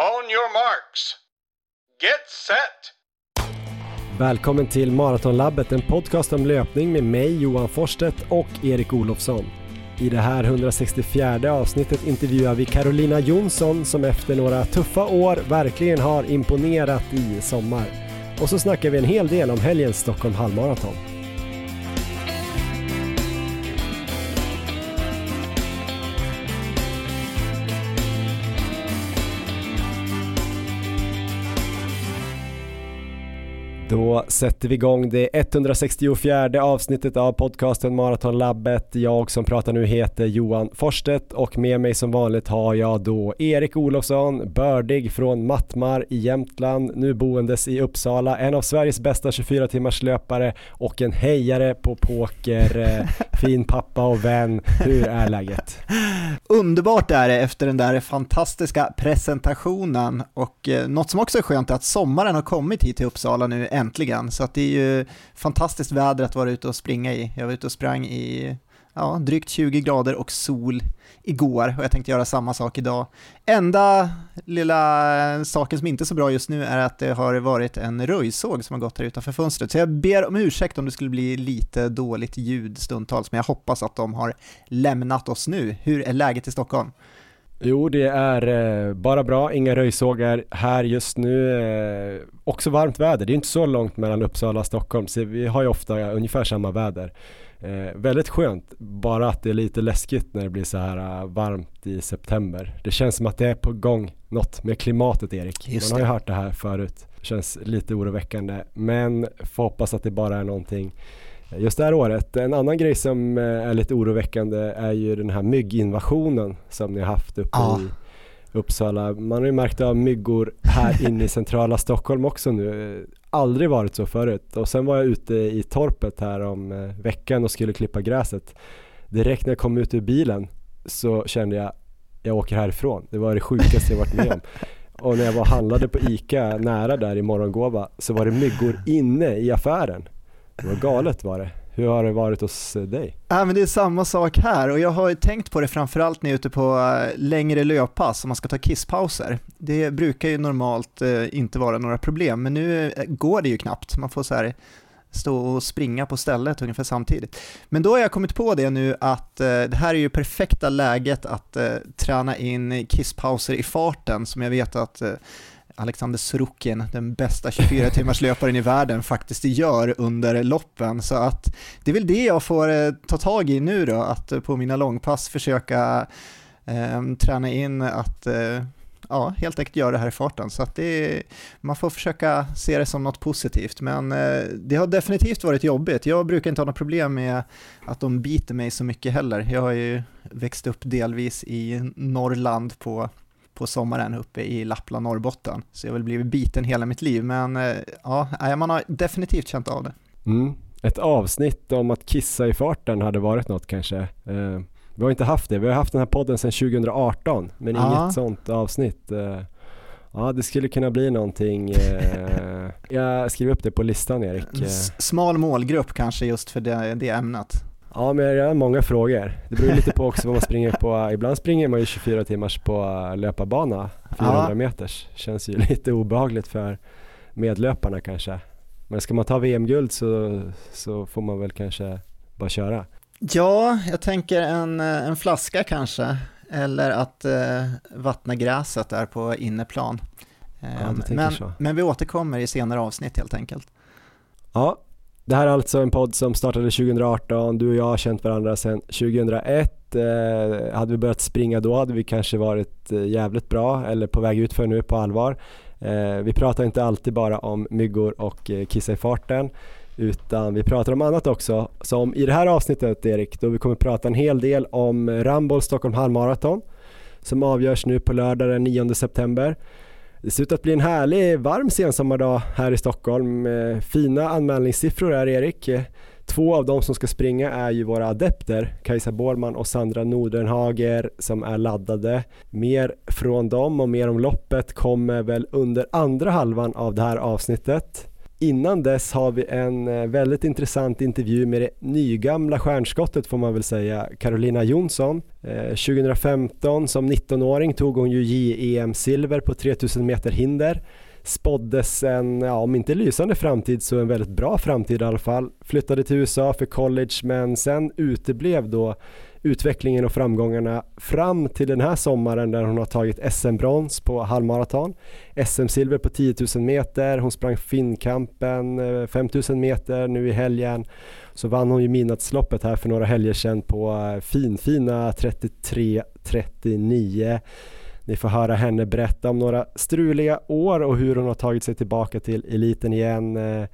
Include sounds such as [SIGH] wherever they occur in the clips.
On your marks. Get set! Välkommen till Maratonlabbet, en podcast om löpning med mig Johan Forsstedt och Erik Olofsson. I det här 164 avsnittet intervjuar vi Carolina Jonsson som efter några tuffa år verkligen har imponerat i sommar. Och så snackar vi en hel del om helgens Stockholm halvmaraton. the Då sätter vi igång det 164 avsnittet av podcasten Maratonlabbet. Jag som pratar nu heter Johan Forstedt och med mig som vanligt har jag då Erik Olofsson, bördig från Mattmar i Jämtland, nu boendes i Uppsala, en av Sveriges bästa 24 timmars löpare och en hejare på poker, eh, fin pappa och vän. Hur är läget? Underbart är det efter den där fantastiska presentationen och eh, något som också är skönt är att sommaren har kommit hit till Uppsala nu äntligen. Så att det är ju fantastiskt väder att vara ute och springa i. Jag var ute och sprang i ja, drygt 20 grader och sol igår och jag tänkte göra samma sak idag. Enda lilla saken som inte är så bra just nu är att det har varit en röjsåg som har gått här utanför fönstret. Så jag ber om ursäkt om det skulle bli lite dåligt ljud stundtals, men jag hoppas att de har lämnat oss nu. Hur är läget i Stockholm? Jo, det är eh, bara bra, inga röjsågar här just nu. Eh, också varmt väder, det är inte så långt mellan Uppsala och Stockholm, så vi har ju ofta ungefär samma väder. Eh, väldigt skönt, bara att det är lite läskigt när det blir så här uh, varmt i september. Det känns som att det är på gång något med klimatet Erik. Just Man har ju hört det här förut. Det känns lite oroväckande, men får hoppas att det bara är någonting just det här året. En annan grej som eh, är lite oroväckande är ju den här mygginvasionen som ni har haft uppe ja. i Uppsala. Man har ju märkt av myggor här [LAUGHS] inne i centrala Stockholm också nu. Aldrig varit så förut. Och sen var jag ute i torpet här om eh, veckan och skulle klippa gräset. Direkt när jag kom ut ur bilen så kände jag, jag åker härifrån. Det var det sjukaste jag varit med om. [LAUGHS] Och när jag var handlade på ICA nära där i Morgongåva så var det myggor inne i affären. Det var galet var det. Hur har det varit hos eh, dig? Äh, men det är samma sak här och jag har tänkt på det framförallt när jag är ute på eh, längre löppass om man ska ta kisspauser. Det brukar ju normalt eh, inte vara några problem men nu eh, går det ju knappt. Man får så här stå och springa på stället ungefär samtidigt. Men då har jag kommit på det nu att det här är ju perfekta läget att träna in kisspauser i farten som jag vet att Alexander Sorokin, den bästa 24 timmars löparen i världen, faktiskt gör under loppen. Så att det är väl det jag får eh, ta tag i nu då, att eh, på mina långpass försöka eh, träna in att eh, ja, helt enkelt göra det här i farten. Så att det, man får försöka se det som något positivt, men eh, det har definitivt varit jobbigt. Jag brukar inte ha något problem med att de biter mig så mycket heller. Jag har ju växt upp delvis i Norrland på på sommaren uppe i Lappland, Norrbotten. Så jag har väl blivit biten hela mitt liv, men eh, ja, man har definitivt känt av det. Mm. Ett avsnitt om att kissa i farten hade varit något kanske. Eh, vi har inte haft det, vi har haft den här podden sedan 2018, men ja. inget sånt avsnitt. Eh, ja, det skulle kunna bli någonting. [LAUGHS] jag skriver upp det på listan Erik. Smal målgrupp kanske just för det, det ämnet. Ja, men jag har många frågor. Det beror lite på också vad man springer på. Ibland springer man ju 24 timmars på löparbana, 400 ja. meters. Känns ju [LAUGHS] lite obehagligt för medlöparna kanske. Men ska man ta VM-guld så, så får man väl kanske bara köra. Ja, jag tänker en, en flaska kanske. Eller att eh, vattna gräset där på inneplan. Ja, ehm, men, men vi återkommer i senare avsnitt helt enkelt. Ja, det här är alltså en podd som startade 2018, du och jag har känt varandra sedan 2001. Eh, hade vi börjat springa då hade vi kanske varit eh, jävligt bra eller på väg ut för nu på allvar. Eh, vi pratar inte alltid bara om myggor och eh, kissa i farten utan vi pratar om annat också. Som i det här avsnittet Erik, då vi kommer prata en hel del om Ramboll Stockholm halvmaraton som avgörs nu på lördag den 9 september. Det ser ut att bli en härlig varm sensommardag här i Stockholm. Eh, fina anmälningssiffror här Erik. Eh, två av de som ska springa är ju våra adepter, Kajsa Bårman och Sandra Nordenhager som är laddade. Mer från dem och mer om loppet kommer väl under andra halvan av det här avsnittet. Innan dess har vi en eh, väldigt intressant intervju med det nygamla stjärnskottet får man väl säga, Carolina Jonsson. Eh, 2015 som 19-åring tog hon ju JEM-silver på 3000 meter hinder spåddes en, ja, om inte lysande framtid så en väldigt bra framtid i alla fall. Flyttade till USA för college men sen uteblev då utvecklingen och framgångarna fram till den här sommaren där hon har tagit SM-brons på halvmaraton, SM-silver på 10 000 meter, hon sprang Finnkampen eh, 5 000 meter nu i helgen. Så vann hon ju midnattsloppet här för några helger sedan på eh, finfina 33-39. Ni får höra henne berätta om några struliga år och hur hon har tagit sig tillbaka till eliten igen. Eh,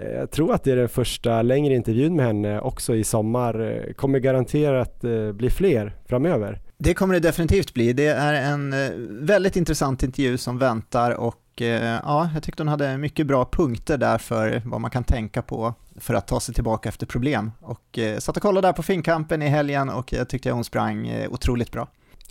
Eh, jag tror att det är den första längre intervjun med henne också i sommar. Eh, kommer garanterat eh, bli fler framöver. Det kommer det definitivt bli. Det är en väldigt intressant intervju som väntar och ja, jag tyckte hon hade mycket bra punkter där för vad man kan tänka på för att ta sig tillbaka efter problem. Och satt och kollade där på Finnkampen i helgen och jag tyckte hon sprang otroligt bra.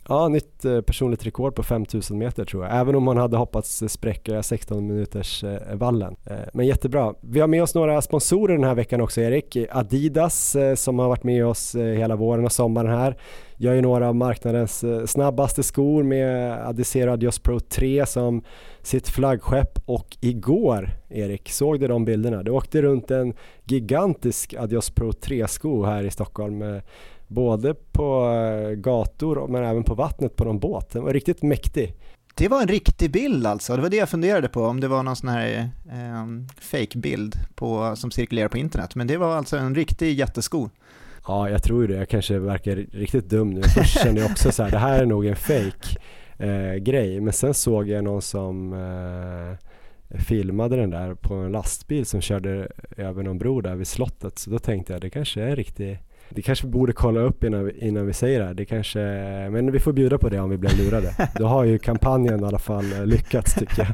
Ja, nytt eh, personligt rekord på 5000 meter tror jag, även om man hade hoppats spräcka 16 minuters eh, vallen. Eh, men jättebra. Vi har med oss några sponsorer den här veckan också Erik. Adidas som har varit med oss hela våren och sommaren här gör ju några av marknadens snabbaste skor med Adizero Adios Pro 3 som sitt flaggskepp och igår Erik, såg du de bilderna? Det åkte runt en gigantisk Adios Pro 3-sko här i Stockholm både på eh, gator men även på vattnet på någon båt. Den var riktigt mäktig. Det var en riktig bild alltså, det var det jag funderade på, om det var någon sån här eh, fake-bild som cirkulerar på internet. Men det var alltså en riktig jättesko. Ja, jag tror det. Jag kanske verkar riktigt dum nu. Först kände jag också så här, det här är nog en fake eh, grej. Men sen såg jag någon som eh, filmade den där på en lastbil som körde över någon bro där vid slottet. Så då tänkte jag, det kanske är en riktig det kanske vi borde kolla upp innan vi, innan vi säger det här. Det kanske, men vi får bjuda på det om vi blir lurade. [LAUGHS] Då har ju kampanjen i alla fall eh, lyckats tycker jag.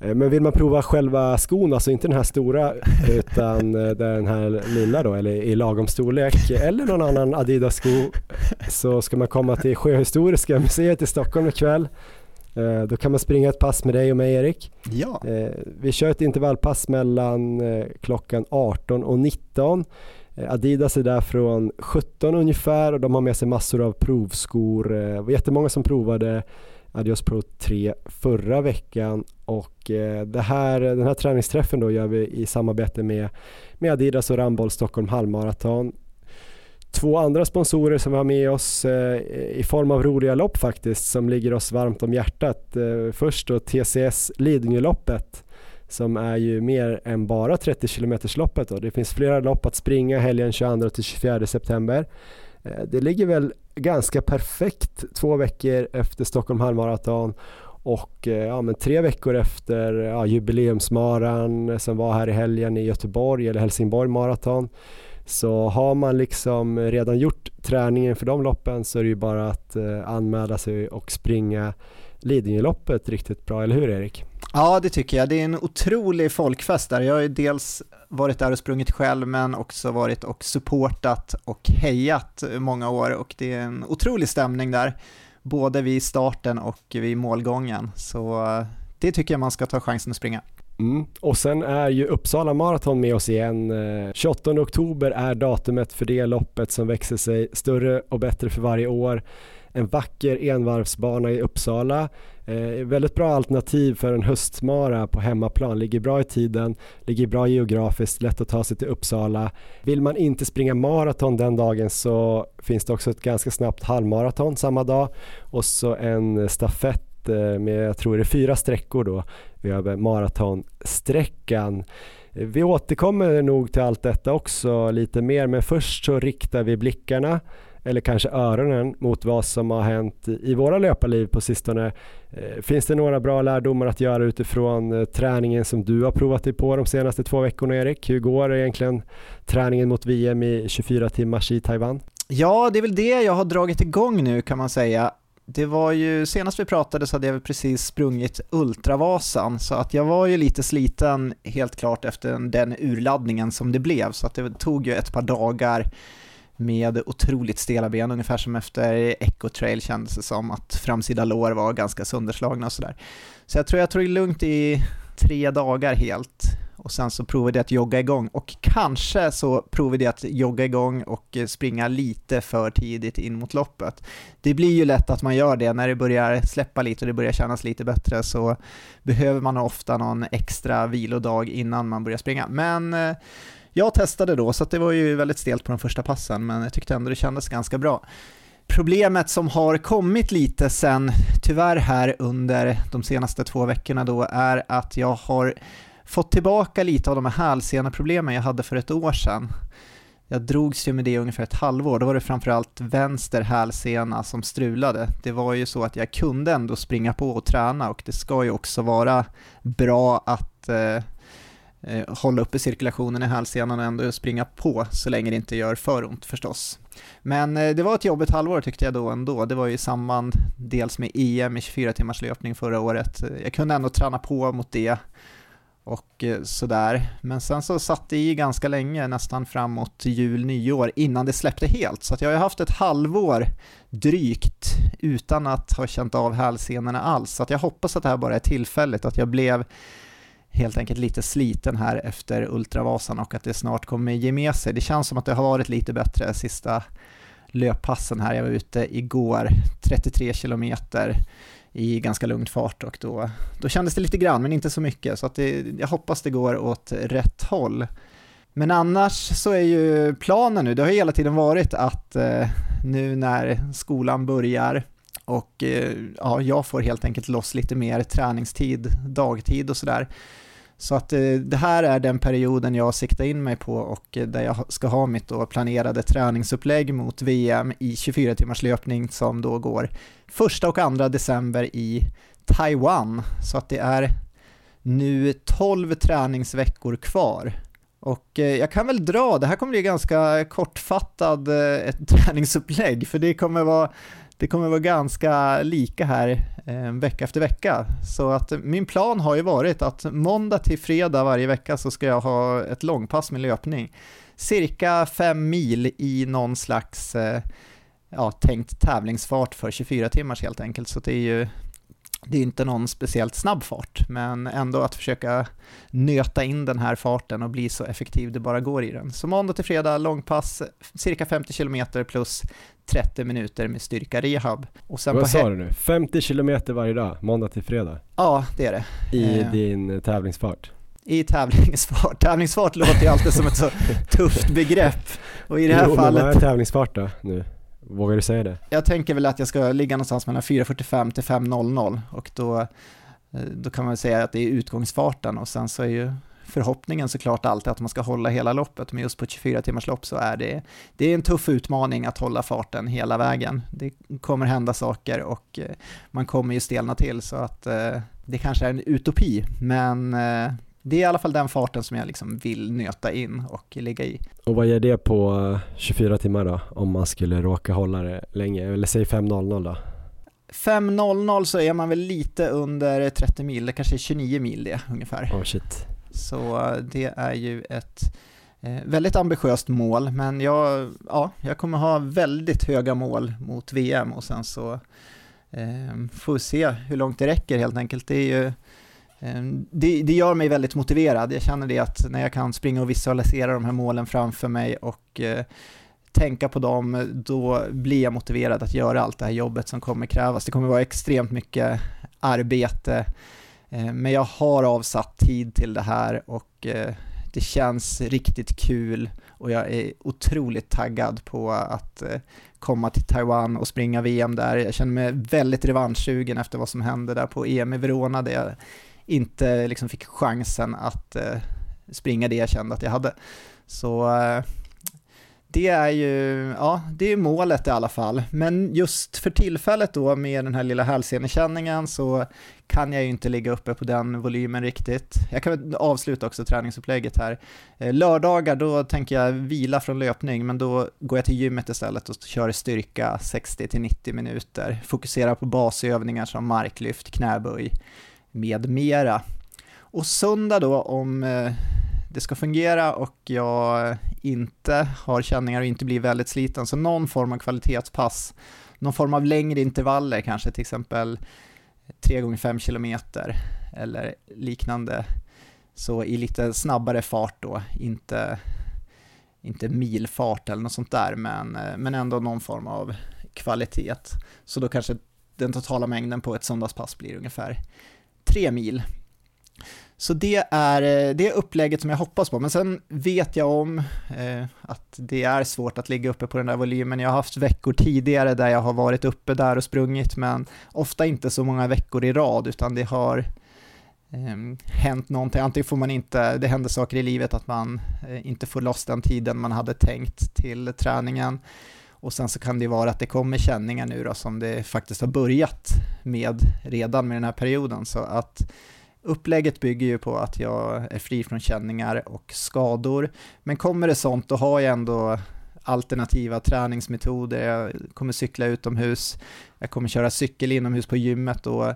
Eh, [LAUGHS] men vill man prova själva skon, alltså inte den här stora utan eh, den här lilla då, eller i lagom storlek, eller någon annan Adidas-sko, så ska man komma till Sjöhistoriska museet i Stockholm ikväll. Då kan man springa ett pass med dig och mig Erik. Ja. Vi kör ett intervallpass mellan klockan 18 och 19. Eh, Adidas är där från 17 ungefär och de har med sig massor av provskor. Eh, det var jättemånga som provade Adios Pro 3 förra veckan och eh, det här, den här träningsträffen då gör vi i samarbete med, med Adidas och Ramboll Stockholm halvmaraton. Två andra sponsorer som vi har med oss i form av roliga lopp faktiskt som ligger oss varmt om hjärtat. Först då TCS Lidingöloppet som är ju mer än bara 30 km loppet. Då. Det finns flera lopp att springa helgen 22 24 september. Eh, det ligger väl ganska perfekt två veckor efter Stockholm halvmaraton och eh, ja, men tre veckor efter ja, jubileumsmaran som var här i helgen i Göteborg eller Helsingborg maraton. Så har man liksom redan gjort träningen för de loppen så är det ju bara att eh, anmäla sig och springa Lidingöloppet riktigt bra, eller hur Erik? Ja, det tycker jag. Det är en otrolig folkfest där. Jag har ju dels varit där och sprungit själv, men också varit och supportat och hejat många år och det är en otrolig stämning där, både vid starten och vid målgången. Så det tycker jag man ska ta chansen att springa. Mm. Och sen är ju Uppsala Marathon med oss igen. 28 eh, oktober är datumet för det loppet som växer sig större och bättre för varje år en vacker envarvsbana i Uppsala. Eh, väldigt bra alternativ för en höstmara på hemmaplan, ligger bra i tiden, ligger bra geografiskt, lätt att ta sig till Uppsala. Vill man inte springa maraton den dagen så finns det också ett ganska snabbt halvmaraton samma dag och så en stafett eh, med, jag tror det är fyra sträckor då, över maratonsträckan. Vi återkommer nog till allt detta också lite mer men först så riktar vi blickarna eller kanske öronen mot vad som har hänt i våra löparliv på sistone. Eh, finns det några bra lärdomar att göra utifrån eh, träningen som du har provat dig på de senaste två veckorna Erik? Hur går egentligen träningen mot VM i 24 timmars i Taiwan? Ja, det är väl det jag har dragit igång nu kan man säga. Det var ju, senast vi pratade så hade jag precis sprungit Ultravasan, så att jag var ju lite sliten helt klart efter den urladdningen som det blev, så att det tog ju ett par dagar med otroligt stela ben, ungefär som efter Echo Trail kändes det som att framsida lår var ganska sönderslagna och sådär. Så jag tror jag tog det lugnt i tre dagar helt och sen så provade jag att jogga igång och kanske så provade jag att jogga igång och springa lite för tidigt in mot loppet. Det blir ju lätt att man gör det när det börjar släppa lite och det börjar kännas lite bättre så behöver man ofta någon extra vilodag innan man börjar springa. Men eh, jag testade då, så det var ju väldigt stelt på de första passen, men jag tyckte ändå det kändes ganska bra. Problemet som har kommit lite sen, tyvärr här under de senaste två veckorna då, är att jag har fått tillbaka lite av de här hälseneproblemen jag hade för ett år sedan. Jag drogs ju med det i ungefär ett halvår, då var det framförallt vänster hälsena som strulade. Det var ju så att jag kunde ändå springa på och träna och det ska ju också vara bra att eh, Eh, hålla uppe cirkulationen i hälsenan och ändå springa på så länge det inte gör för ont förstås. Men eh, det var ett jobbigt halvår tyckte jag då ändå. Det var ju i samband dels med EM i 24 timmars löpning förra året. Eh, jag kunde ändå träna på mot det och eh, sådär. Men sen så satt det i ganska länge, nästan framåt jul, nyår, innan det släppte helt. Så att jag har haft ett halvår drygt utan att ha känt av hälsenorna alls. Så att jag hoppas att det här bara är tillfälligt, att jag blev helt enkelt lite sliten här efter Ultravasan och att det snart kommer ge med sig. Det känns som att det har varit lite bättre sista löppassen här. Jag var ute igår, 33 kilometer i ganska lugn fart och då, då kändes det lite grann, men inte så mycket. Så att det, jag hoppas det går åt rätt håll. Men annars så är ju planen nu, det har hela tiden varit att eh, nu när skolan börjar och eh, ja, jag får helt enkelt loss lite mer träningstid, dagtid och sådär, så att eh, det här är den perioden jag siktar in mig på och eh, där jag ska ha mitt då planerade träningsupplägg mot VM i 24 timmars löpning som då går första och andra december i Taiwan. Så att det är nu 12 träningsveckor kvar. Och eh, jag kan väl dra, det här kommer bli ganska kortfattad ett [LAUGHS] träningsupplägg för det kommer vara det kommer vara ganska lika här eh, vecka efter vecka. Så att min plan har ju varit att måndag till fredag varje vecka så ska jag ha ett långpass med löpning. Cirka fem mil i någon slags eh, ja, tänkt tävlingsfart för 24 timmars helt enkelt. Så det är ju det är inte någon speciellt snabb fart, men ändå att försöka nöta in den här farten och bli så effektiv det bara går i den. Så måndag till fredag, långpass, cirka 50 km plus 30 minuter med styrka rehab. Och sen Vad sa du nu? 50 km varje dag, måndag till fredag? Ja, det är det. I eh. din tävlingsfart? i tävlingsfart. [LAUGHS] Tävlingsfart låter ju alltid som ett så tufft begrepp. Och i det här jo, fallet... vad är tävlingsfart då nu? Vågar du säga det? Jag tänker väl att jag ska ligga någonstans mellan 4.45 till 5.00 och då, eh, då kan man säga att det är utgångsfarten och sen så är ju förhoppningen såklart alltid att man ska hålla hela loppet, men just på ett 24 timmars lopp så är det, det är en tuff utmaning att hålla farten hela vägen. Det kommer hända saker och eh, man kommer ju stelna till så att eh, det kanske är en utopi, men det är i alla fall den farten som jag liksom vill nöta in och ligga i. Och vad ger det på 24 eh, timmar då, om man skulle råka hålla det länge? Eller säg 5.00 då? 5.00 så är man väl lite under 30 mil, det kanske är 29 mil det ungefär. Oh shit. Så eh, det är ju ett eh, väldigt ambitiöst mål, men jag, ja, jag kommer ha väldigt höga mål mot VM och sen så eh, får vi se hur långt det räcker helt enkelt. Det är ju Ehm, det, det, gör mig väldigt motiverad. Jag känner det att när jag kan springa och visualisera de här målen framför mig och eh, tänka på dem, då blir jag motiverad att göra allt det här jobbet som kommer krävas. Det kommer vara extremt mycket arbete, eh, men jag har avsatt tid till det här och eh, det känns riktigt kul och jag är otroligt taggad på att eh, komma till Taiwan och springa VM där. Jag känner mig väldigt revanschsugen efter vad som hände där på EM i Verona där jag inte liksom fick chansen att eh, springa det jag kände att jag hade. Så eh, det är ju, ja, det är målet i alla fall. Men just för tillfället då med den här lilla hälsenekänningen så kan jag ju inte ligga uppe på den volymen riktigt. Jag kan avsluta också träningsupplägget här. Eh, lördagar då tänker jag vila från löpning, men då går jag till gymmet istället och kör styrka 60-90 minuter. Fokuserar på basövningar som marklyft, knäböj, med mera. Och söndag då om eh, det ska fungera och jag inte har känningar och inte blir väldigt sliten, så någon form av kvalitetspass, någon form av längre intervaller kanske, till exempel 3 gånger 5 kilometer eller liknande. Så i lite snabbare fart då, inte, inte milfart eller något sånt där, men, eh, men ändå någon form av kvalitet. Så då kanske den totala mängden på ett söndagspass blir ungefär tre mil. Så det är eh, det är upplägget som jag hoppas på, men sen vet jag om eh, att det är svårt att ligga uppe på den där volymen. Jag har haft veckor tidigare där jag har varit uppe där och sprungit, men ofta inte så många veckor i rad, utan det har eh, hänt någonting. Antingen får man inte, det händer saker i livet att man eh, inte får loss den tiden man hade tänkt till träningen. Och sen så kan det vara att det kommer känningar nu då som det faktiskt har börjat med redan med den här perioden. Så att upplägget bygger ju på att jag är fri från känningar och skador. Men kommer det sånt då har jag ändå alternativa träningsmetoder. Jag kommer cykla utomhus, jag kommer köra cykel inomhus på gymmet och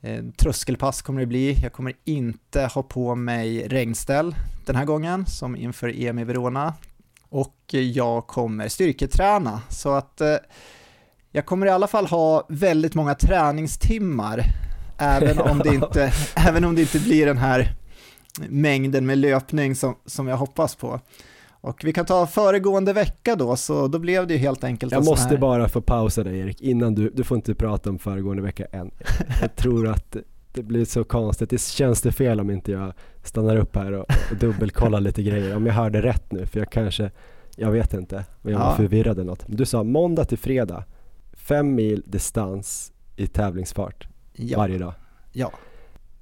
eh, tröskelpass kommer det bli. Jag kommer inte ha på mig regnställ den här gången som inför EM i Verona och jag kommer styrketräna så att eh, jag kommer i alla fall ha väldigt många träningstimmar [LAUGHS] även om det inte, [LAUGHS] även om det inte blir den här mängden med löpning som, som jag hoppas på. Och vi kan ta föregående vecka då, så då blev det ju helt enkelt Jag måste här... bara få pausa dig Erik, innan du, du får inte prata om föregående vecka än. Jag tror att det blir så konstigt, det känns det fel om inte jag stannar upp här och, och dubbelkollar lite grejer, om jag hörde rätt nu, för jag kanske, jag vet inte, om jag var ja. förvirrad eller något. Du sa måndag till fredag, fem mil distans i tävlingsfart ja. varje dag. Ja.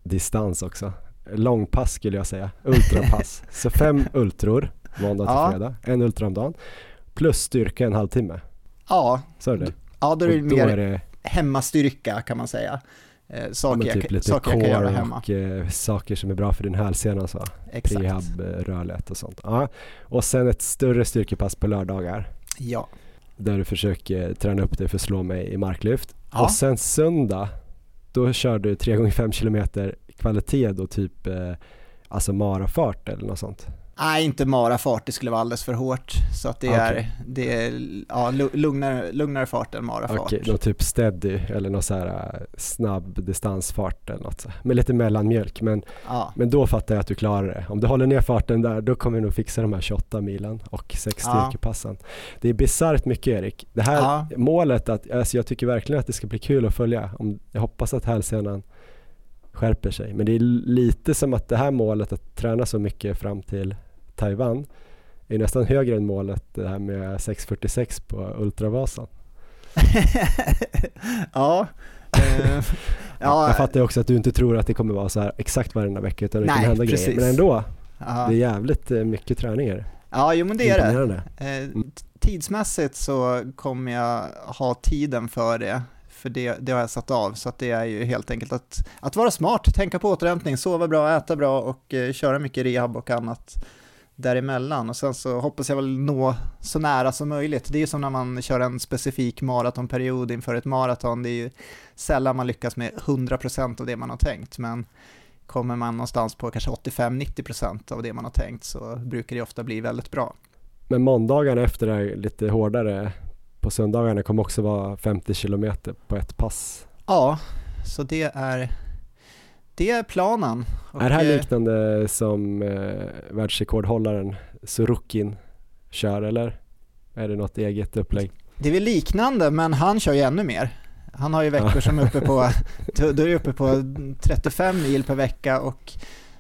Distans också. Långpass skulle jag säga, ultrapass. [LAUGHS] så fem ultror måndag till ja. fredag, en ultra om dagen. Plus styrka en halvtimme. Ja. Så är det? Ja, då är det mer hemmastyrka kan man säga. Eh, saker, ja, typ jag, saker jag kan göra hemma. och eh, saker som är bra för din hälsena så. Exakt. Prehab, eh, rörlighet och sånt. Ja. Och sen ett större styrkepass på lördagar. Ja. Där du försöker träna upp dig för att slå mig i marklyft. Ja. Och sen söndag då kör du 3 gånger 5 km kvalitet då typ eh, alltså marafart eller något sånt? Nej, inte marafart, det skulle vara alldeles för hårt. Så att det okay. är, det är ja, lugnare, lugnare fart än marafart. Okej, okay, då typ steady eller någon så här uh, snabb distansfart eller något så. Med lite mellanmjölk. Men, ja. men då fattar jag att du klarar det. Om du håller ner farten där, då kommer du nog fixa de här 28 milen och 6 ja. styrkepassen. Det är bisarrt mycket Erik. Det här ja. målet, att, alltså jag tycker verkligen att det ska bli kul att följa. Om, jag hoppas att hälsenan skärper sig. Men det är lite som att det här målet att träna så mycket fram till Taiwan är nästan högre än målet det här med 6.46 på Ultravasan. [LAUGHS] ja. Eh, [LAUGHS] ja. Jag fattar också att du inte tror att det kommer vara så här exakt varenda vecka utan det Nej, kommer hända precis. grejer. Men ändå, Aha. det är jävligt eh, mycket träningar. Ja, jo men det är det. Eh, tidsmässigt så kommer jag ha tiden för det för det, det har jag satt av. Så det är ju helt enkelt att, att vara smart, tänka på återhämtning, sova bra, äta bra och eh, köra mycket rehab och annat däremellan och sen så hoppas jag väl nå så nära som möjligt. Det är ju som när man kör en specifik maratonperiod inför ett maraton, det är ju sällan man lyckas med 100% av det man har tänkt, men kommer man någonstans på kanske 85-90% av det man har tänkt så brukar det ofta bli väldigt bra. Men måndagarna efter här lite hårdare på söndagarna kommer också vara 50 km på ett pass. Ja, så det är det är planen. Och är det här eh, liknande som eh, världsrekordhållaren Sorokin kör eller? Är det något eget upplägg? Det är väl liknande men han kör ju ännu mer. Han har ju veckor som är uppe på, [LAUGHS] då är uppe på 35 mil per vecka och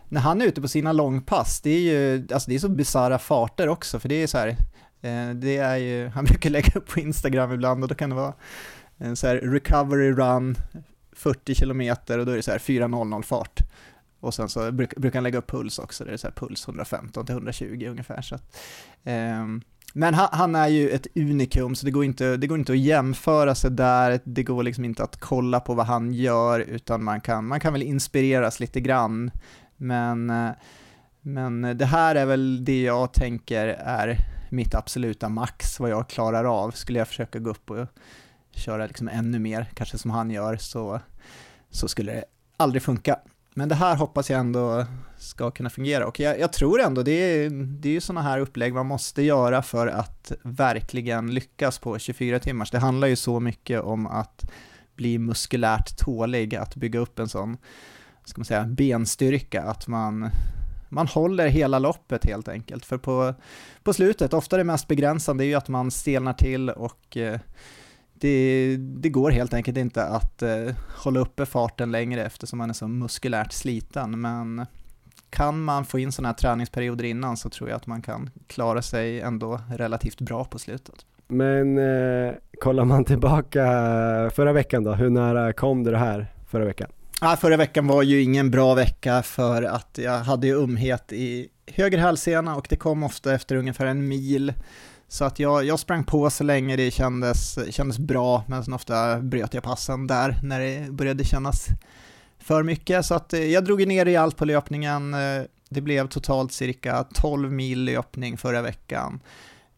när han är ute på sina långpass, det är ju alltså det är så bisarra farter också för det är så här, eh, det är ju, [LAUGHS] han brukar lägga upp på Instagram ibland och då kan det vara en så här recovery run 40 kilometer och då är det så här 4.00 fart. Och sen så bruk, brukar han lägga upp puls också, det är så här puls 115 till 120 ungefär. Så att, eh, men han, han, är ju ett unikum, så det går, inte, det går inte att jämföra sig där, det går liksom inte att kolla på vad han gör, utan man kan, man kan väl inspireras lite grann. Men, eh, men det här är väl det jag tänker är mitt absoluta max, vad jag klarar av. Skulle jag försöka gå upp och köra liksom ännu mer, kanske som han gör, så, så skulle det aldrig funka. Men det här hoppas jag ändå ska kunna fungera och jag, jag tror ändå det är, det är ju sådana här upplägg man måste göra för att verkligen lyckas på 24 timmars. Det handlar ju så mycket om att bli muskulärt tålig, att bygga upp en sån, ska man säga, benstyrka, att man, man håller hela loppet helt enkelt. För på, på slutet, ofta det mest begränsande är ju att man stelnar till och eh, det, det, går helt enkelt inte att eh, hålla uppe farten längre eftersom man är så muskulärt sliten. Men kan man få in sådana här träningsperioder innan så tror jag att man kan klara sig ändå relativt bra på slutet. Men eh, kollar man tillbaka förra veckan då, hur nära kom du det här förra veckan? Ja, förra veckan var ju ingen bra vecka för att jag hade ju umhet i höger hälsena och det kom ofta efter ungefär en mil. Så att jag, jag sprang på så länge det kändes, kändes bra, men sen ofta bröt jag passen där när det började kännas för mycket. Så att eh, jag drog ner i allt på löpningen. Eh, det blev totalt cirka 12 mil löpning förra veckan.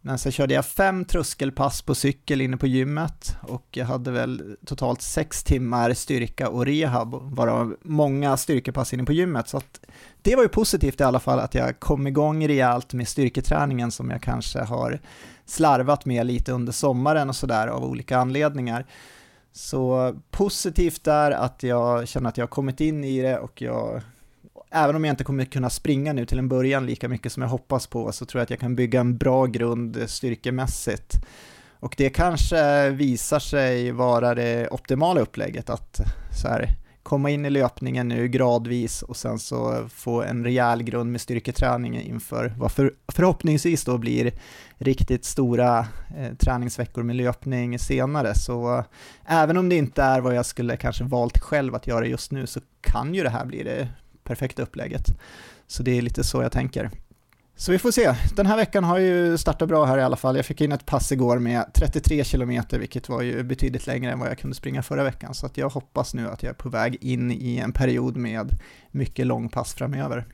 Men sen körde jag fem tröskelpass på cykel inne på gymmet och jag hade väl totalt sex timmar styrka och rehab, varav många styrkepass inne på gymmet. Så att det var ju positivt i alla fall att jag kom igång rejält med styrketräningen som jag kanske har slarvat med lite under sommaren och sådär av olika anledningar. Så positivt är att jag känner att jag har kommit in i det och jag även om jag inte kommer kunna springa nu till en början lika mycket som jag hoppas på så tror jag att jag kan bygga en bra grund eh, styrkemässigt. Och det kanske visar sig vara det optimala upplägget att eh, så här, komma in i löpningen nu gradvis och sen så få en rejäl grund med styrketräning inför vad för, förhoppningsvis då blir riktigt stora eh, träningsveckor med löpning senare. Så eh, även om det inte är vad jag skulle kanske valt själv att göra just nu så kan ju det här bli det perfekta upplägget. Så det är lite så jag tänker. Så vi får se. Den här veckan har ju startat bra här i alla fall. Jag fick in ett pass igår med 33 km, vilket var ju betydligt längre än vad jag kunde springa förra veckan. Så att jag hoppas nu att jag är på väg in i en period med mycket långpass framöver.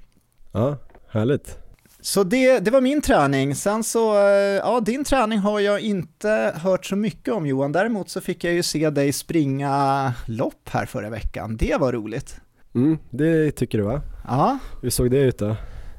Ja, härligt. Så det, det var min träning. Sen så, eh, ja, din träning har jag inte hört så mycket om Johan. Däremot så fick jag ju se dig springa lopp här förra veckan. Det var roligt. Mm, det tycker du va? Ja. Hur såg det ut då?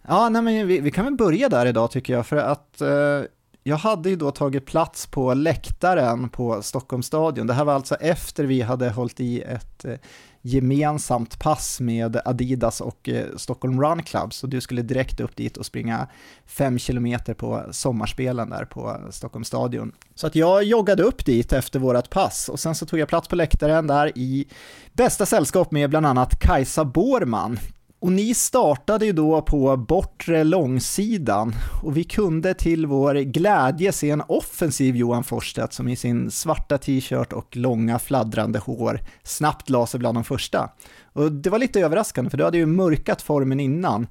Ja, nej, men vi, vi kan väl börja där idag tycker jag, för att eh, jag hade ju då tagit plats på läktaren på Stockholms stadion. Det här var alltså efter vi hade hållit i ett eh, gemensamt pass med Adidas och eh, Stockholm Run Club, så du skulle direkt upp dit och springa 5 kilometer på sommarspelen där på Stockholms stadion. Så att jag joggade upp dit efter vårt pass och sen så tog jag plats på läktaren där i bästa sällskap med bland annat Kajsa Borman, och ni startade ju då på bortre långsidan och vi kunde till vår glädje se en offensiv Johan Forsstedt som i sin svarta t-shirt och långa fladdrande hår snabbt la sig bland de första. Och det var lite överraskande för du hade ju mörkat formen innan.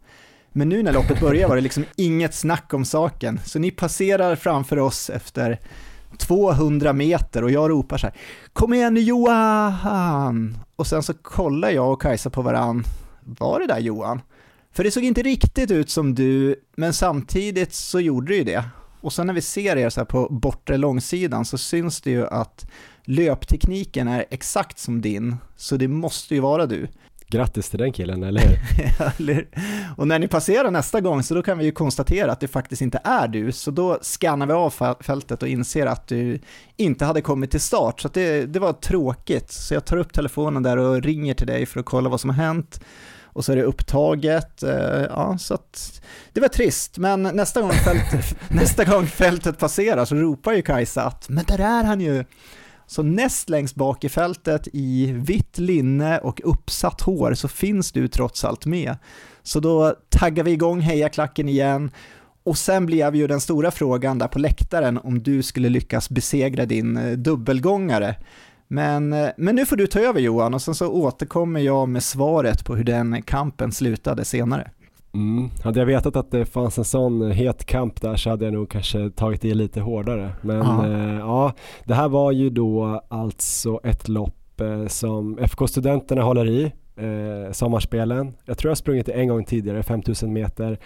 Men nu när loppet började var det liksom inget snack om saken. Så ni passerar framför oss efter 200 meter och jag ropar så här Kom igen nu Johan! Och sen så kollar jag och Kajsa på varann var det där Johan? För det såg inte riktigt ut som du, men samtidigt så gjorde det ju det. Och sen när vi ser er så här på bortre långsidan så syns det ju att löptekniken är exakt som din, så det måste ju vara du. Grattis till den killen, eller hur? [LAUGHS] och när ni passerar nästa gång så då kan vi ju konstatera att det faktiskt inte är du, så då skannar vi av fältet och inser att du inte hade kommit till start, så det, det var tråkigt. Så jag tar upp telefonen där och ringer till dig för att kolla vad som har hänt och så är det upptaget. Eh, ja, så att det var trist, men nästa gång, fält, [LAUGHS] nästa gång fältet passerar så ropar ju Kajsa att ”men där är han ju”. Så näst längst bak i fältet i vitt linne och uppsatt hår så finns du trots allt med. Så då taggar vi igång hejaklacken igen och sen blev ju den stora frågan där på läktaren om du skulle lyckas besegra din eh, dubbelgångare. Men, eh, men nu får du ta över Johan och sen så återkommer jag med svaret på hur den kampen slutade senare. Mm. Hade jag vetat att det fanns en sån het kamp där så hade jag nog kanske tagit i lite hårdare. Men eh, ja, det här var ju då alltså ett lopp eh, som FK Studenterna håller i, eh, sommarspelen. Jag tror jag sprungit det en gång tidigare, 5000 meter.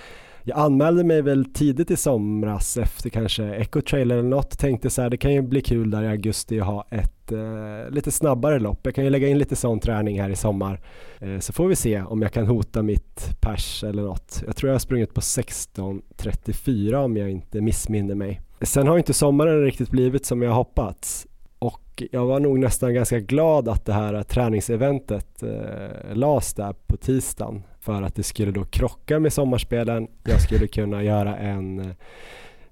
Jag anmälde mig väl tidigt i somras efter kanske Echo Trailer eller något. Tänkte så här, det kan ju bli kul där i augusti att ha ett eh, lite snabbare lopp. Jag kan ju lägga in lite sån träning här i sommar. Eh, så får vi se om jag kan hota mitt pers eller något. Jag tror jag har sprungit på 16.34 om jag inte missminner mig. Sen har inte sommaren riktigt blivit som jag hoppats. Och och jag var nog nästan ganska glad att det här träningseventet eh, lades där på tisdagen för att det skulle då krocka med sommarspelen. Jag skulle kunna göra en,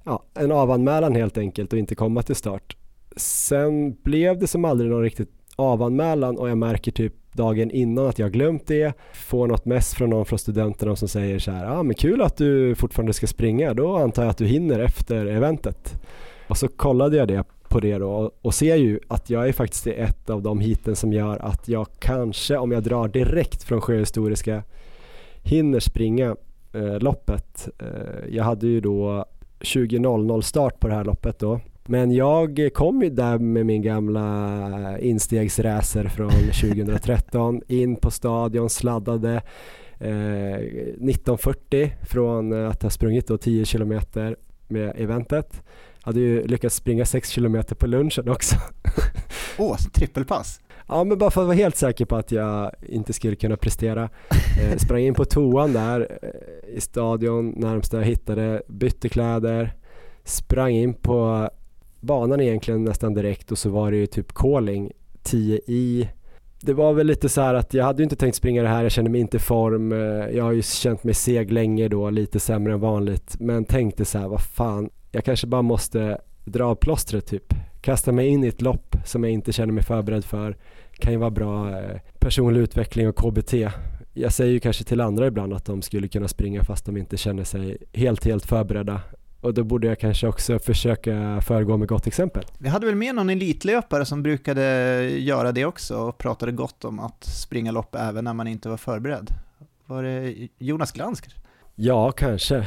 ja, en avanmälan helt enkelt och inte komma till start. Sen blev det som aldrig någon riktigt avanmälan och jag märker typ dagen innan att jag glömt det. Får något mess från någon från studenterna som säger så här, ja ah, men kul att du fortfarande ska springa, då antar jag att du hinner efter eventet. Och så kollade jag det på det då och ser ju att jag är faktiskt i ett av de hiten som gör att jag kanske, om jag drar direkt från Sjöhistoriska, hinner springa eh, loppet. Eh, jag hade ju då 20.00 start på det här loppet då men jag kom ju där med min gamla instegsracer från [LAUGHS] 2013 in på stadion, sladdade eh, 19.40 från att ha sprungit då 10 kilometer med eventet. Hade ju lyckats springa 6 kilometer på lunchen också. Åh, oh, trippelpass! Ja, men bara för att vara helt säker på att jag inte skulle kunna prestera. Eh, [LAUGHS] sprang in på toan där eh, i stadion närmsta jag hittade, bytte kläder, sprang in på banan egentligen nästan direkt och så var det ju typ calling 10 i det var väl lite så här att jag hade ju inte tänkt springa det här, jag kände mig inte i form. Eh, jag har ju känt mig seg länge då, lite sämre än vanligt. Men tänkte så här, vad fan, jag kanske bara måste dra av plåstret typ. Kasta mig in i ett lopp som jag inte känner mig förberedd för. Kan ju vara bra eh, personlig utveckling och KBT. Jag säger ju kanske till andra ibland att de skulle kunna springa fast de inte känner sig helt, helt förberedda. Och då borde jag kanske också försöka föregå med gott exempel. Vi hade väl med någon elitlöpare som brukade göra det också och pratade gott om att springa lopp även när man inte var förberedd. Var det Jonas Glans? Ja, kanske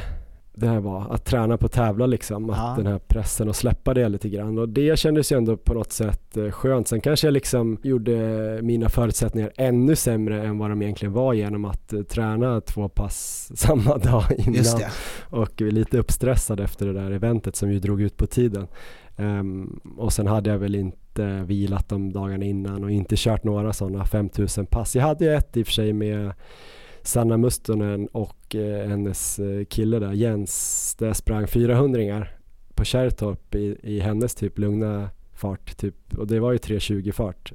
det här var, att träna på att tävla liksom, att ja. den här pressen och släppa det lite grann och det kändes ju ändå på något sätt eh, skönt. Sen kanske jag liksom gjorde mina förutsättningar ännu sämre än vad de egentligen var genom att eh, träna två pass [LAUGHS] samma dag innan och lite uppstressad efter det där eventet som ju drog ut på tiden. Um, och sen hade jag väl inte vilat de dagarna innan och inte kört några sådana 5000 pass. Jag hade ju ett i och för sig med Sanna Mustonen och eh, hennes eh, kille där, Jens, där sprang 400 på Kärrtorp i, i hennes typ lugna fart typ och det var ju 3.20 fart.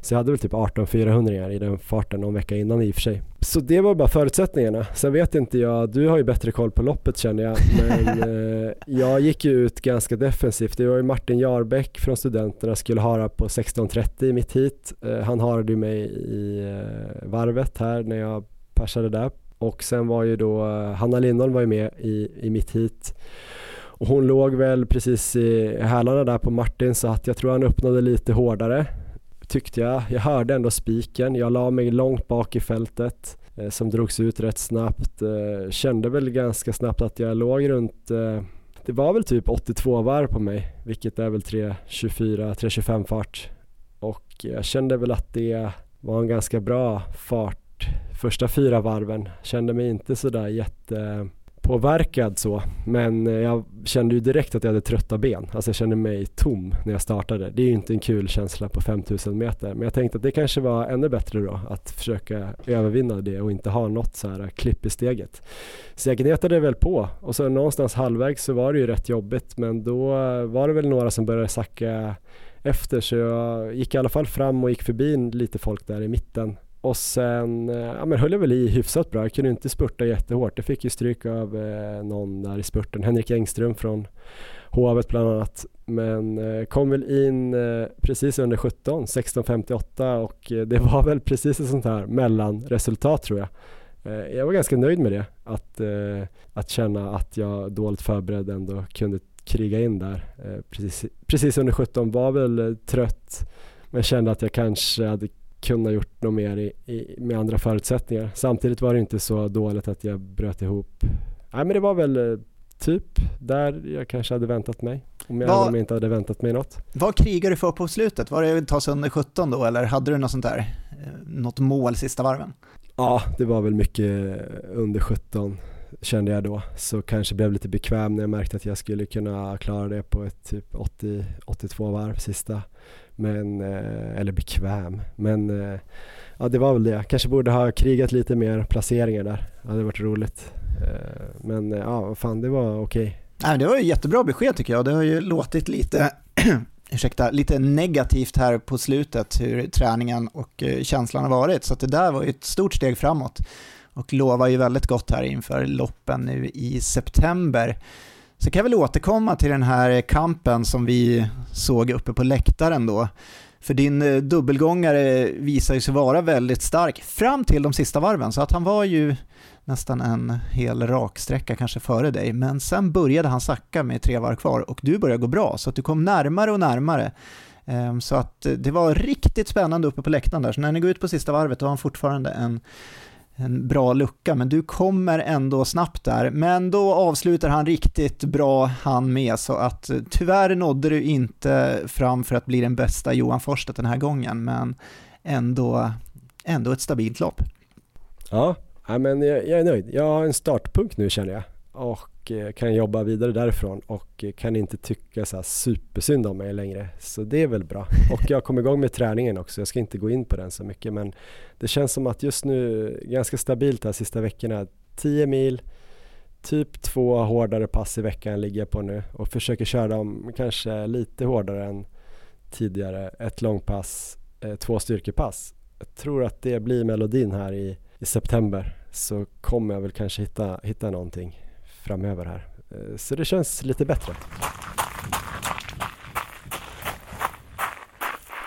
Så jag hade väl typ 18 400 i den farten någon vecka innan i och för sig. Så det var bara förutsättningarna. Sen vet inte jag, du har ju bättre koll på loppet känner jag, men [LAUGHS] eh, jag gick ju ut ganska defensivt. Det var ju Martin Jarbäck från Studenterna skulle hara på 16.30 i mitt hit. Eh, han harade ju mig i eh, varvet här när jag persade där. Och sen var ju då eh, Hanna Lindholm var ju med i, i mitt hit. Och hon låg väl precis i hälarna där på Martin så att jag tror han öppnade lite hårdare tyckte jag. Jag hörde ändå spiken. Jag la mig långt bak i fältet eh, som drogs ut rätt snabbt. Eh, kände väl ganska snabbt att jag låg runt eh, det var väl typ 82 varv på mig vilket är väl 3.24, 3.25 fart och jag kände väl att det var en ganska bra fart första fyra varven. Kände mig inte sådär jättepåverkad så men jag kände ju direkt att jag hade trötta ben. Alltså jag kände mig tom när jag startade. Det är ju inte en kul känsla på 5000 meter men jag tänkte att det kanske var ännu bättre då att försöka övervinna det och inte ha något så här klipp i steget. Så jag gnetade väl på och så någonstans halvvägs så var det ju rätt jobbigt men då var det väl några som började sacka efter så jag gick i alla fall fram och gick förbi lite folk där i mitten och sen eh, ja, men höll jag väl i hyfsat bra. Jag kunde inte spurta jättehårt. Jag fick ju stryk av eh, någon där i spurten. Henrik Engström från Hovet bland annat. Men eh, kom väl in eh, precis under 17, 16.58 och eh, det var väl precis ett sånt här mellanresultat tror jag. Eh, jag var ganska nöjd med det. Att, eh, att känna att jag dåligt förberedd ändå kunde kriga in där. Eh, precis, precis under 17 var väl trött men kände att jag kanske hade kunnat gjort något mer i, i, med andra förutsättningar. Samtidigt var det inte så dåligt att jag bröt ihop. Nej men det var väl eh, typ där jag kanske hade väntat mig. Om jag vad, inte hade väntat mig något. Vad krigade du för på slutet? Var det att ta sig under 17 då eller hade du något sånt där, eh, något mål sista varven? Ja, det var väl mycket under 17 kände jag då. Så kanske blev lite bekväm när jag märkte att jag skulle kunna klara det på ett typ 80, 82 varv sista. Men, eh, eller bekväm. Men eh, ja, det var väl det. Kanske borde ha krigat lite mer placeringar där. Det hade varit roligt. Eh, men ja, fan det var okej. Okay. det var ju jättebra besked tycker jag. Det har ju låtit lite [CLEARS THROAT] ursäkta, lite negativt här på slutet hur träningen och känslan har varit. Så det där var ju ett stort steg framåt och lovar ju väldigt gott här inför loppen nu i september. Så kan jag väl återkomma till den här kampen som vi såg uppe på läktaren då. För din eh, dubbelgångare visar sig vara väldigt stark fram till de sista varven, så att han var ju nästan en hel raksträcka kanske före dig, men sen började han sacka med tre varv kvar och du började gå bra, så att du kom närmare och närmare. Ehm, så att eh, det var riktigt spännande uppe på läktaren där, så när ni går ut på sista varvet då har han fortfarande en en bra lucka, men du kommer ändå snabbt där. Men då avslutar han riktigt bra han med, så att eh, tyvärr nådde du inte fram för att bli den bästa Johan Forsstedt den här gången, men ändå, ändå ett stabilt lopp. Ja, men jag, jag är nöjd. Jag har en startpunkt nu känner jag och Eh, kan jobba vidare därifrån och eh, kan inte tycka så här supersynd om mig längre. Så det är väl bra. Och jag kom igång med träningen också. Jag ska inte gå in på den så mycket men det känns som att just nu ganska stabilt de här sista veckorna. 10 mil, typ två hårdare pass i veckan ligger jag på nu och försöker köra dem kanske lite hårdare än tidigare. Ett långpass, eh, två styrkepass. Jag tror att det blir melodin här i, i september så kommer jag väl kanske hitta, hitta någonting framöver här. Eh, så det känns lite bättre.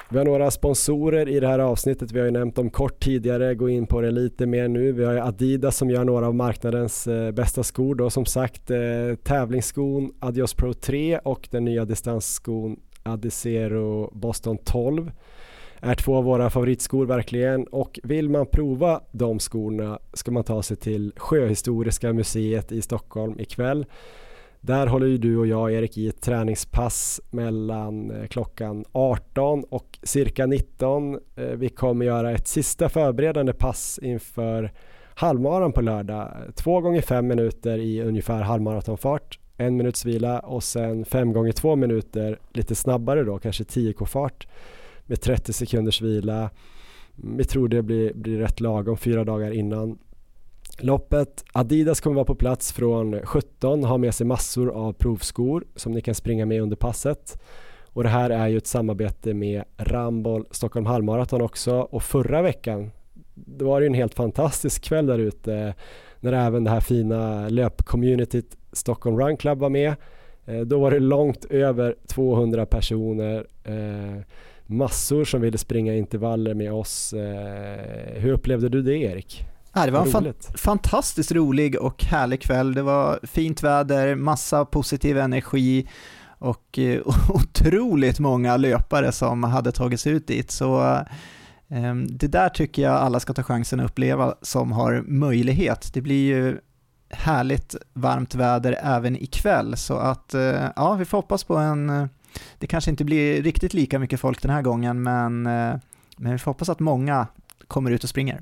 Vi har några sponsorer i det här avsnittet. Vi har ju nämnt dem kort tidigare, gå in på det lite mer nu. Vi har ju Adidas som gör några av marknadens eh, bästa skor då som sagt. Eh, tävlingsskon Adios Pro 3 och den nya distansskon Adizero Boston 12 är två av våra favoritskor verkligen och vill man prova de skorna ska man ta sig till Sjöhistoriska museet i Stockholm ikväll. Där håller ju du och jag Erik i ett träningspass mellan eh, klockan 18 och cirka 19. Eh, vi kommer göra ett sista förberedande pass inför halvmaran på lördag. Två gånger fem minuter i ungefär halvmaratonfart, en minuts vila och sen fem gånger två minuter lite snabbare då, kanske 10k fart med 30 sekunders vila. Vi tror det blir, blir rätt lagom fyra dagar innan loppet. Adidas kommer vara på plats från 17, har med sig massor av provskor som ni kan springa med under passet. Och det här är ju ett samarbete med Ramboll Stockholm halvmaraton också och förra veckan då var det en helt fantastisk kväll där ute när även det här fina löpcommunityt Stockholm Run Club var med. Eh, då var det långt över 200 personer. Eh, Massor som ville springa intervaller med oss. Eh, hur upplevde du det Erik? Ja, det var en fan, fantastiskt rolig och härlig kväll. Det var fint väder, massa positiv energi och eh, [LAUGHS] otroligt många löpare som hade tagit sig ut dit. Så eh, det där tycker jag alla ska ta chansen att uppleva som har möjlighet. Det blir ju härligt varmt väder även ikväll så att eh, ja, vi får hoppas på en det kanske inte blir riktigt lika mycket folk den här gången, men, eh, men vi får hoppas att många kommer ut och springer.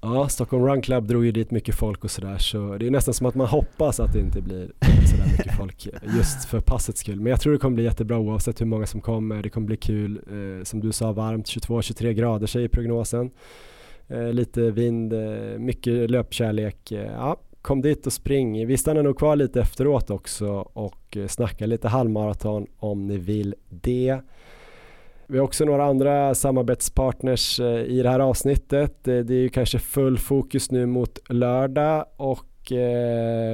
Ja, Stockholm Run Club drog ju dit mycket folk och sådär så det är nästan som att man hoppas att det inte blir sådär mycket [LAUGHS] folk just för passets skull. Men jag tror det kommer bli jättebra oavsett hur många som kommer. Det kommer bli kul. Eh, som du sa, varmt 22-23 grader säger prognosen. Eh, lite vind, eh, mycket löpkärlek. Eh, ja, kom dit och spring. Vi stannar nog kvar lite efteråt också och eh, snackar lite halvmaraton om ni vill det. Vi har också några andra samarbetspartners eh, i det här avsnittet. Eh, det är ju kanske full fokus nu mot lördag och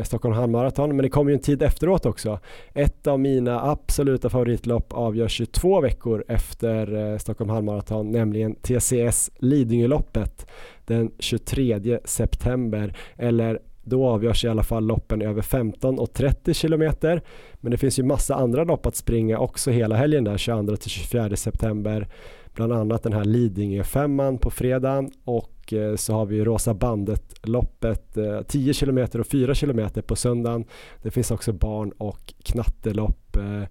Stockholm halvmaraton men det kommer ju en tid efteråt också. Ett av mina absoluta favoritlopp avgörs 22 veckor efter Stockholm halvmaraton nämligen TCS Lidingöloppet den 23 september eller då avgörs i alla fall loppen över 15 och 30 kilometer. Men det finns ju massa andra lopp att springa också hela helgen där 22 till 24 september. Bland annat den här Lidingö femman på fredagen och Eh, så har vi Rosa bandet-loppet eh, 10 km och 4 km på söndagen. Det finns också barn och knattelopp. Eh,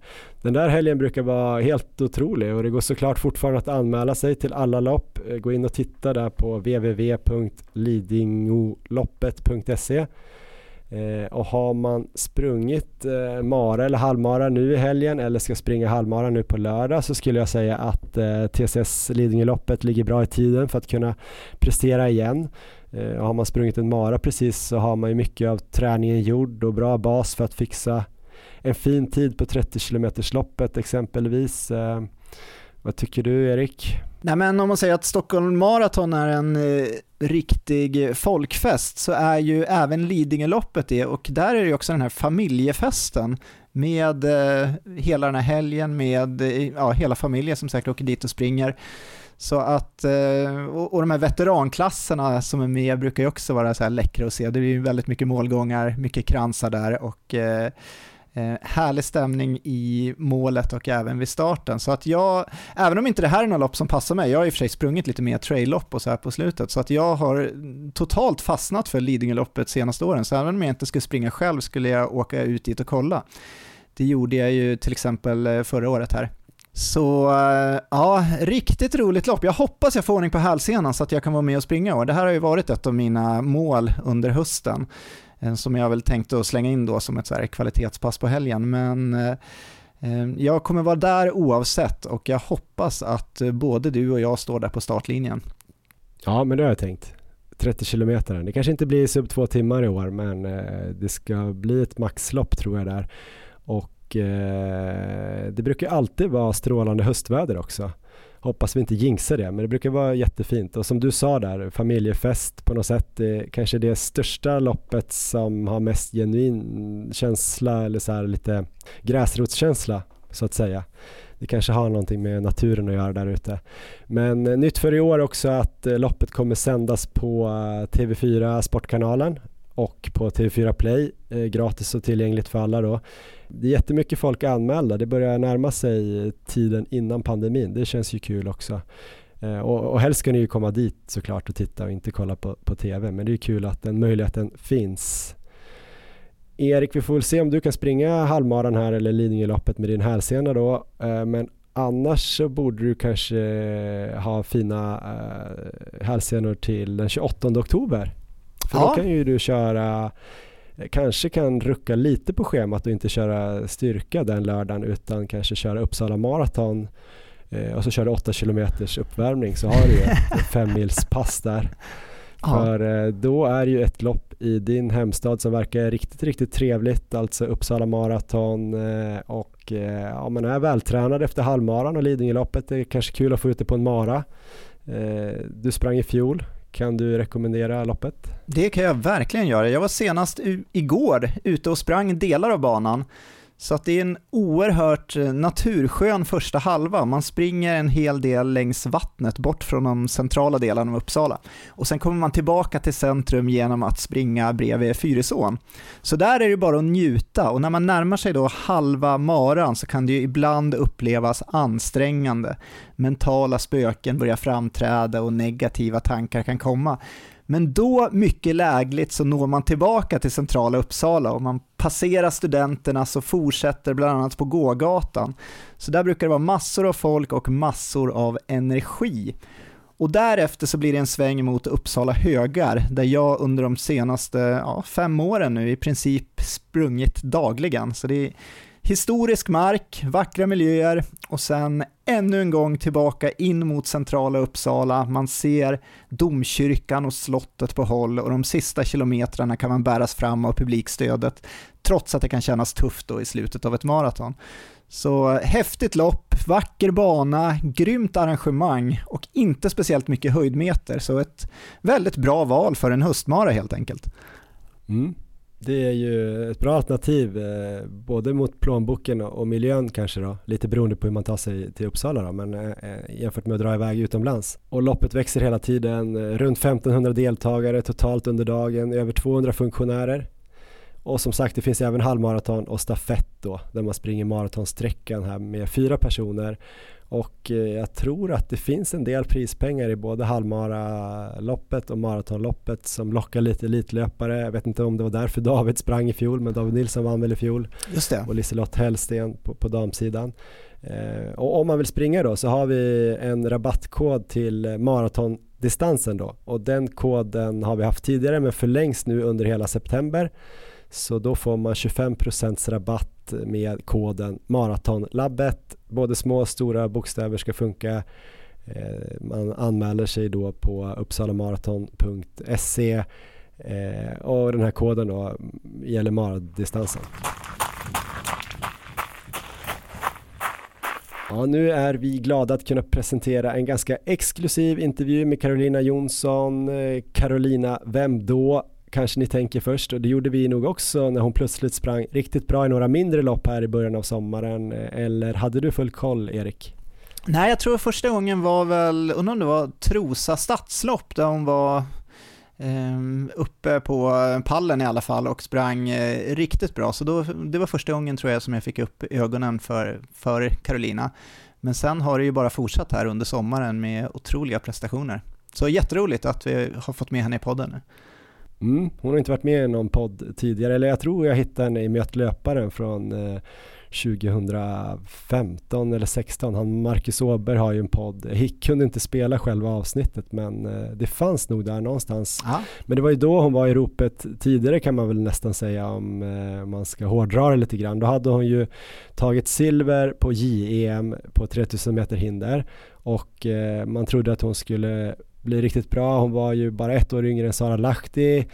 den där helgen brukar vara helt otrolig och det går såklart fortfarande att anmäla sig till alla lopp. Gå in och titta där på www.lidingoloppet.se Eh, och har man sprungit eh, mara eller halvmara nu i helgen eller ska springa halvmara nu på lördag så skulle jag säga att eh, TCS Lidingöloppet ligger bra i tiden för att kunna prestera igen. Eh, och har man sprungit en mara precis så har man ju mycket av träningen gjord och bra bas för att fixa en fin tid på 30 km loppet exempelvis. Eh, vad tycker du Erik? Nej men om man säger att Stockholm Marathon är en eh, riktig folkfest så är ju även Lidingöloppet det och där är det ju också den här familjefesten med eh, hela den här helgen med eh, ja, hela familjen som säkert åker dit och springer. Så att, eh, och, och de här veteranklasserna som är med brukar ju också vara så här läckra att se. Det är ju väldigt mycket målgångar, mycket kransar där och eh, eh, härlig stämning i målet och även vid starten. Så att jag, även om inte det här är något lopp som passar mig, jag har i och för sig sprungit lite mer trail-lopp och så här på slutet, så att jag har totalt fastnat för Lidingöloppet senaste åren, så även om jag inte skulle springa själv skulle jag åka ut dit och kolla. Det gjorde jag ju till exempel eh, förra året här. Så eh, ja, riktigt roligt lopp. Jag hoppas jag får ordning på hälsenan så att jag kan vara med och springa år. Det här har ju varit ett av mina mål under hösten. Eh, som jag väl tänkte att slänga in då som ett så kvalitetspass på helgen. Men eh, eh, jag kommer vara där oavsett och jag hoppas att eh, både du och jag står där på startlinjen. Ja, men det har jag tänkt. 30 kilometer. Det kanske inte blir sub två timmar i år, men det ska bli ett maxlopp tror jag där. Och det brukar alltid vara strålande höstväder också hoppas vi inte jinxar det, men det brukar vara jättefint. Och som du sa där, familjefest på något sätt, det kanske det största loppet som har mest genuin känsla eller så här lite gräsrotskänsla så att säga. Det kanske har någonting med naturen att göra där ute. Men eh, nytt för i år också att eh, loppet kommer sändas på eh, TV4 Sportkanalen och på TV4 Play, gratis och tillgängligt för alla då det är jättemycket folk anmälda. Det börjar närma sig tiden innan pandemin. Det känns ju kul också. Eh, och, och helst ska ni ju komma dit såklart och titta och inte kolla på, på TV. Men det är kul att den möjligheten finns. Erik, vi får väl se om du kan springa halvmaran här eller Lidingöloppet med din hälsena då. Eh, men annars så borde du kanske ha fina eh, hälsenor till den 28 oktober. För ja. då kan ju du köra kanske kan rucka lite på schemat och inte köra styrka den lördagen utan kanske köra Uppsala Marathon eh, och så kör du 8 km uppvärmning så har du [LAUGHS] ett femmilspass där. För eh, då är ju ett lopp i din hemstad som verkar riktigt, riktigt trevligt, alltså Uppsala Marathon eh, och ja, man är vältränad efter halvmaran och Lidingöloppet. Det är kanske kul att få ut det på en mara. Du sprang i fjol, kan du rekommendera loppet? Det kan jag verkligen göra. Jag var senast igår ute och sprang delar av banan så att det är en oerhört eh, naturskön första halva. Man springer en hel del längs vattnet bort från de centrala delarna av Uppsala. Och sen kommer man tillbaka till centrum genom att springa bredvid Fyrisån. Så där är det bara att njuta och när man närmar sig då halva maran så kan det ju ibland upplevas ansträngande. Mentala spöken börjar framträda och negativa tankar kan komma. Men då, mycket lägligt, så når man tillbaka till centrala Uppsala och man passerar studenterna och fortsätter bland annat på gågatan. Så där brukar det vara massor av folk och massor av energi. Och därefter så blir det en sväng mot Uppsala högar, där jag under de senaste ja, fem åren nu i princip sprungit dagligen. Så det är historisk mark, vackra miljöer och sen ännu en gång tillbaka in mot centrala Uppsala. Man ser domkyrkan och slottet på håll och de sista kilometrarna kan man bäras fram av publikstödet trots att det kan kännas tufft då i slutet av ett maraton. Så häftigt lopp, vacker bana, grymt arrangemang och inte speciellt mycket höjdmeter, så ett väldigt bra val för en höstmara helt enkelt. Mm. Det är ju ett bra alternativ eh, både mot plånboken och miljön kanske då, lite beroende på hur man tar sig till Uppsala då, men eh, eh jämfört med att dra iväg utomlands. Och loppet växer hela tiden, eh, runt 1500 deltagare totalt under dagen, över 200 funktionärer. Och som sagt, det finns även halvmaraton och stafett då, där man springer maratonsträckan här med fyra personer och eh, jag tror att det finns en del prispengar i både halvmara-loppet och maratonloppet som lockar lite elitlöpare. Jag vet inte om det var därför David sprang i fjol, men David Nilsson vann väl i fjol. Just det. Och Liselott Hellsten på, på damsidan. Eh, och om man vill springa då så har vi en rabattkod till maratondistansen då. Och den koden har vi haft tidigare men förlängs nu under hela september. Så då får man 25% rabatt rabatt med koden Maratonlabbet. Både små och stora bokstäver ska funka. Eh, man anmäler sig då på uppsalamaraton.se eh, och den här koden då gäller maradistansen. Ja, nu är vi glada att kunna presentera en ganska exklusiv intervju med Carolina Jonsson. Eh, Carolina, vem då? Kanske ni tänker först och det gjorde vi nog också när hon plötsligt sprang riktigt bra i några mindre lopp här i början av sommaren. Eller hade du full koll, Erik? Nej, jag tror första gången var väl, undrar om det var Trosa stadslopp där hon var ehm, uppe på pallen i alla fall och sprang eh, riktigt bra. Så då, det var första gången tror jag som jag fick upp ögonen för, för Carolina. Men sen har det ju bara fortsatt här under sommaren med otroliga prestationer. Så jätteroligt att vi har fått med henne i podden. Mm, hon har inte varit med i någon podd tidigare, eller jag tror jag hittade henne i Möt löparen från eh, 2015 eller 16. Han, Marcus Åberg har ju en podd. Hick kunde inte spela själva avsnittet men eh, det fanns nog där någonstans. Aha. Men det var ju då hon var i ropet tidigare kan man väl nästan säga om eh, man ska hårdra det lite grann. Då hade hon ju tagit silver på JEM på 3000 meter hinder och eh, man trodde att hon skulle bli riktigt bra. Hon var ju bara ett år yngre än Sara Lahti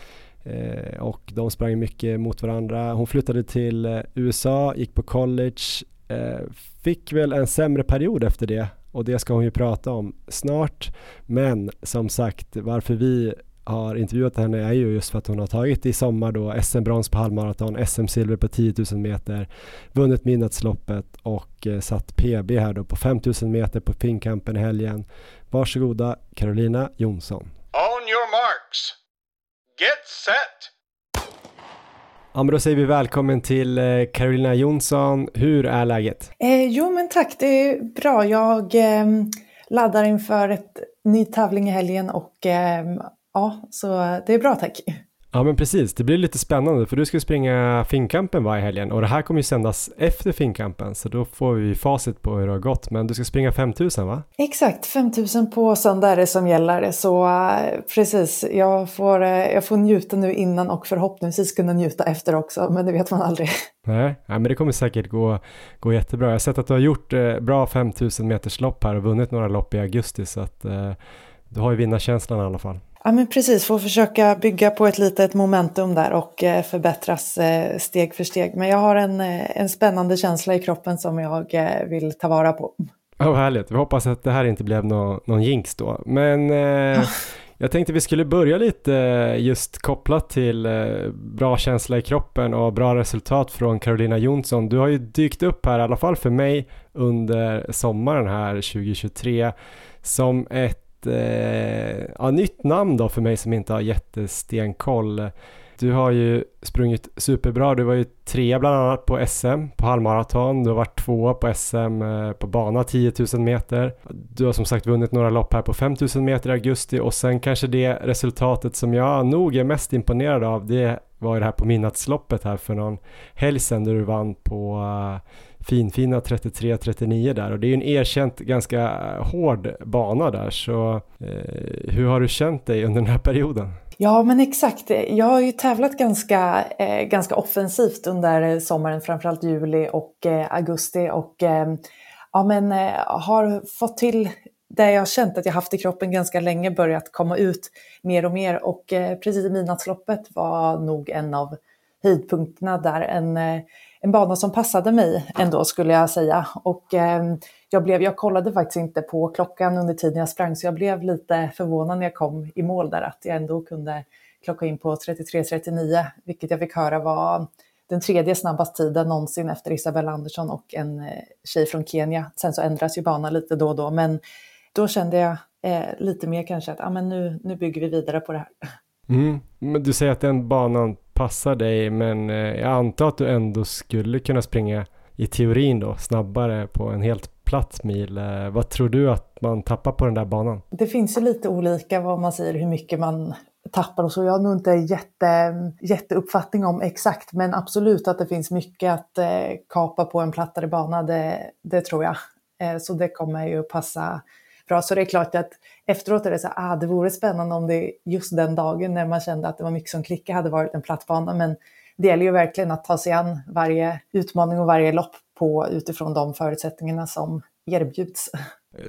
Eh, och de sprang mycket mot varandra. Hon flyttade till eh, USA, gick på college, eh, fick väl en sämre period efter det och det ska hon ju prata om snart. Men som sagt, varför vi har intervjuat henne är ju just för att hon har tagit i sommar då SM-brons på halvmaraton, SM-silver på 10 000 meter, vunnit midnattsloppet och eh, satt PB här då på 5 000 meter på Finnkampen i helgen. Varsågoda Carolina Jonsson. On your marks. Get set! Ja, men då säger vi välkommen till eh, Carolina Jonsson. Hur är läget? Eh, jo, men tack. Det är bra. Jag eh, laddar inför ett ny tävling i helgen och eh, ja, så det är bra tack. Ja men precis, det blir lite spännande för du ska springa Finnkampen varje helgen och det här kommer ju sändas efter Finnkampen så då får vi facit på hur det har gått. Men du ska springa 5000 va? Exakt, 5000 på söndag är det som gäller så uh, precis, jag får, uh, jag får njuta nu innan och förhoppningsvis kunna njuta efter också men det vet man aldrig. [LAUGHS] Nej, ja, men det kommer säkert gå, gå jättebra. Jag har sett att du har gjort uh, bra 5000 meters lopp här och vunnit några lopp i augusti så att du har ju vinnarkänslan i alla fall. Ja men precis, få försöka bygga på ett litet momentum där och eh, förbättras eh, steg för steg. Men jag har en, eh, en spännande känsla i kroppen som jag vill ta vara på. Ja, oh, härligt. Vi hoppas att det här inte blev någon, någon jinx då. Men eh, jag tänkte vi skulle börja lite just kopplat till eh, bra känsla i kroppen och bra resultat från Carolina Jonsson. Du har ju dykt upp här, i alla fall för mig, under sommaren här 2023 som ett eh, ja, nytt namn då för mig som inte har jättestenkoll. Du har ju sprungit superbra. Du var ju trea bland annat på SM på halvmaraton. Du har varit tvåa på SM eh, på bana 10 000 meter. Du har som sagt vunnit några lopp här på 5 000 meter i augusti och sen kanske det resultatet som jag nog är mest imponerad av det var ju det här på midnattsloppet här för någon helg sedan där du vann på uh, finfina 33-39 där. Och det är ju en erkänt ganska eh, hård bana där. Så eh, hur har du känt dig under den här perioden? Ja men exakt, jag har ju tävlat ganska, eh, ganska offensivt under sommaren, framförallt juli och eh, augusti. Och eh, ja, men, eh, har fått till det jag har känt att jag haft i kroppen ganska länge börjat komma ut mer och mer. Och eh, precis i midnattsloppet var nog en av höjdpunkterna där. En, eh, en bana som passade mig ändå skulle jag säga. Och eh, jag, blev, jag kollade faktiskt inte på klockan under tiden jag sprang så jag blev lite förvånad när jag kom i mål där att jag ändå kunde klocka in på 33.39 vilket jag fick höra var den tredje snabbaste tiden någonsin efter Isabella Andersson och en eh, tjej från Kenya. Sen så ändras ju banan lite då och då men då kände jag eh, lite mer kanske att ah, men nu, nu bygger vi vidare på det här. Mm. Men du säger att den banan passar dig men eh, jag antar att du ändå skulle kunna springa i teorin då snabbare på en helt platt mil. Eh, vad tror du att man tappar på den där banan? Det finns ju lite olika vad man säger hur mycket man tappar och så. Jag har nog inte jätte, jätteuppfattning om exakt men absolut att det finns mycket att eh, kapa på en plattare bana, det, det tror jag. Så det kommer ju passa bra. Så det är klart att efteråt är det så ah, det vore spännande om det just den dagen när man kände att det var mycket som klickade hade varit en platt bana. Men det gäller ju verkligen att ta sig an varje utmaning och varje lopp på utifrån de förutsättningarna som erbjuds.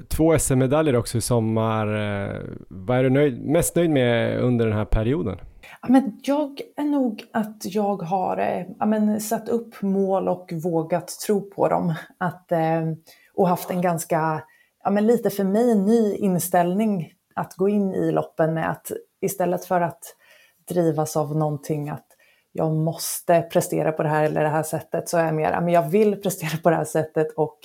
Två SM-medaljer också i sommar. Eh, vad är du nöjd, mest nöjd med under den här perioden? Ja, men jag är nog att jag har eh, ja, men, satt upp mål och vågat tro på dem. Att, eh, och haft en ganska, ja men lite för mig ny inställning att gå in i loppen med att istället för att drivas av någonting att jag måste prestera på det här eller det här sättet så är jag mer, ja, men jag vill prestera på det här sättet och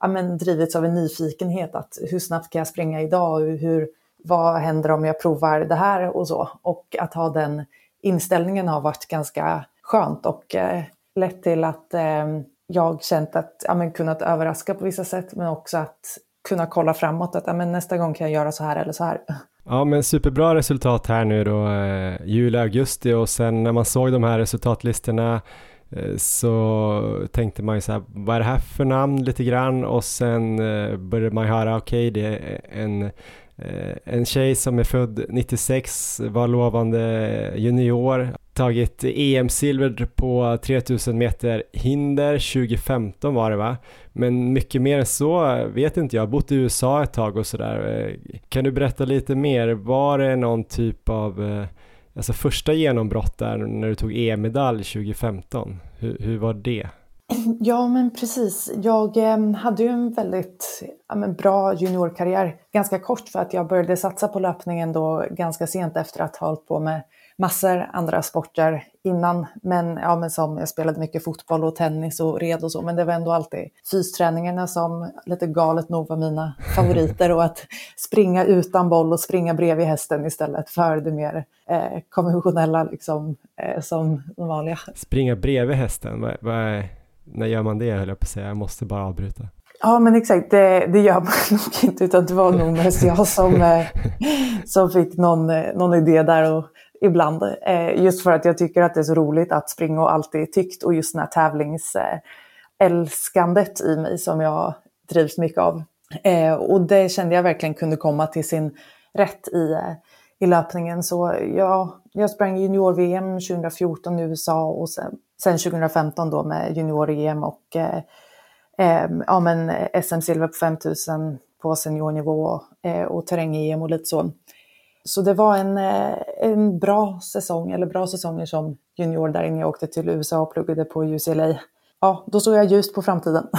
ja, men drivits av en nyfikenhet att hur snabbt kan jag springa idag och hur, vad händer om jag provar det här och så. Och att ha den inställningen har varit ganska skönt och eh, lett till att eh, jag känt att, ja, men kunnat överraska på vissa sätt men också att kunna kolla framåt att ja, men nästa gång kan jag göra så här eller så här. Ja men superbra resultat här nu då, eh, juli, augusti. Och sen när man såg de här resultatlistorna eh, så tänkte man ju så här, vad är det här för namn? lite grann. Och sen eh, började man höra, okej okay, det är en eh, en tjej som är född 96, var lovande junior, tagit EM-silver på 3000 meter hinder 2015 var det va? Men mycket mer än så vet inte jag, bott i USA ett tag och sådär. Kan du berätta lite mer, var det någon typ av eh, Alltså första genombrott där när du tog EM-medalj 2015, hur, hur var det? [CLEARS THROAT] Ja, men precis. Jag ehm, hade ju en väldigt ja, men bra juniorkarriär. Ganska kort för att jag började satsa på löpningen då ganska sent efter att ha hållit på med massor andra sporter innan. Men, ja, men som jag spelade mycket fotboll och tennis och red och så. Men det var ändå alltid fysträningarna som lite galet nog var mina [LAUGHS] favoriter. och att springa utan boll och springa bredvid hästen istället för det mer eh, konventionella liksom, eh, som de vanliga. Springa bredvid hästen, vad, vad är när gör man det höll jag på att säga, jag måste bara avbryta. Ja men exakt, det, det gör man [LAUGHS] nog inte utan det var nog mest jag som, eh, [LAUGHS] som fick någon, eh, någon idé där och ibland. Eh, just för att jag tycker att det är så roligt att springa och alltid tyckt och just den här tävlingsälskandet i mig som jag drivs mycket av. Eh, och det kände jag verkligen kunde komma till sin rätt i, eh, i löpningen. Så ja, jag sprang junior-VM 2014 i USA och sen sen 2015 då med junior-EM och eh, eh, ja, men SM-silver på 5000 på seniornivå eh, och terräng-EM och lite så. Så det var en, eh, en bra säsong, eller bra säsonger som junior där innan jag åkte till USA och pluggade på UCLA. Ja, då såg jag ljust på framtiden. [LAUGHS]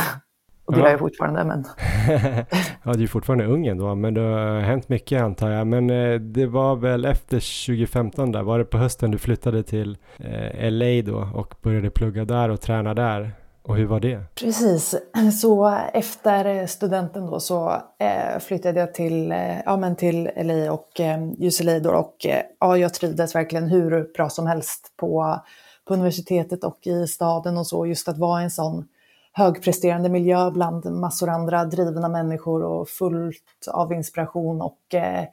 Och det ja. gör jag fortfarande. Men... [LAUGHS] ja, du är fortfarande ung ändå, men det har hänt mycket antar jag. Men eh, det var väl efter 2015 där, var det på hösten du flyttade till eh, LA då och började plugga där och träna där? Och hur var det? Precis, så efter studenten då så eh, flyttade jag till, eh, ja, men till LA och eh, UCLA då och eh, ja, jag trivdes verkligen hur bra som helst på, på universitetet och i staden och så. Just att vara i en sån högpresterande miljö bland massor andra drivna människor och fullt av inspiration och eh,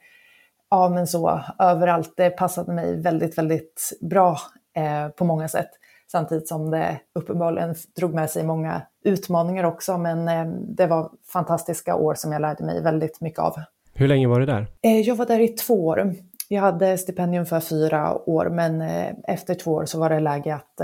ja men så överallt. Det passade mig väldigt, väldigt bra eh, på många sätt. Samtidigt som det uppenbarligen drog med sig många utmaningar också men eh, det var fantastiska år som jag lärde mig väldigt mycket av. Hur länge var du där? Eh, jag var där i två år. Jag hade stipendium för fyra år men eh, efter två år så var det läge att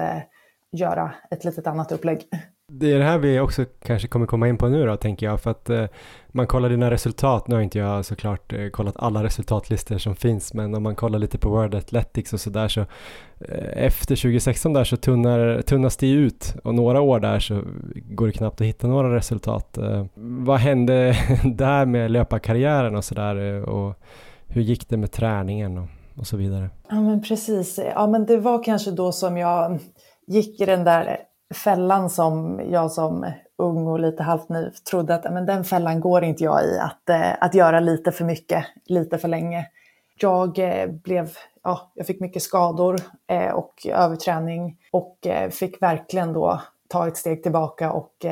göra ett litet annat upplägg. Det är det här vi också kanske kommer komma in på nu då, tänker jag, för att eh, man kollar dina resultat, nu har inte jag såklart eh, kollat alla resultatlistor som finns, men om man kollar lite på World Athletics och sådär så eh, efter 2016 där så tunnar, tunnas det ut och några år där så går det knappt att hitta några resultat. Eh, vad hände [LAUGHS] där med löparkarriären och sådär eh, och hur gick det med träningen och, och så vidare? Ja men precis, ja men det var kanske då som jag gick i den där fällan som jag som ung och lite halvt ny trodde att men den fällan går inte jag i, att, eh, att göra lite för mycket, lite för länge. Jag eh, blev, ja, jag fick mycket skador eh, och överträning och fick verkligen då ta ett steg tillbaka och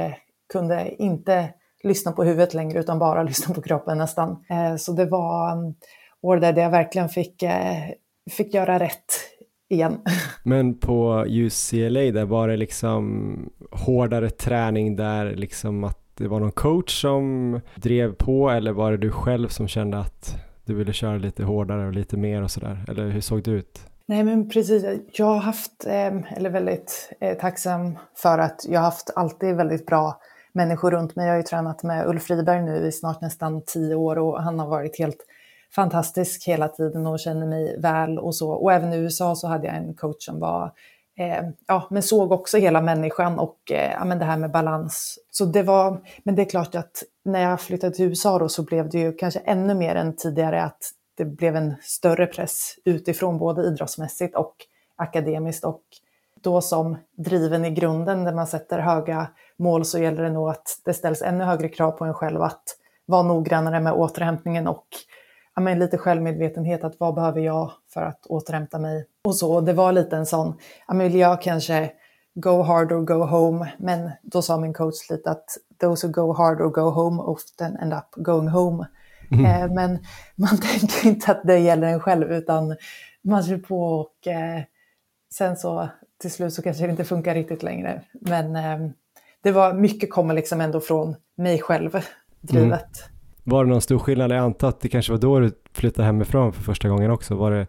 kunde inte lyssna på huvudet längre utan bara [LAUGHS] lyssna på kroppen nästan. Så det var mm, år där jag verkligen fick, fick göra rätt igen. Men på UCLA där var det liksom hårdare träning där liksom att det var någon coach som drev på eller var det du själv som kände att du ville köra lite hårdare och lite mer och sådär? Eller hur såg det ut? Nej men precis, jag har haft, ehm, eller väldigt eh, tacksam för att jag har haft alltid väldigt bra människor runt mig. Jag har ju tränat med Ulf Friberg nu i snart nästan tio år och han har varit helt fantastisk hela tiden och känner mig väl och så. Och även i USA så hade jag en coach som var eh, ja, men såg också hela människan och eh, ja, men det här med balans. Så det var, men det är klart att när jag flyttade till USA då så blev det ju kanske ännu mer än tidigare att det blev en större press utifrån, både idrottsmässigt och akademiskt. Och då som driven i grunden, där man sätter höga mål, så gäller det nog att det ställs ännu högre krav på en själv att vara noggrannare med återhämtningen och men lite självmedvetenhet att vad behöver jag för att återhämta mig och så. Det var lite en sån, ja, men vill jag kanske go hard or go home, men då sa min coach lite att those who go hard or go home often end up going home. Mm. Eh, men man [LAUGHS] tänker inte att det gäller en själv utan man kör på och eh, sen så till slut så kanske det inte funkar riktigt längre. Men eh, det var mycket kommer liksom ändå från mig själv drivet. Mm. Var det någon stor skillnad? Jag antar att det kanske var då du flyttade hemifrån för första gången också. Var det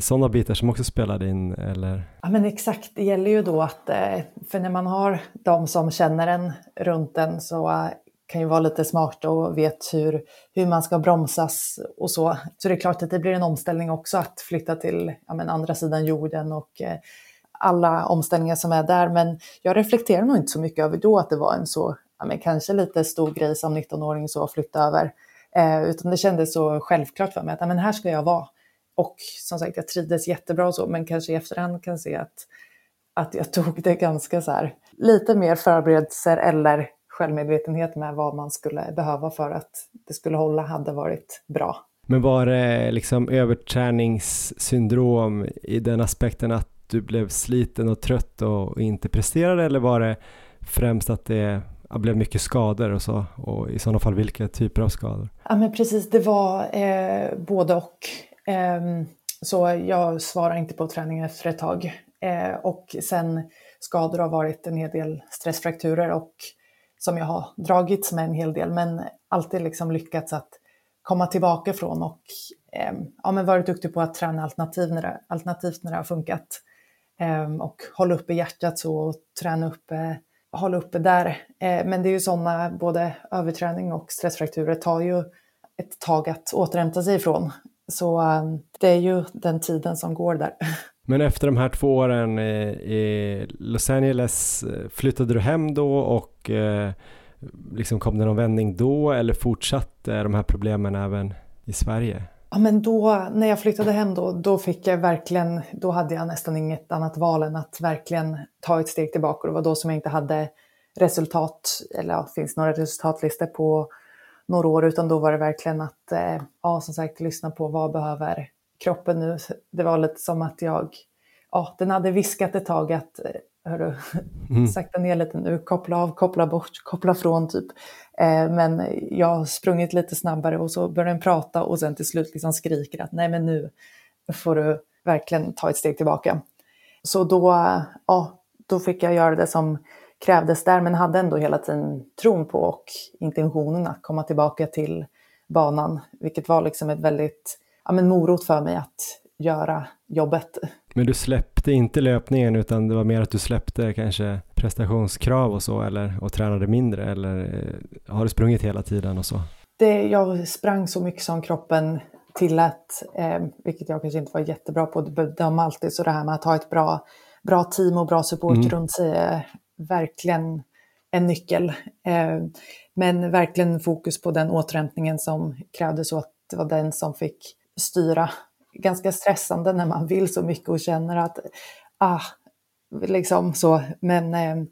sådana bitar som också spelade in? Eller? Ja men exakt, det gäller ju då att, eh, för när man har de som känner en runt en så eh, kan ju vara lite smart och vet hur, hur man ska bromsas och så. Så det är klart att det blir en omställning också att flytta till ja, men andra sidan jorden och eh, alla omställningar som är där. Men jag reflekterar nog inte så mycket över då att det var en så ja, men kanske lite stor grej som 19-åring så att flytta över. Eh, utan det kändes så självklart för mig att ja, men här ska jag vara. Och som sagt, jag trivdes jättebra och så, men kanske i efterhand kan se att, att jag tog det ganska så här, lite mer förberedelser eller självmedvetenhet med vad man skulle behöva för att det skulle hålla hade varit bra. Men var det liksom överträningssyndrom i den aspekten att du blev sliten och trött och inte presterade eller var det främst att det det blev mycket skador och så och i sådana fall vilka typer av skador? Ja men precis, det var eh, både och. Eh, så jag svarar inte på träning efter ett tag. Eh, och sen skador har varit en hel del stressfrakturer och som jag har dragits med en hel del men alltid liksom lyckats att komma tillbaka från och eh, ja, men varit duktig på att träna alternativ när det, alternativt när det har funkat. Eh, och hålla uppe hjärtat så och träna upp eh, hålla uppe där. Eh, men det är ju sådana, både överträning och stressfrakturer tar ju ett tag att återhämta sig ifrån. Så ehm, det är ju den tiden som går där. [LAUGHS] Men efter de här två åren i Los Angeles, eh, flyttade du hem då och eh, liksom kom det någon vändning då eller fortsatte de här problemen även i Sverige? Ja, men då, när jag flyttade hem då, då fick jag verkligen, då hade jag nästan inget annat val än att verkligen ta ett steg tillbaka. Det var då som jag inte hade resultat, eller ja, finns några resultatlistor på några år, utan då var det verkligen att, eh, ja som sagt, lyssna på vad behöver kroppen nu. Det var lite som att jag, ja, den hade viskat ett tag att eh, hörru, mm. sakta ner lite nu, koppla av, koppla bort, koppla från typ. Eh, men jag har sprungit lite snabbare och så börjar den prata och sen till slut liksom skriker att nej men nu får du verkligen ta ett steg tillbaka. Så då, ja, då fick jag göra det som krävdes där men hade ändå hela tiden tron på och intentionen att komma tillbaka till banan, vilket var liksom ett väldigt ja, men morot för mig att göra jobbet. Men du släppte inte löpningen utan det var mer att du släppte kanske prestationskrav och så eller och tränade mindre eller eh, har du sprungit hela tiden och så? Det, jag sprang så mycket som kroppen tillät, eh, vilket jag kanske inte var jättebra på att bedöma alltid, så det här med att ha ett bra, bra team och bra support mm. runt sig är verkligen en nyckel. Eh, men verkligen fokus på den återhämtningen som krävdes och att det var den som fick styra ganska stressande när man vill så mycket och känner att ah, liksom så. Men eh,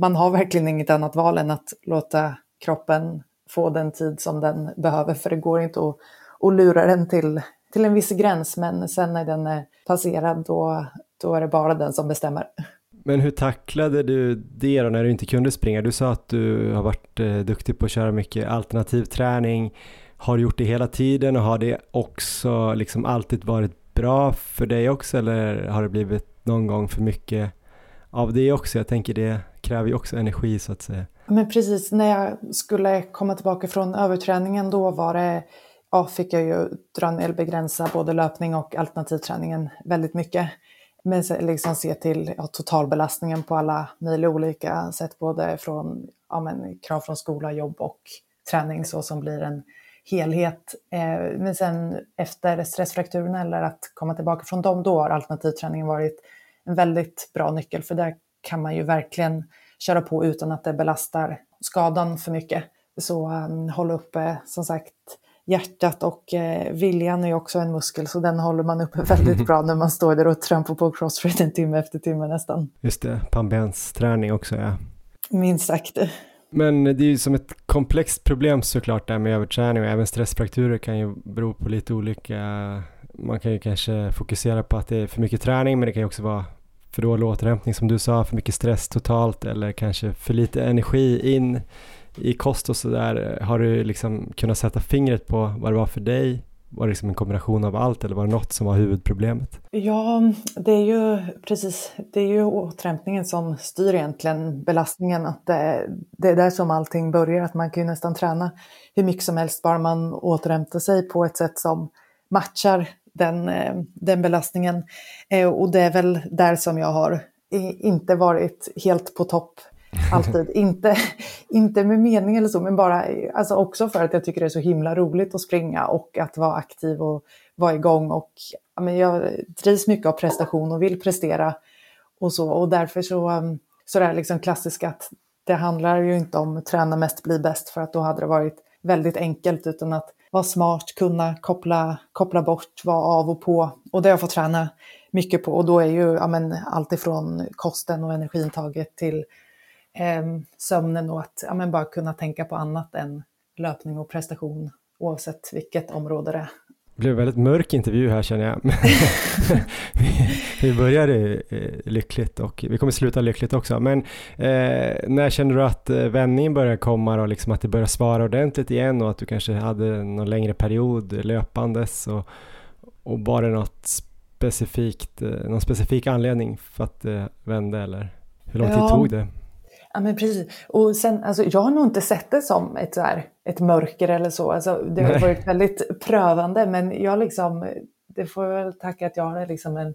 man har verkligen inget annat val än att låta kroppen få den tid som den behöver för det går inte att, att lura den till, till en viss gräns men sen när den är passerad då, då är det bara den som bestämmer. Men hur tacklade du det då när du inte kunde springa? Du sa att du har varit eh, duktig på att köra mycket alternativ träning. Har du gjort det hela tiden och har det också liksom alltid varit bra för dig också eller har det blivit någon gång för mycket av det också? Jag tänker det kräver ju också energi så att säga. Men precis, när jag skulle komma tillbaka från överträningen då var det, ja, fick jag ju dra ner, begränsa både löpning och alternativträningen väldigt mycket. Men liksom se till ja, totalbelastningen på alla möjliga olika sätt, både från ja, men, krav från skola, jobb och träning så som blir en helhet. Eh, men sen efter stressfrakturerna eller att komma tillbaka från dem, då har alternativträningen varit en väldigt bra nyckel för där kan man ju verkligen köra på utan att det belastar skadan för mycket. Så um, hålla uppe som sagt hjärtat och eh, viljan är ju också en muskel så den håller man uppe väldigt [LAUGHS] bra när man står där och trampar på crossfit timme efter timme nästan. Just det, pannbensträning också ja. Minst sagt. Men det är ju som ett komplext problem såklart där med överträning och även stressfrakturer kan ju bero på lite olika man kan ju kanske fokusera på att det är för mycket träning men det kan ju också vara för dålig återhämtning som du sa, för mycket stress totalt eller kanske för lite energi in i kost och sådär. Har du liksom kunnat sätta fingret på vad det var för dig? Var det liksom en kombination av allt eller var det något som var huvudproblemet? Ja, det är ju precis, det är ju återhämtningen som styr egentligen belastningen. Att det, det är där som allting börjar, att man kan ju nästan träna hur mycket som helst bara man återhämtar sig på ett sätt som matchar den, eh, den belastningen. Eh, och det är väl där som jag har inte varit helt på topp alltid. inte, inte med mening eller så, men bara alltså också för att jag tycker det är så himla roligt att springa och att vara aktiv och vara igång. Och, ja, men jag drivs mycket av prestation och vill prestera och så. Och därför så, um, så det liksom klassiskt att det handlar ju inte om träna mest, bli bäst, för att då hade det varit väldigt enkelt, utan att vara smart, kunna koppla, koppla bort, vara av och på. Och det har jag fått träna mycket på. Och då är ju ja, men, allt ifrån kosten och energiintaget till sömnen och att ja, men, bara kunna tänka på annat än löpning och prestation oavsett vilket område det är. Det blev väldigt mörk intervju här känner jag. [LAUGHS] vi började eh, lyckligt och vi kommer sluta lyckligt också. Men eh, när kände du att eh, vändningen började komma och liksom att det började svara ordentligt igen och att du kanske hade någon längre period löpandes och, och var det något specifikt, eh, någon specifik anledning för att det vände eller hur lång tid ja. tog det? Ja men precis. Och sen, alltså, jag har nog inte sett det som ett, så här, ett mörker eller så. Alltså, det har varit väldigt prövande men jag liksom, det får jag väl tacka att jag har liksom en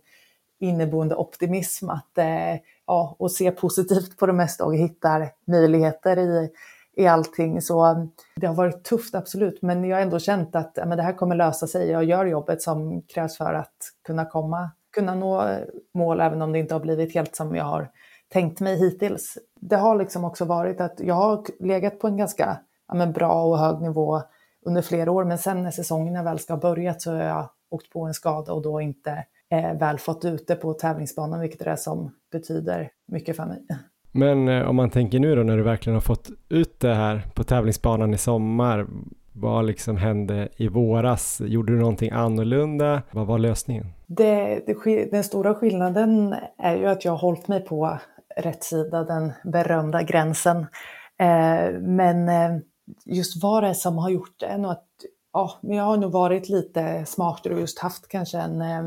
inneboende optimism att eh, ja, och se positivt på det mesta och hittar möjligheter i, i allting. Så det har varit tufft absolut, men jag har ändå känt att ja, men det här kommer lösa sig. Jag gör jobbet som krävs för att kunna komma, kunna nå mål även om det inte har blivit helt som jag har tänkt mig hittills. Det har liksom också varit att jag har legat på en ganska ja, men bra och hög nivå under flera år, men sen när säsongerna väl ska ha börjat så har jag åkt på en skada och då inte eh, väl fått ut det på tävlingsbanan, vilket är det som betyder mycket för mig. Men eh, om man tänker nu då när du verkligen har fått ut det här på tävlingsbanan i sommar, vad liksom hände i våras? Gjorde du någonting annorlunda? Vad var lösningen? Det, det, den stora skillnaden är ju att jag har hållit mig på rätt sida, den berömda gränsen. Eh, men eh, just vad det är som har gjort det är nog att ja, men jag har nog varit lite smartare och just haft kanske en, eh,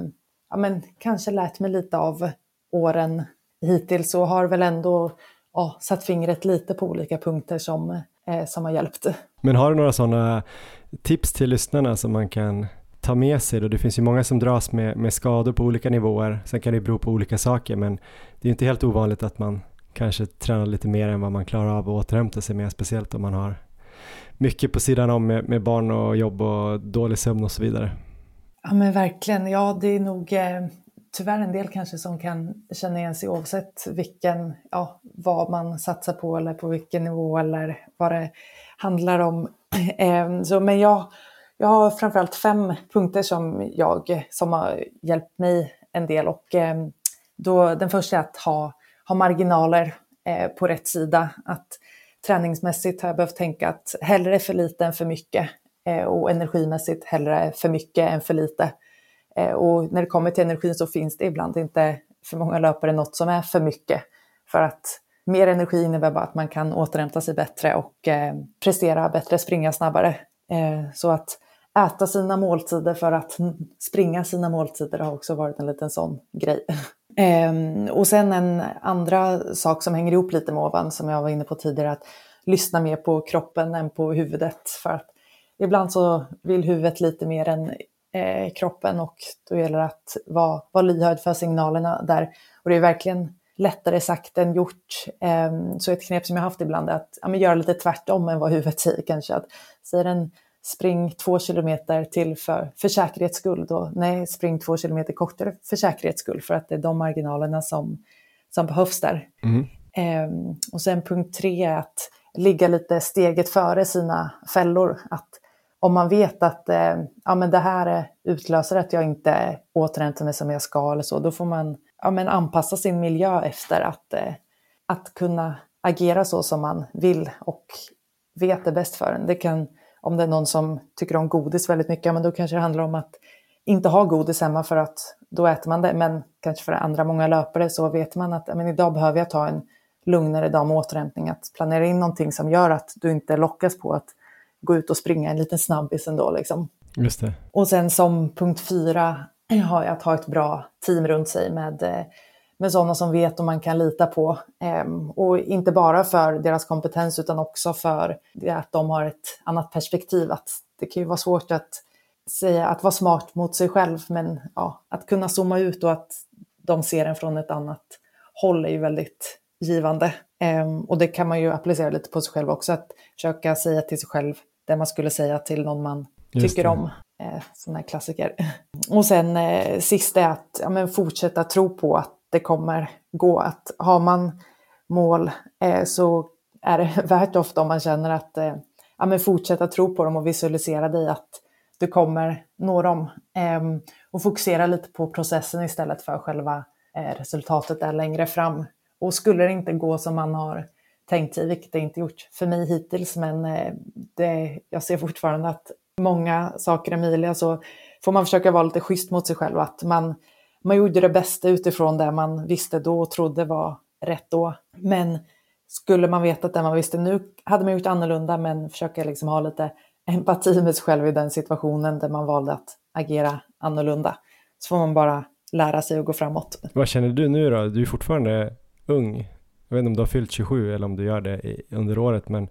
ja men kanske lärt mig lite av åren hittills och har väl ändå ja, satt fingret lite på olika punkter som, eh, som har hjälpt. Men har du några sådana tips till lyssnarna som man kan ta med sig då? Det finns ju många som dras med, med skador på olika nivåer. Sen kan det bero på olika saker, men det är inte helt ovanligt att man kanske tränar lite mer än vad man klarar av att återhämta sig med, speciellt om man har mycket på sidan om med, med barn och jobb och dålig sömn och så vidare. Ja men verkligen, ja det är nog eh, tyvärr en del kanske som kan känna igen sig oavsett vilken, ja, vad man satsar på eller på vilken nivå eller vad det handlar om. [CLEARS THROAT] Eh, så, men jag jag har framförallt fem punkter som, jag, som har hjälpt mig en del. Och, eh, då, den första är att ha, ha marginaler eh, på rätt sida. Att träningsmässigt har jag behövt tänka att hellre för lite än för mycket. Eh, och energimässigt hellre för mycket än för lite. Och när det kommer till energin så finns det ibland inte för många löpare något som är för mycket. För att mer energi innebär bara att man kan återhämta sig bättre och prestera bättre, springa snabbare. Eh, så att äta sina måltider för att springa sina måltider har också varit en liten sån grej. [LAUGHS] Ehm, och sen en andra sak som hänger ihop lite med ovan som jag var inne på tidigare, att lyssna mer på kroppen än på huvudet. För att ibland så vill huvudet lite mer än eh, kroppen och då gäller det att vara, vara lyhörd för signalerna där. Och det är verkligen lättare sagt än gjort. Ehm, så ett knep som jag haft ibland är att ja, göra lite tvärtom än vad huvudet säger kanske. Att säger en spring två kilometer till för, för säkerhets skull. Då, nej, spring två kilometer kortare för säkerhets skull, för att det är de marginalerna som, som behövs där. Mm. Eh, och sen punkt tre är att ligga lite steget före sina fällor. Att om man vet att eh, ja, men det här utlöser att jag inte återhämtar mig som jag ska eller så, då får man ja, men anpassa sin miljö efter att, eh, att kunna agera så som man vill och vet är bäst för en. Det kan, om det är någon som tycker om godis väldigt mycket, men då kanske det handlar om att inte ha godis hemma för att då äter man det. Men kanske för andra många löpare så vet man att men idag behöver jag ta en lugnare dag med återhämtning. Att planera in någonting som gör att du inte lockas på att gå ut och springa en liten snabbis ändå. Liksom. Just det. Och sen som punkt fyra har jag att ha ett bra team runt sig med, eh, med sådana som vet och man kan lita på. Ehm, och inte bara för deras kompetens utan också för att de har ett annat perspektiv. Att det kan ju vara svårt att säga att vara smart mot sig själv men ja, att kunna zooma ut och att de ser en från ett annat håll är ju väldigt givande. Ehm, och det kan man ju applicera lite på sig själv också, att försöka säga till sig själv det man skulle säga till någon man tycker om. Eh, sån här klassiker. Och sen eh, sist är att ja, men fortsätta tro på att det kommer gå. Att har man mål eh, så är det [LAUGHS] värt ofta om man känner att eh, ja, men fortsätta tro på dem och visualisera dig att du kommer nå dem. Eh, och fokusera lite på processen istället för själva eh, resultatet där längre fram. Och skulle det inte gå som man har tänkt sig, vilket det inte gjort för mig hittills, men eh, det, jag ser fortfarande att många saker är möjliga så får man försöka vara lite schysst mot sig själv. Att man, man gjorde det bästa utifrån det man visste då och trodde var rätt då. Men skulle man veta att det man visste nu hade man gjort annorlunda men försöka liksom ha lite empati med sig själv i den situationen där man valde att agera annorlunda. Så får man bara lära sig att gå framåt. Vad känner du nu då? Du är fortfarande ung. Jag vet inte om du har fyllt 27 eller om du gör det under året, men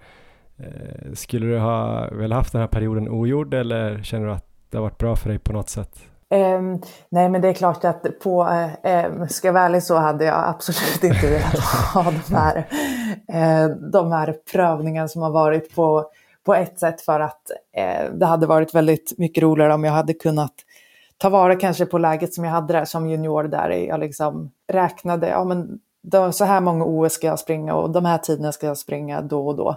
eh, skulle du ha velat haft den här perioden ogjord eller känner du att det har varit bra för dig på något sätt? Um, nej, men det är klart att på, um, ska jag vara ärlig så hade jag absolut [LAUGHS] inte velat ha de här, uh, de här prövningarna som har varit på, på ett sätt för att uh, det hade varit väldigt mycket roligare om jag hade kunnat ta vara kanske på läget som jag hade där som junior där jag liksom räknade, ja men då, så här många OS ska jag springa och de här tiderna ska jag springa då och då.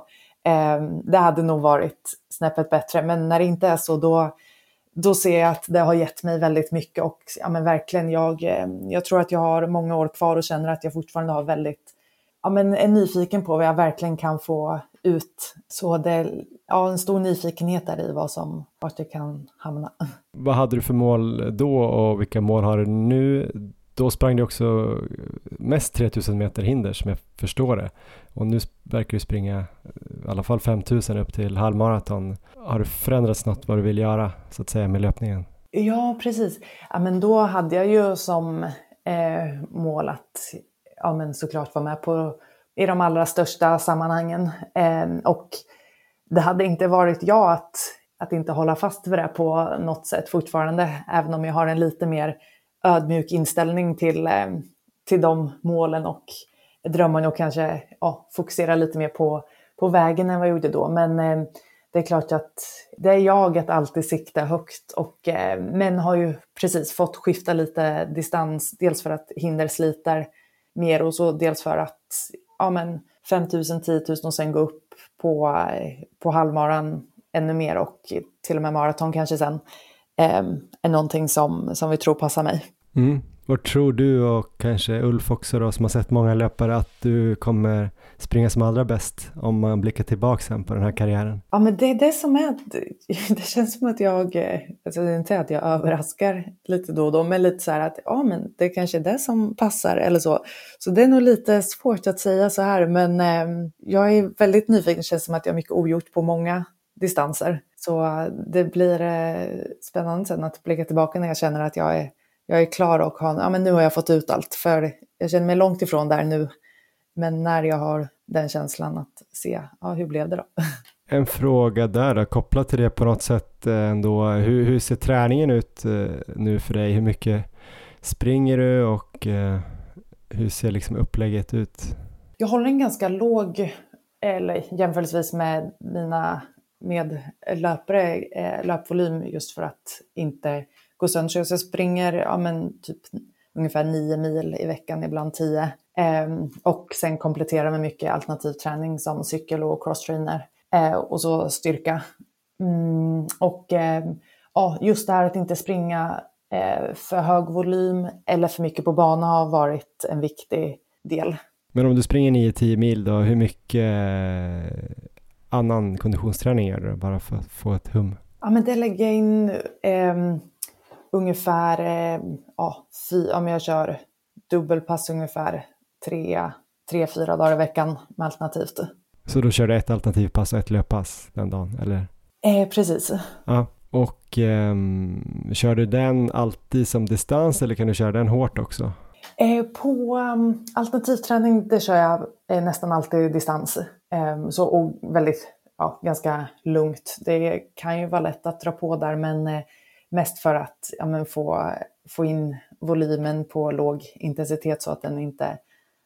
Um, det hade nog varit snäppet bättre, men när det inte är så då, då ser jag att det har gett mig väldigt mycket och ja, men verkligen, jag, eh, jag tror att jag har många år kvar och känner att jag fortfarande har väldigt, ja, men är nyfiken på vad jag verkligen kan få ut. Så det, ja, en stor nyfikenhet är i vad som, vart det kan hamna. Vad hade du för mål då och vilka mål har du nu? Då sprang du också mest 3000 meter hinder som jag förstår det. Och nu verkar du springa eh, i alla fall 5000 upp till halvmaraton. Har du förändrats något vad du vill göra så att säga med löpningen? Ja, precis. Ja, men då hade jag ju som eh, mål att ja, men såklart vara med på, i de allra största sammanhangen. Eh, och det hade inte varit jag att, att inte hålla fast vid det på något sätt fortfarande, även om jag har en lite mer ödmjuk inställning till, eh, till de målen och drömmarna och kanske ja, fokusera lite mer på, på vägen än vad jag gjorde då. Men eh, det är klart att det är jag att alltid sikta högt och eh, men har ju precis fått skifta lite distans, dels för att hinder sliter mer och så dels för att ja men 5000, 10 000 och sen gå upp på, eh, på halvmaran ännu mer och till och med maraton kanske sen eh, är någonting som, som vi tror passar mig. Mm. Vad tror du och kanske Ulf också då som har sett många löpare att du kommer springa som allra bäst om man blickar tillbaka sen på den här karriären? Ja men det är det som är, [LAUGHS] det känns som att jag, alltså det är inte att jag överraskar lite då och då, men lite så här att ja men det är kanske är det som passar eller så. Så det är nog lite svårt att säga så här men eh, jag är väldigt nyfiken, det känns som att jag har mycket ogjort på många distanser. Så eh, det blir eh, spännande sen att blicka tillbaka när jag känner att jag är jag är klar och har, ja, men nu har jag fått ut allt. För jag känner mig långt ifrån där nu. Men när jag har den känslan att se, ja, hur blev det då? [LAUGHS] En fråga där då, kopplat till det på något sätt ändå. Hur, hur ser träningen ut eh, nu för dig? Hur mycket springer du och eh, hur ser liksom upplägget ut? Jag håller en ganska låg, eller jämförelsevis med mina med löpare, eh, löpvolym just för att inte gå sönder. Så jag springer ja, men typ ungefär nio mil i veckan, ibland tio. Eh, och sen kompletterar med mycket alternativ träning som cykel och crosstrainer. Eh, och så styrka. Mm, och eh, ja, just det här att inte springa eh, för hög volym eller för mycket på bana har varit en viktig del. Men om du springer 9-10 mil då, hur mycket eh, annan konditionsträning gör du bara för att få ett hum? Ja, men det lägger jag in eh, ungefär, eh, ja, fy, om jag kör dubbelpass ungefär tre, tre, fyra dagar i veckan med alternativt. Så då kör du ett alternativpass och ett löppass den dagen, eller? Eh, precis. Ja, och eh, kör du den alltid som distans eller kan du köra den hårt också? Eh, på um, alternativträning det kör jag eh, nästan alltid distans. Eh, så, och väldigt, ja, ganska lugnt. Det kan ju vara lätt att dra på där men eh, mest för att ja, få, få in volymen på låg intensitet så att den inte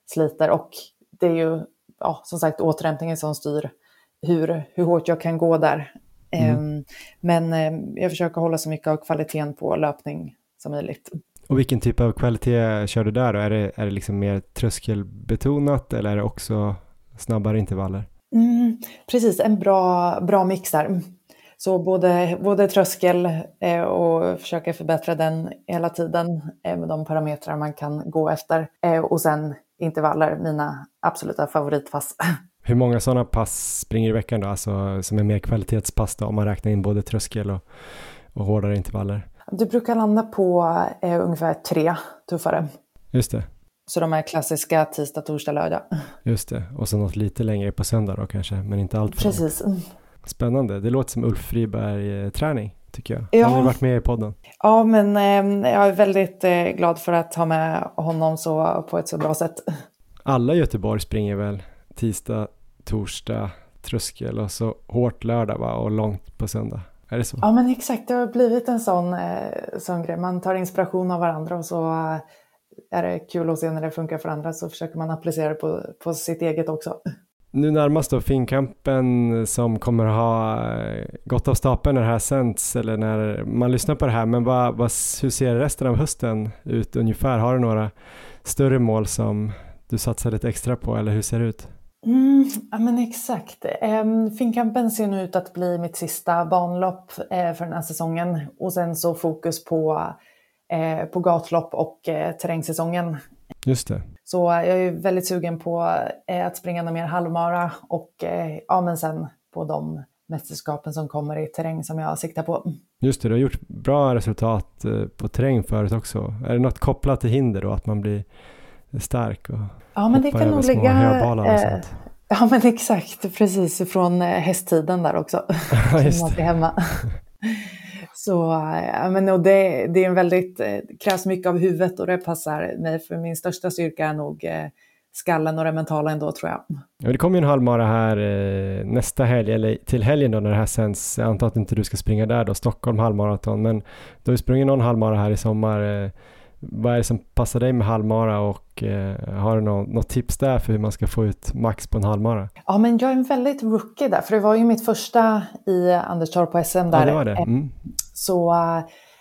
sliter. Och det är ju ja, som sagt återhämtningen som styr hur, hur hårt jag kan gå där. Mm. Ehm, men ehm, jag försöker hålla så mycket av kvaliteten på löpning som möjligt. Och vilken typ av kvalitet kör du där då? Är det, är det liksom mer tröskelbetonat eller är det också snabbare intervaller? Mm, precis, en bra, bra mix där. Så både, både tröskel eh, och försöka förbättra den hela tiden eh, med de parametrar man kan gå efter. Eh, och sen intervaller, mina absoluta favoritpass. [LAUGHS] Hur många sådana pass springer i veckan då, alltså som är mer kvalitetspass då, om man räknar in både tröskel och, och hårdare intervaller? Du brukar landa på eh, ungefär tre tuffare. Just det. Så de är klassiska tisdag, torsdag, lördag. Just det, och så något lite längre på söndag då kanske, men inte allt för Precis. Långt. Spännande, det låter som Ulf Friberg-träning tycker jag. Ja. Han har varit med i podden. Ja, men eh, jag är väldigt eh, glad för att ha med honom så, på ett så bra sätt. Alla i Göteborg springer väl tisdag, torsdag, tröskel och så hårt lördag va? och långt på söndag. Är det så? Ja men exakt, det har blivit en sån, eh, sån grej. Man tar inspiration av varandra och så eh, är det kul att se när det funkar för andra så försöker man applicera det på, på sitt eget också. Nu närmast då Finnkampen som kommer ha eh, gått av stapeln när det här sänds eller när man lyssnar på det här. Men vad, vad, hur ser resten av hösten ut ungefär? Har du några större mål som du satsar lite extra på eller hur ser det ut? Mm, ja men exakt. Um, Finnkampen ser nu ut att bli mitt sista banlopp uh, för den här säsongen och sen så fokus på, uh, på gatlopp och uh, terrängsäsongen. Just det. Så jag är väldigt sugen på att springa någon mer halvmara och ja men sen på de mästerskapen som kommer i terräng som jag siktar på. Just det, du har gjort bra resultat på terräng förut också. Är det något kopplat till hinder då, att man blir stark och ja, men det kan nog ligga, eh, [LAUGHS] Ja men exakt, precis från eh, hästtiden där också. [LAUGHS] Just det. hemma. [LAUGHS] Så ja, men, och det, det är en väldigt, det krävs mycket av huvudet och det passar mig för min största styrka är nog eh, skallen och det mentala ändå tror jag. Ja, det kommer ju en halvmara här eh, nästa helg, eller till helgen då när det här sänds. Jag antar att inte du ska springa där då, Stockholm halvmaraton, men du har ju sprungit någon halvmara här i sommar. Eh, vad är det som passar dig med halvmara och eh, har du något, något, tips där för hur man ska få ut max på en halvmara? Ja, men jag är en väldigt rookie där, för det var ju mitt första i Anderstorp på SM där. Ja, det var det. Mm. Så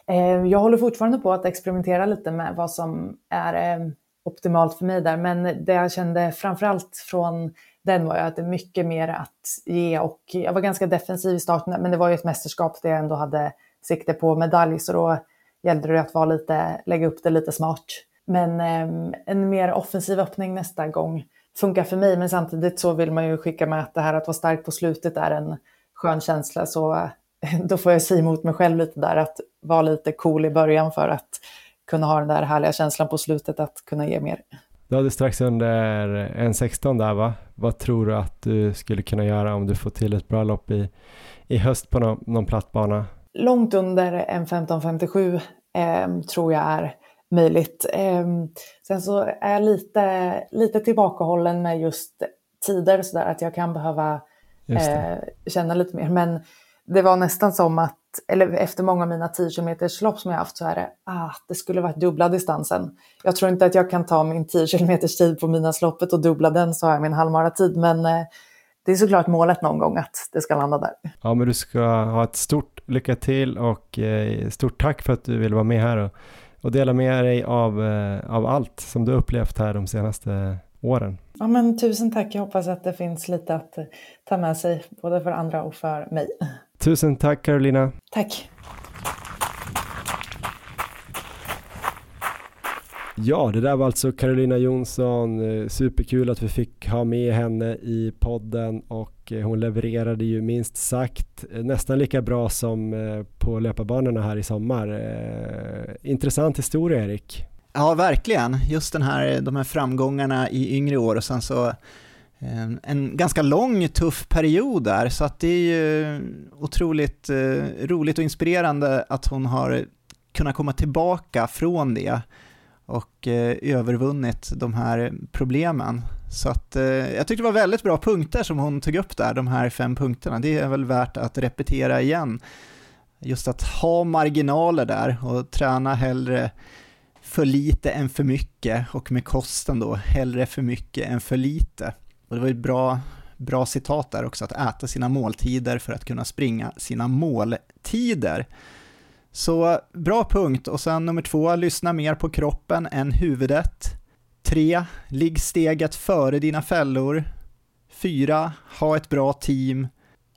eh, jag håller fortfarande på att experimentera lite med vad som är eh, optimalt för mig där, men det jag kände framförallt från den var ju att det är mycket mer att ge och jag var ganska defensiv i starten, men det var ju ett mästerskap där jag ändå hade sikte på medalj, så då gällde det att vara lite, lägga upp det lite smart. Men eh, en mer offensiv öppning nästa gång funkar för mig, men samtidigt så vill man ju skicka med att det här att vara stark på slutet är en skön känsla, så [LAUGHS] då får jag säga emot mig själv lite där, att vara lite cool i början för att kunna ha den där härliga känslan på slutet att kunna ge mer. Du hade strax under 1,16 där va? Vad tror du att du skulle kunna göra om du får till ett bra lopp i, i höst på någon, någon plattbana? bana? Långt under en 1557 eh, tror jag är möjligt. Eh, sen så är jag lite, lite tillbakahållen med just tider så där att jag kan behöva eh, känna lite mer. Men det var nästan som att, eller efter många av mina 10 km lopp som jag haft så är det, ah, det skulle varit dubbla distansen. Jag tror inte att jag kan ta min 10 km tid på Midnattsloppet och dubbla den så har jag min halvmara tid, men eh, det är såklart målet någon gång att det ska landa där. Ja, men du ska ha ett stort lycka till och eh, stort tack för att du ville vara med här och, och dela med dig av, eh, av allt som du upplevt här de senaste åren. Ja, men tusen tack. Jag hoppas att det finns lite att ta med sig, både för andra och för mig. Tusen tack Carolina. Tack. Ja, det där var alltså Carolina Jonsson. Eh, superkul att vi fick ha med henne i podden och eh, hon levererade ju minst sagt eh, nästan lika bra som på löparbanorna här i sommar. Intressant historia Erik. Ja, verkligen. Just den här, de här framgångarna i yngre år och sen så en ganska lång tuff period där så att det är ju otroligt roligt och inspirerande att hon har kunnat komma tillbaka från det och eh, övervunnit de här problemen. Så att, eh, jag tyckte det var väldigt bra punkter som hon tog upp där, de här fem punkterna. Det är väl värt att repetera igen. Just att ha marginaler där och träna hellre för lite än för mycket och med kosten då hellre för mycket än för lite. Och det var ett bra, bra citat där också, att äta sina måltider för att kunna springa sina måltider. Så bra punkt. Och sen nummer två, lyssna mer på kroppen än huvudet. Tre, ligg steget före dina fällor. Fyra, ha ett bra team.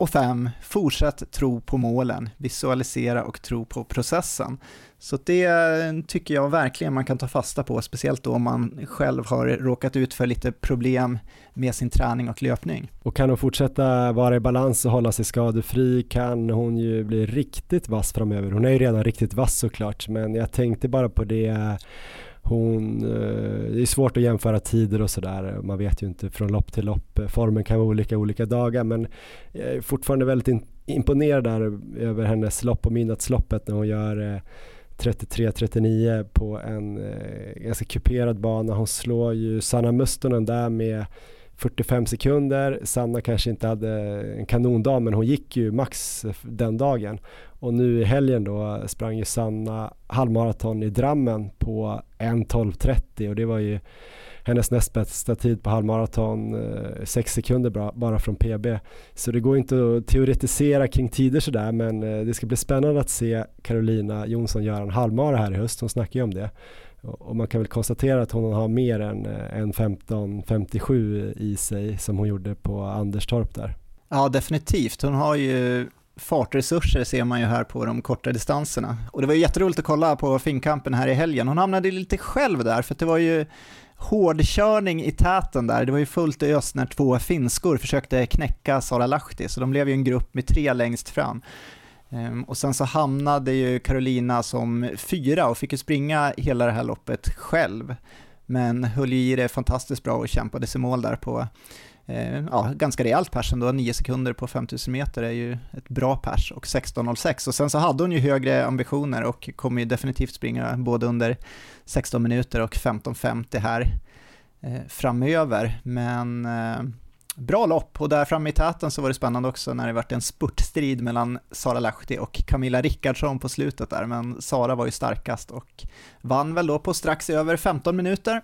Och fem, fortsätt tro på målen, visualisera och tro på processen. Så det tycker jag verkligen man kan ta fasta på, speciellt då om man själv har råkat ut för lite problem med sin träning och löpning. Och kan hon fortsätta vara i balans och hålla sig skadefri kan hon ju bli riktigt vass framöver. Hon är ju redan riktigt vass såklart, men jag tänkte bara på det hon, eh, det är svårt att jämföra tider och sådär. Man vet ju inte från lopp till lopp. Formen kan vara olika olika dagar men jag är fortfarande väldigt imponerad där över hennes lopp och midnattsloppet när hon gör eh, 33-39 på en eh, ganska kuperad bana. Hon slår ju Sanna Mustonen där med 45 sekunder. Sanna kanske inte hade en kanondag men hon gick ju max den dagen. Och nu i helgen då sprang ju Sanna halvmaraton i Drammen på 1.12.30 och det var ju hennes näst bästa tid på halvmaraton, eh, 6 sekunder bara från PB. Så det går inte att teoretisera kring tider sådär men eh, det ska bli spännande att se Carolina Jonsson göra en halvmara här i höst, hon snackar ju om det. Och man kan väl konstatera att hon har mer än eh, en 15.57 i sig som hon gjorde på Anderstorp där. Ja, definitivt. Hon har ju fartresurser ser man ju här på de korta distanserna. Och det var ju jätteroligt att kolla på finkampen här i helgen. Hon hamnade lite själv där, för det var ju hårdkörning i täten där. Det var ju fullt ös när två finskor försökte knäcka Sara Lahti, så de blev ju en grupp med tre längst fram. Ehm, och sen så hamnade ju Carolina som fyra och fick ju springa hela det här loppet själv. Men höll ju i det fantastiskt bra och kämpade sig mål där på Eh, ja, ganska rejält pers ändå, 9 sekunder på 5000 meter är ju ett bra pers och 16.06 och sen så hade hon ju högre ambitioner och kommer ju definitivt springa både under 16 minuter och 15.50 här eh, framöver. Men eh, bra lopp och där framme i täten så var det spännande också när det vart en spurtstrid mellan Sara Lahti och Camilla Rickardsson på slutet där, men Sara var ju starkast och vann väl då på strax över 15 minuter.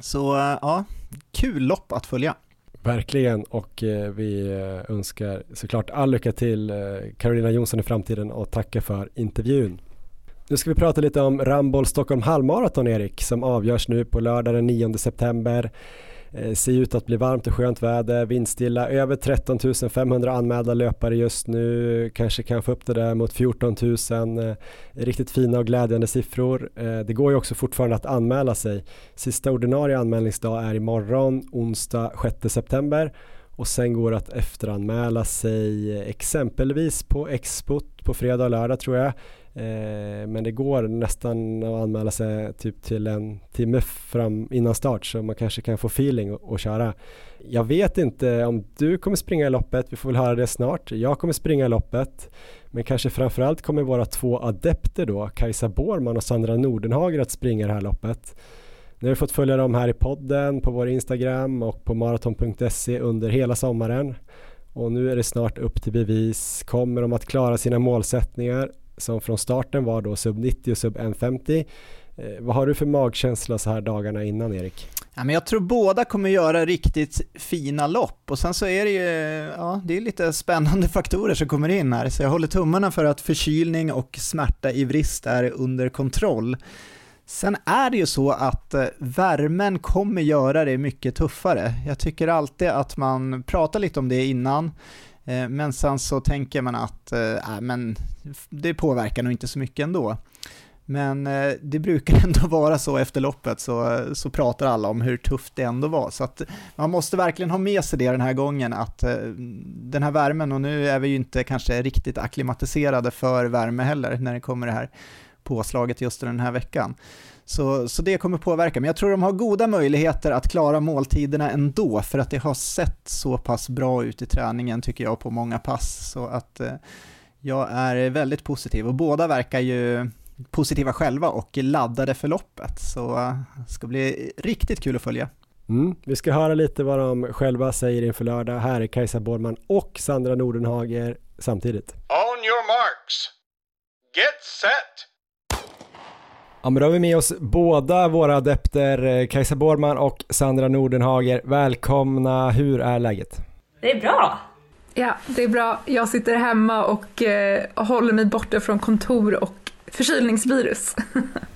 Så eh, ja, kul lopp att följa. Verkligen och eh, vi eh, önskar såklart all lycka till eh, Carolina Jonsson i framtiden och tackar för intervjun. Nu ska vi prata lite om Ramboll Stockholm halvmaraton Erik som avgörs nu på lördag den 9 september. Eh, ser ut att bli varmt och skönt väder, vindstilla, över 13 500 anmälda löpare just nu, kanske kan få upp det där mot 14 000. Eh, riktigt fina och glädjande siffror. Eh, det går ju också fortfarande att anmäla sig. Sista ordinarie anmälningsdag är imorgon, onsdag 6 september och sen går det att efteranmäla sig exempelvis på Expot på fredag och lördag tror jag Eh, men det går nästan att anmäla sig typ till en timme fram innan start så man kanske kan få feeling och, och köra. Jag vet inte om du kommer springa i loppet, vi får väl höra det snart. Jag kommer springa i loppet, men kanske framförallt kommer våra två adepter då, Kajsa Borman och Sandra Nordenhager att springa det här loppet. Nu har vi fått följa dem här i podden, på vår Instagram och på maraton.se under hela sommaren. Och nu är det snart upp till bevis. Kommer de att klara sina målsättningar? Som från starten var då sub 90 och sub 150. Eh, vad har du för magkänsla så här dagarna innan Erik? Ja, men jag tror båda kommer göra riktigt fina lopp och sen så är det ju ja, det är lite spännande [LAUGHS] faktorer som kommer in här så jag håller tummarna för att förkylning och smärta i vrist är under kontroll. Sen är det ju så att eh, värmen kommer göra det mycket tuffare. Jag tycker alltid att man pratar lite om det innan, Eh, men sen så tänker man att eh, äh, men det påverkar nog inte så mycket ändå. Men eh, det brukar [LAUGHS] ändå vara så efter loppet så, så pratar alla om hur tufft det ändå var. Så att man måste verkligen ha med sig det den här gången att den här värmen, och nu är vi ju inte kanske riktigt akklimatiserade för värme heller när det kommer det här påslaget just den här veckan. Så, så det kommer påverka, men jag tror de har goda möjligheter att klara måltiderna ändå, för att det har sett så pass bra ut i träningen tycker jag på många pass. Så att eh, jag är väldigt positiv och båda verkar ju positiva själva och laddade för loppet. Så det eh, ska bli riktigt kul att följa. Mm. Vi ska höra lite vad de själva säger inför lördag. Här är Kajsa Borman och Sandra Nordenhager samtidigt. On your marks. Get set. Ja men då har vi med oss båda våra adepter eh, Kajsa Borman och Sandra Nordenhager. Välkomna, hur är läget? Det är bra. Ja, det är bra. Jag sitter hemma och eh, håller mig borta från kontor och förkylningsvirus. [LAUGHS]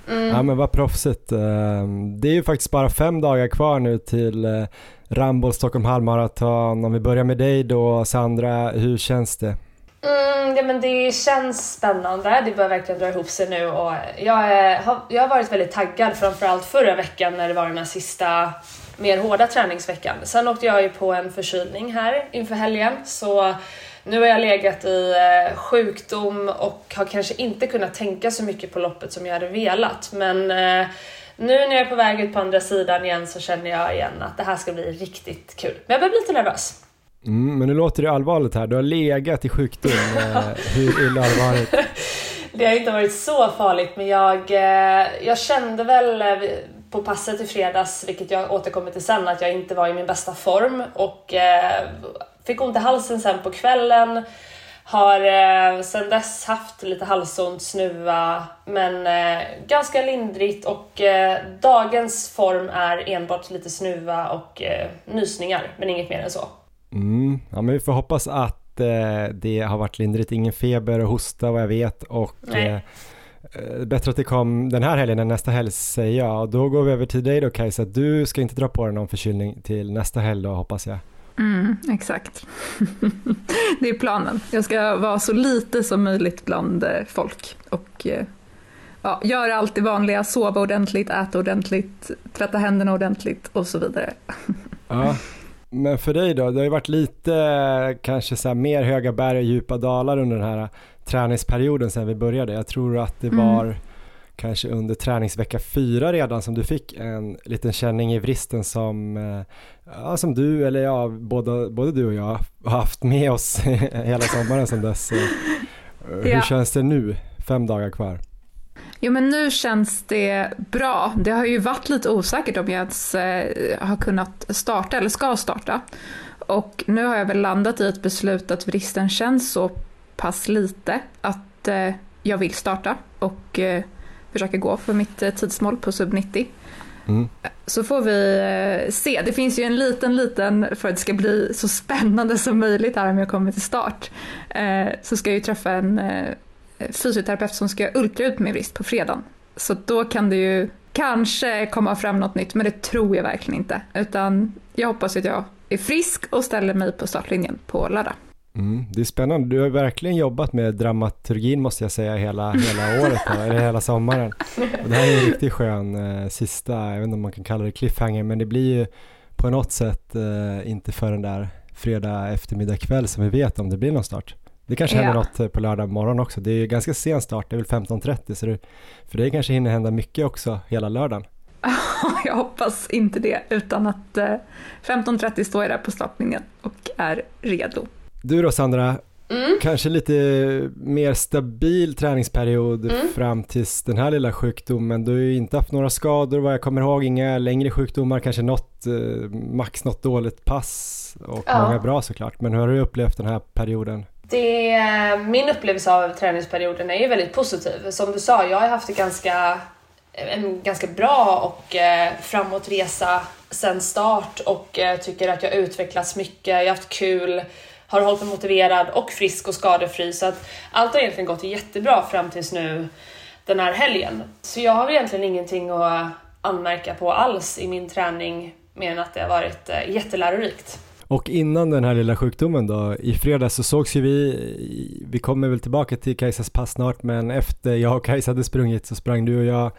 Mm. Ja men vad proffsigt. Ehm, det är ju faktiskt bara fem dagar kvar nu till eh, Rambo Stockholm halvmaraton. Om vi börjar med dig då Sandra, hur känns det? Mm, ja, men det känns spännande, det börjar verkligen dra ihop sig nu och jag, är, har, jag har varit väldigt taggad framförallt förra veckan när det var den här sista mer hårda träningsveckan. Sen åkte jag ju på en förkylning här inför helgen så nu har jag legat i eh, sjukdom och har kanske inte kunnat tänka så mycket på loppet som jag hade velat. Men eh, nu när jag är på väg ut på andra sidan igen så känner jag igen att det här ska bli riktigt kul. Men jag börjar bli lite nervös. Mm, men nu låter det allvarligt här. Du har legat i sjukdom. [LAUGHS] Eh, hur illa har det varit? Det har inte varit så farligt men jag, jag kände väl på passet i fredags, vilket jag återkommer till sen, att jag inte var i min bästa form och Fick ont i halsen sen på kvällen. Har eh, sen dess haft lite halsont, snuva, men eh, ganska lindrigt och eh, dagens form är enbart lite snuva och eh, nysningar, men inget mer än så. Mm, ja, men vi får hoppas att eh, det har varit lindrigt, ingen feber och hosta vad jag vet och eh, bättre att det kom den här helgen än nästa helg säger jag. Och då går vi över till dig då Kajsa, du ska inte dra på dig någon förkylning till nästa helg då hoppas jag. Mm, exakt. [LAUGHS] det är planen. Jag ska vara så lite som möjligt bland eh, folk och eh, ja, göra allt det vanliga, sova ordentligt, äta ordentligt, tvätta händerna ordentligt och så vidare. [LAUGHS] ja. Men för dig då, det har ju varit lite kanske så mer höga berg och djupa dalar under den här träningsperioden sedan vi började. Jag tror att det mm. var mm kanske under träningsvecka fyra redan som du fick en liten känning i vristen som, eh, ja, som du eller ja, både, både du och jag har haft med oss [LAUGHS] hela sommaren sedan dess. Hur ja. känns det nu, fem dagar kvar? Jo men nu känns det bra. Det har ju varit lite osäkert om jag ens eh, har kunnat starta eller ska starta. Och nu har jag väl landat i ett beslut att vristen känns så pass lite att eh, jag vill starta. Och försöka gå för mitt eh, tidsmål på sub 90. Mm. Så får vi eh, se. Det finns ju en liten, liten, för att det ska bli så spännande som möjligt här om jag kommer till start, eh, så ska jag ju träffa en fysioterapeut som ska ultra ut min vrist på fredagen. Så då kan det ju kanske komma fram något nytt, men det tror jag verkligen inte. Utan jag hoppas att jag är frisk och ställer mig på startlinjen på lördag. Mm, det är spännande. Du har verkligen jobbat med dramaturgin måste jag säga hela, hela året, eller hela sommaren. Och det här är en riktigt skön eh, sista, jag vet inte om man kan kalla det cliffhanger, men det blir ju på något sätt eh, inte för den där fredag eftermiddag kväll som vi vet om det blir någon start. Det kanske händer ja. något eh, på lördag morgon också. Det är ju ganska sen start, det är väl 15.30 så det, för dig kanske hinner hända mycket också hela lördagen. [LAUGHS] jag hoppas inte det, utan att eh, 15.30 står jag där på startlinjen och är redo. Du då Sandra, mm. kanske lite mer stabil träningsperiod mm. fram tills den här lilla sjukdomen. Du har ju inte haft några skador vad jag kommer ihåg, inga längre sjukdomar, kanske något, eh, max något dåligt pass och ja. många bra såklart. Men hur har du upplevt den här perioden? Det, min upplevelse av träningsperioden är ju väldigt positiv. Som du sa, jag har haft det ganska en ganska bra och eh, framåtresa sen start och eh, tycker att jag utvecklats mycket, jag har haft kul, har hållit mig motiverad och frisk och skadefri så att allt har egentligen gått jättebra fram tills nu den här helgen. Så jag har egentligen ingenting att anmärka på alls i min träning mer än att det har varit eh, jättelärorikt. Och innan den här lilla sjukdomen då, i fredags så sågs ju vi, vi kommer väl tillbaka till Kajsas pass snart, men efter jag och Kajsa hade sprungit så sprang du och jag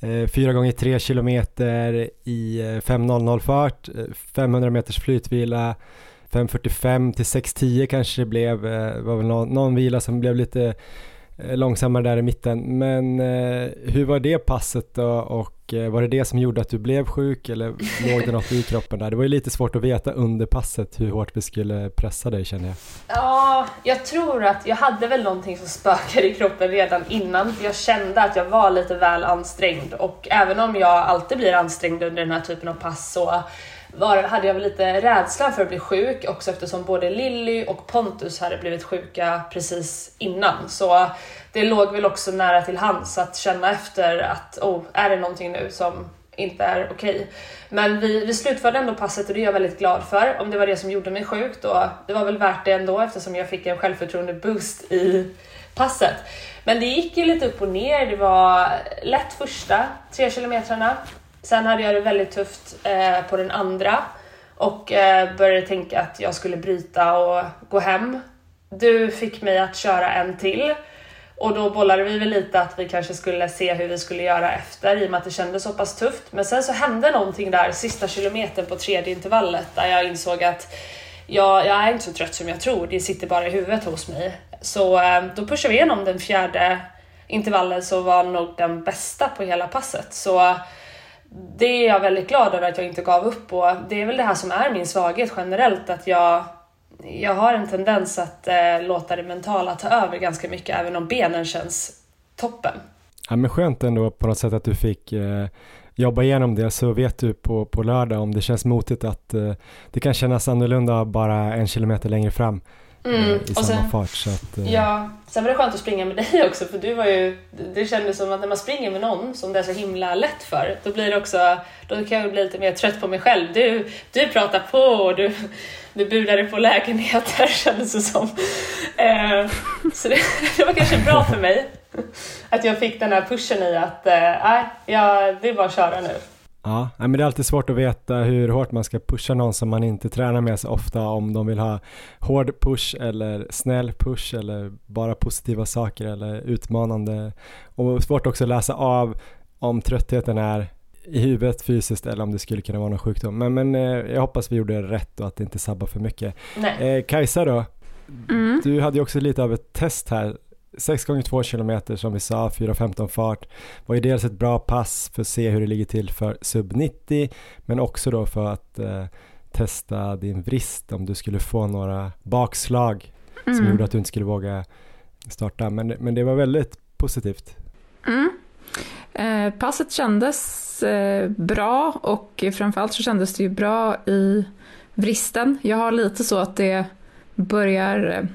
eh, fyra gånger tre kilometer i eh, 5.00 fart, eh, 500 meters flytvila, 5.45 till 6.10 kanske det blev, det var väl någon, någon vila som blev lite långsammare där i mitten. Men eh, hur var det passet då och eh, var det det som gjorde att du blev sjuk eller [LAUGHS] låg det något i kroppen där? Det var ju lite svårt att veta under passet hur hårt vi skulle pressa dig känner jag. Ja, jag tror att jag hade väl någonting som spökade i kroppen redan innan. Jag kände att jag var lite väl ansträngd och även om jag alltid blir ansträngd under den här typen av pass så var, hade jag väl lite rädsla för att bli sjuk också eftersom både Lilly och Pontus hade blivit sjuka precis innan. Så det låg väl också nära till hands att känna efter att oh, är det någonting nu som inte är okej. Okay. Men vi, vi slutförde ändå passet och det är jag väldigt glad för. Om det var det som gjorde mig sjuk då, det var väl värt det ändå eftersom jag fick en självförtroende boost i passet. Men det gick ju lite upp och ner. Det var lätt första tre kilometrarna Sen hade jag det väldigt tufft eh, på den andra och eh, började tänka att jag skulle bryta och gå hem. Du fick mig att köra en till och då bollade vi väl lite att vi kanske skulle se hur vi skulle göra efter i och med att det kändes så pass tufft. Men sen så hände någonting där sista kilometern på tredje intervallet där jag insåg att jag, jag är inte så trött som jag tror, det sitter bara i huvudet hos mig. Så eh, då pushade vi igenom den fjärde intervallen som var nog den bästa på hela passet. Så det är jag väldigt glad över att jag inte gav upp och det är väl det här som är min svaghet generellt att jag jag har en tendens att eh, låta det mentala ta över ganska mycket även om benen känns toppen. Ja men skönt ändå på något sätt att du fick eh, jobba igenom det så vet du på, på lördag om det känns motigt att eh, det kan kännas annorlunda bara en kilometer längre fram. Mm. i samma sen, fart. Så att, eh. Ja, sen var det skönt att springa med [LAUGHS] dig också för du var ju, det kändes som att när man springer med någon som det är så himla lätt för, då blir det också, då kan jag bli lite mer trött på mig själv. Du, du pratar på och du, du budade på lägenheter [LAUGHS] kändes det som. Eh, så det, [LAUGHS] det, var kanske bra för mig att jag fick den här pushen i att, eh, ja, det är bara att köra nu. Ja, men det är alltid svårt att veta hur hårt man ska pusha någon som man inte tränar med så ofta om de vill ha hård push eller snäll push eller bara positiva saker eller utmanande. Och svårt också att läsa av om tröttheten är i huvudet fysiskt eller om det skulle kunna vara någon sjukdom. Men, men eh, jag hoppas vi gjorde rätt och att det inte sabbar för mycket. Eh, Kajsa då, mm. du hade ju också lite av ett test här 6 gånger 2 kilometer som vi sa, 4.15 fart var ju dels ett bra pass för att se hur det ligger till för sub 90 men också då för att eh, testa din vrist om du skulle få några bakslag mm. som gjorde att du inte skulle våga starta men, men det var väldigt positivt. Mm. Eh, passet kändes eh, bra och framförallt så kändes det ju bra i vristen. Jag har lite så att det börjar eh,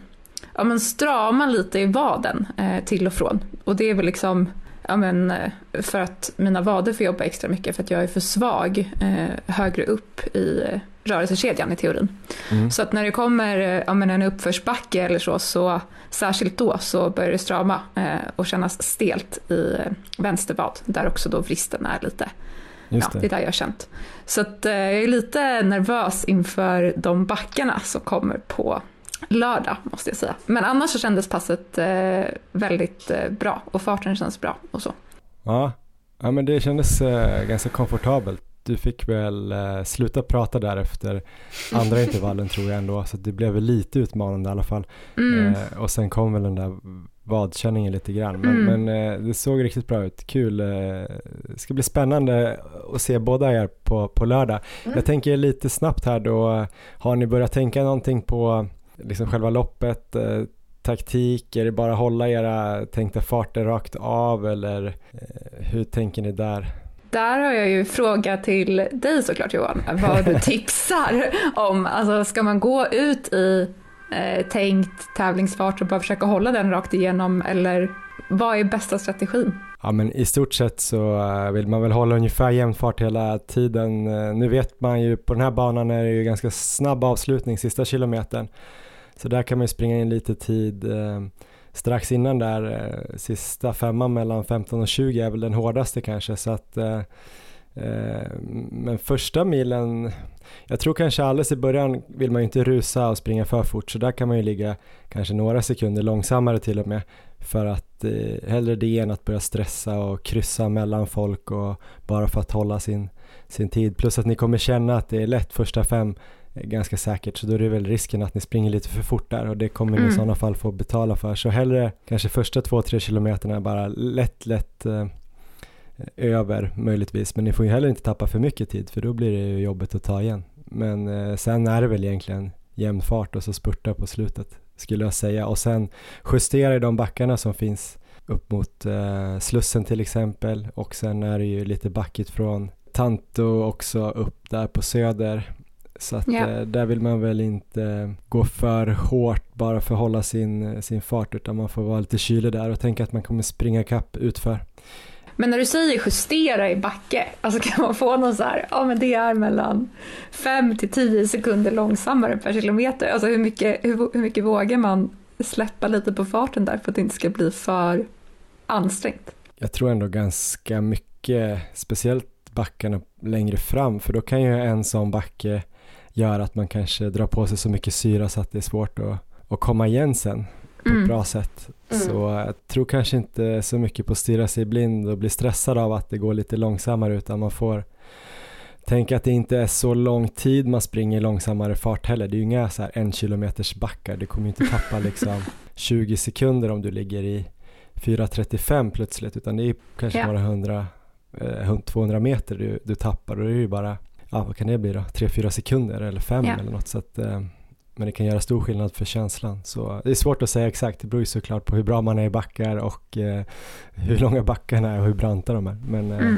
ja, men strama lite i vaden eh, till och från. Och det är väl liksom ja, men, eh, för att mina vader får jobba extra mycket för att jag är för svag eh, högre upp i eh, rörelsekedjan i teorin. Mm. Så att när det kommer eh, ja, men en uppförsbacke eller så, så särskilt då så börjar det strama eh, och kännas stelt i vänstervad där också då vristen är lite Ja, det är där jag har känt. Så att, eh, jag är lite nervös inför de backarna som kommer på lördag måste jag säga. Men annars så kändes passet eh, väldigt eh, bra och farten kändes bra och så. Ja, ja men det kändes eh, ganska komfortabelt. Du fick väl eh, sluta prata där efter andra [LAUGHS] intervallen tror jag ändå, så det blev väl lite utmanande i alla fall. Mm. Eh, och sen kom väl den där vadkänningen lite grann. Men, mm. men eh, det såg riktigt bra ut, kul. det ska bli spännande att se båda er på, på lördag. Mm. Jag tänker lite snabbt här då, har ni börjat tänka någonting på liksom själva loppet, eh, taktik, är det bara hålla era tänkta farter rakt av eller eh, hur tänker ni där? Där har jag ju fråga till dig såklart Johan, vad du [LAUGHS] tipsar om. Alltså ska man gå ut i eh, tänkt tävlingsfart och bara försöka hålla den rakt igenom eller vad är bästa strategin? Ja men i stort sett så eh, vill man väl hålla ungefär jämn fart hela tiden. Eh, nu vet man ju på den här banan är det ju ganska snabb avslutning sista kilometern. Så där kan man ju springa in lite tid eh, strax innan där, eh, sista femman mellan 15 och 20 är väl den hårdaste kanske så att eh, eh, men första milen, jag tror kanske alldeles i början vill man ju inte rusa och springa för fort så där kan man ju ligga kanske några sekunder långsammare till och med för att eh, hellre det än att börja stressa och kryssa mellan folk och bara för att hålla sin, sin tid. Plus att ni kommer känna att det är lätt första fem ganska säkert så då är det väl risken att ni springer lite för fort där och det kommer mm. ni i mm. sådana fall få betala för. Så hellre kanske första två, tre kilometerna bara lätt, lätt eh, över möjligtvis men ni får ju heller inte tappa för mycket tid för då blir det ju jobbigt att ta igen. Men eh, sen är det väl egentligen jämn fart och så spurta på slutet skulle jag säga och sen justera i de backarna som finns upp mot eh, Slussen till exempel och sen är det ju lite backigt från Tanto också upp där på söder så att yeah. eh, där vill man väl inte gå för hårt bara för att hålla sin, sin fart utan man får vara lite kylig där och tänka att man kommer springa kapp utför. Men när du säger justera i backe, alltså kan man få någon så här, ja men det är mellan 5 till 10 sekunder långsammare per kilometer. Alltså hur mycket, hur, hur mycket vågar man släppa lite på farten där för att det inte ska bli för ansträngt? Jag tror ändå ganska mycket, speciellt backarna längre fram, för då kan ju en sån backe göra att man kanske drar på sig så mycket syra så att det är svårt att, att komma igen sen på mm. ett bra sätt. Mm. Så jag tror kanske inte så mycket på att stirra sig blind och bli stressad av att det går lite långsammare utan man får tänka att det inte är så lång tid man springer i långsammare fart heller. Det är ju inga så här en kilometers backar. Du kommer ju inte tappa [LAUGHS] liksom 20 sekunder om du ligger i 4.35 plötsligt utan det är kanske några hundra, eh, 200 meter du, du tappar och det är ju bara, ja vad kan det bli då, 3-4 sekunder eller 5 ja. eller något så att eh, men det kan göra stor skillnad för känslan. Så det är svårt att säga exakt, det beror ju såklart på hur bra man är i backar och eh, hur långa backarna är och hur branta de är. Men, eh, mm.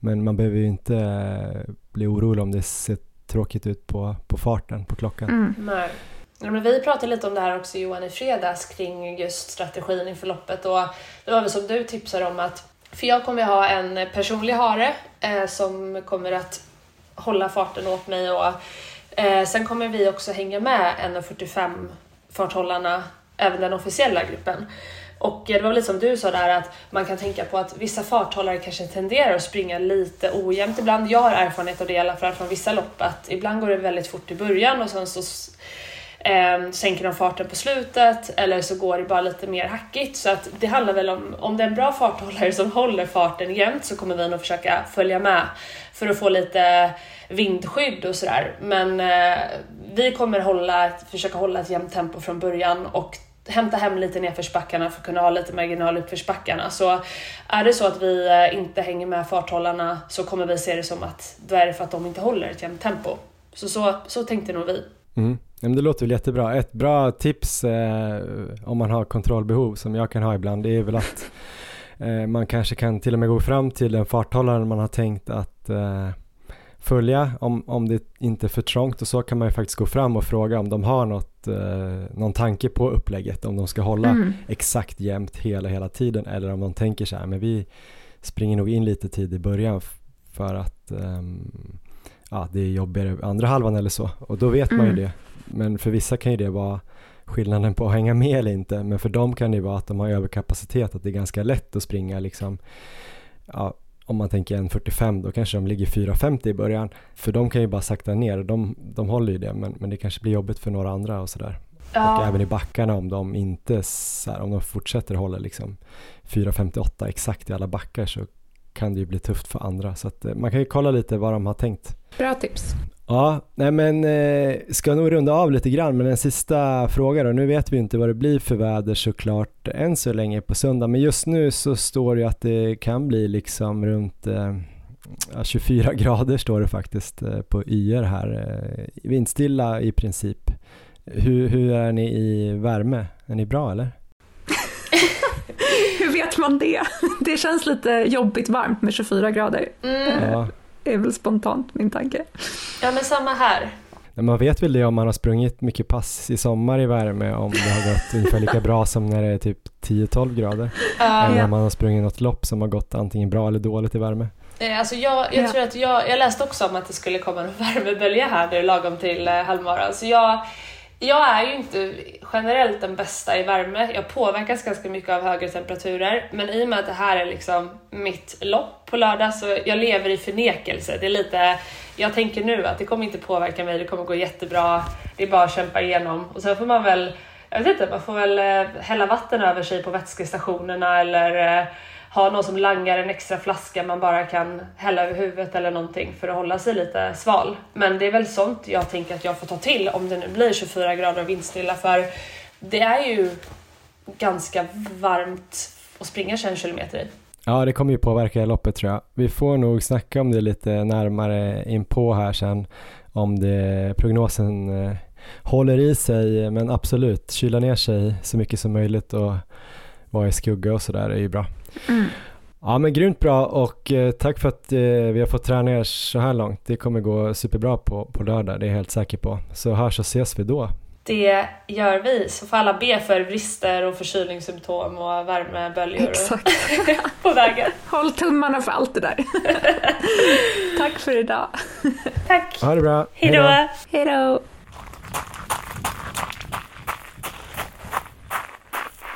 men man behöver ju inte eh, bli orolig om det ser tråkigt ut på, på farten, på klockan. Mm. Nej. men vi pratade lite om det här också Johan i fredags kring just strategin inför loppet och det var väl som du tipsade om att för jag kommer ha en personlig hare eh, som kommer att hålla farten åt mig och Eh, sen kommer vi också hänga med 1.45 farthållarna, även den officiella gruppen. Och det var lite som du sa där att man kan tänka på att vissa farthållare kanske tenderar att springa lite ojämnt ibland. Jag har erfarenhet av det i alla fall från vissa lopp att ibland går det väldigt fort i början och sen så eh, sänker de farten på slutet eller så går det bara lite mer hackigt. Så att det handlar väl om, om det är en bra farthållare som håller farten jämnt så kommer vi nog försöka följa med för att få lite vindskydd och sådär. Men eh, vi kommer hålla, försöka hålla ett jämnt tempo från början och hämta hem lite nedförsbackarna för att kunna ha lite marginal uppförsbackarna. Så är det så att vi eh, inte hänger med farthållarna så kommer vi se det som att då är det för att de inte håller ett jämnt tempo. Så, så, så tänkte nog vi. Mm. Men det låter väl jättebra. Ett bra tips eh, om man har kontrollbehov som jag kan ha ibland det är väl att [LAUGHS] eh, man kanske kan till och med gå fram till den farthållaren man har tänkt att eh, följa om, om det inte är för trångt och så kan man ju faktiskt gå fram och fråga om de har något, eh, någon tanke på upplägget, om de ska hålla mm. exakt jämnt hela, hela tiden eller om de tänker så här, men vi springer nog in lite tid i början för att um, ja, det är jobbigare andra halvan eller så och då vet mm. man ju mm. det. Men för vissa kan ju det vara skillnaden på att hänga med eller inte, men för dem kan det vara att de har överkapacitet, att det är ganska lätt att springa liksom ja, om man tänker 1.45 då kanske de ligger 4.50 i början. För de kan ju bara sakta ner, de, de håller ju det men, men det kanske blir jobbigt för några andra och sådär. Ja. Och även i backarna om de inte, här, om de fortsätter hålla liksom 4.58 exakt i alla backar så kan det ju bli tufft för andra. Så att, eh, man kan ju kolla lite vad de har tänkt. Bra tips. Ja, nej men eh, ska nog runda av lite grann med en sista fråga då. Nu vet vi inte vad det blir för väder såklart än så länge på söndag, men just nu så står det att det kan bli liksom runt eh, 24 [LAUGHS] grader står det faktiskt eh, på yr här. Eh, vindstilla i princip. Hur, hur är ni i värme? Är ni bra eller? [LAUGHS] hur vet man det? [LAUGHS] Det känns lite jobbigt varmt med 24 grader. Mm. Ja är väl spontant min tanke. Ja men samma här. Man vet väl det om man har sprungit mycket pass i sommar i värme, om det har gått ungefär lika bra som när det är typ 10-12 grader. Uh, eller om man har sprungit något lopp som har gått antingen bra eller dåligt i värme. Eh, alltså jag, jag tror att jag, jag läste också om att det skulle komma en [LAUGHS] värmebölja här nu lagom till eh, halvmaran. Så jag, jag är ju inte generellt den bästa i värme. Jag påverkas ganska mycket av högre temperaturer. Men i och med att det här är liksom mitt lopp på lördag så jag lever i förnekelse. Det är lite, jag tänker nu att det kommer inte påverka mig, det kommer gå jättebra. Det är bara att kämpa igenom. Och sen får man väl, jag vet inte, man får väl eh, hälla vatten över sig på vätskestationerna eller eh, ha någon som langar en extra flaska man bara kan hälla över huvudet eller någonting för att hålla sig lite sval. Men det är väl sånt jag tänker att jag får ta till om det nu blir 24 grader och vindstilla för det är ju ganska varmt att springa 21 kilometer i. Ja, det kommer ju påverka loppet tror jag. Vi får nog snacka om det lite närmare inpå här sen om det, prognosen eh, håller i sig, men absolut, kyla ner sig så mycket som möjligt och vara i skugga och sådär är ju bra. Mm. Ja men grymt bra och eh, tack för att eh, vi har fått träna er så här långt. Det kommer gå superbra på, på lördag, det är jag helt säker på. Så hörs och ses vi då. Det gör vi, så får alla be för brister och förkylningssymptom och värmeböljor Exakt. [LAUGHS] på vägen. Håll tummarna för allt det där. [LAUGHS] tack för idag. Tack. Ha det bra. Hejdå. Hejdå.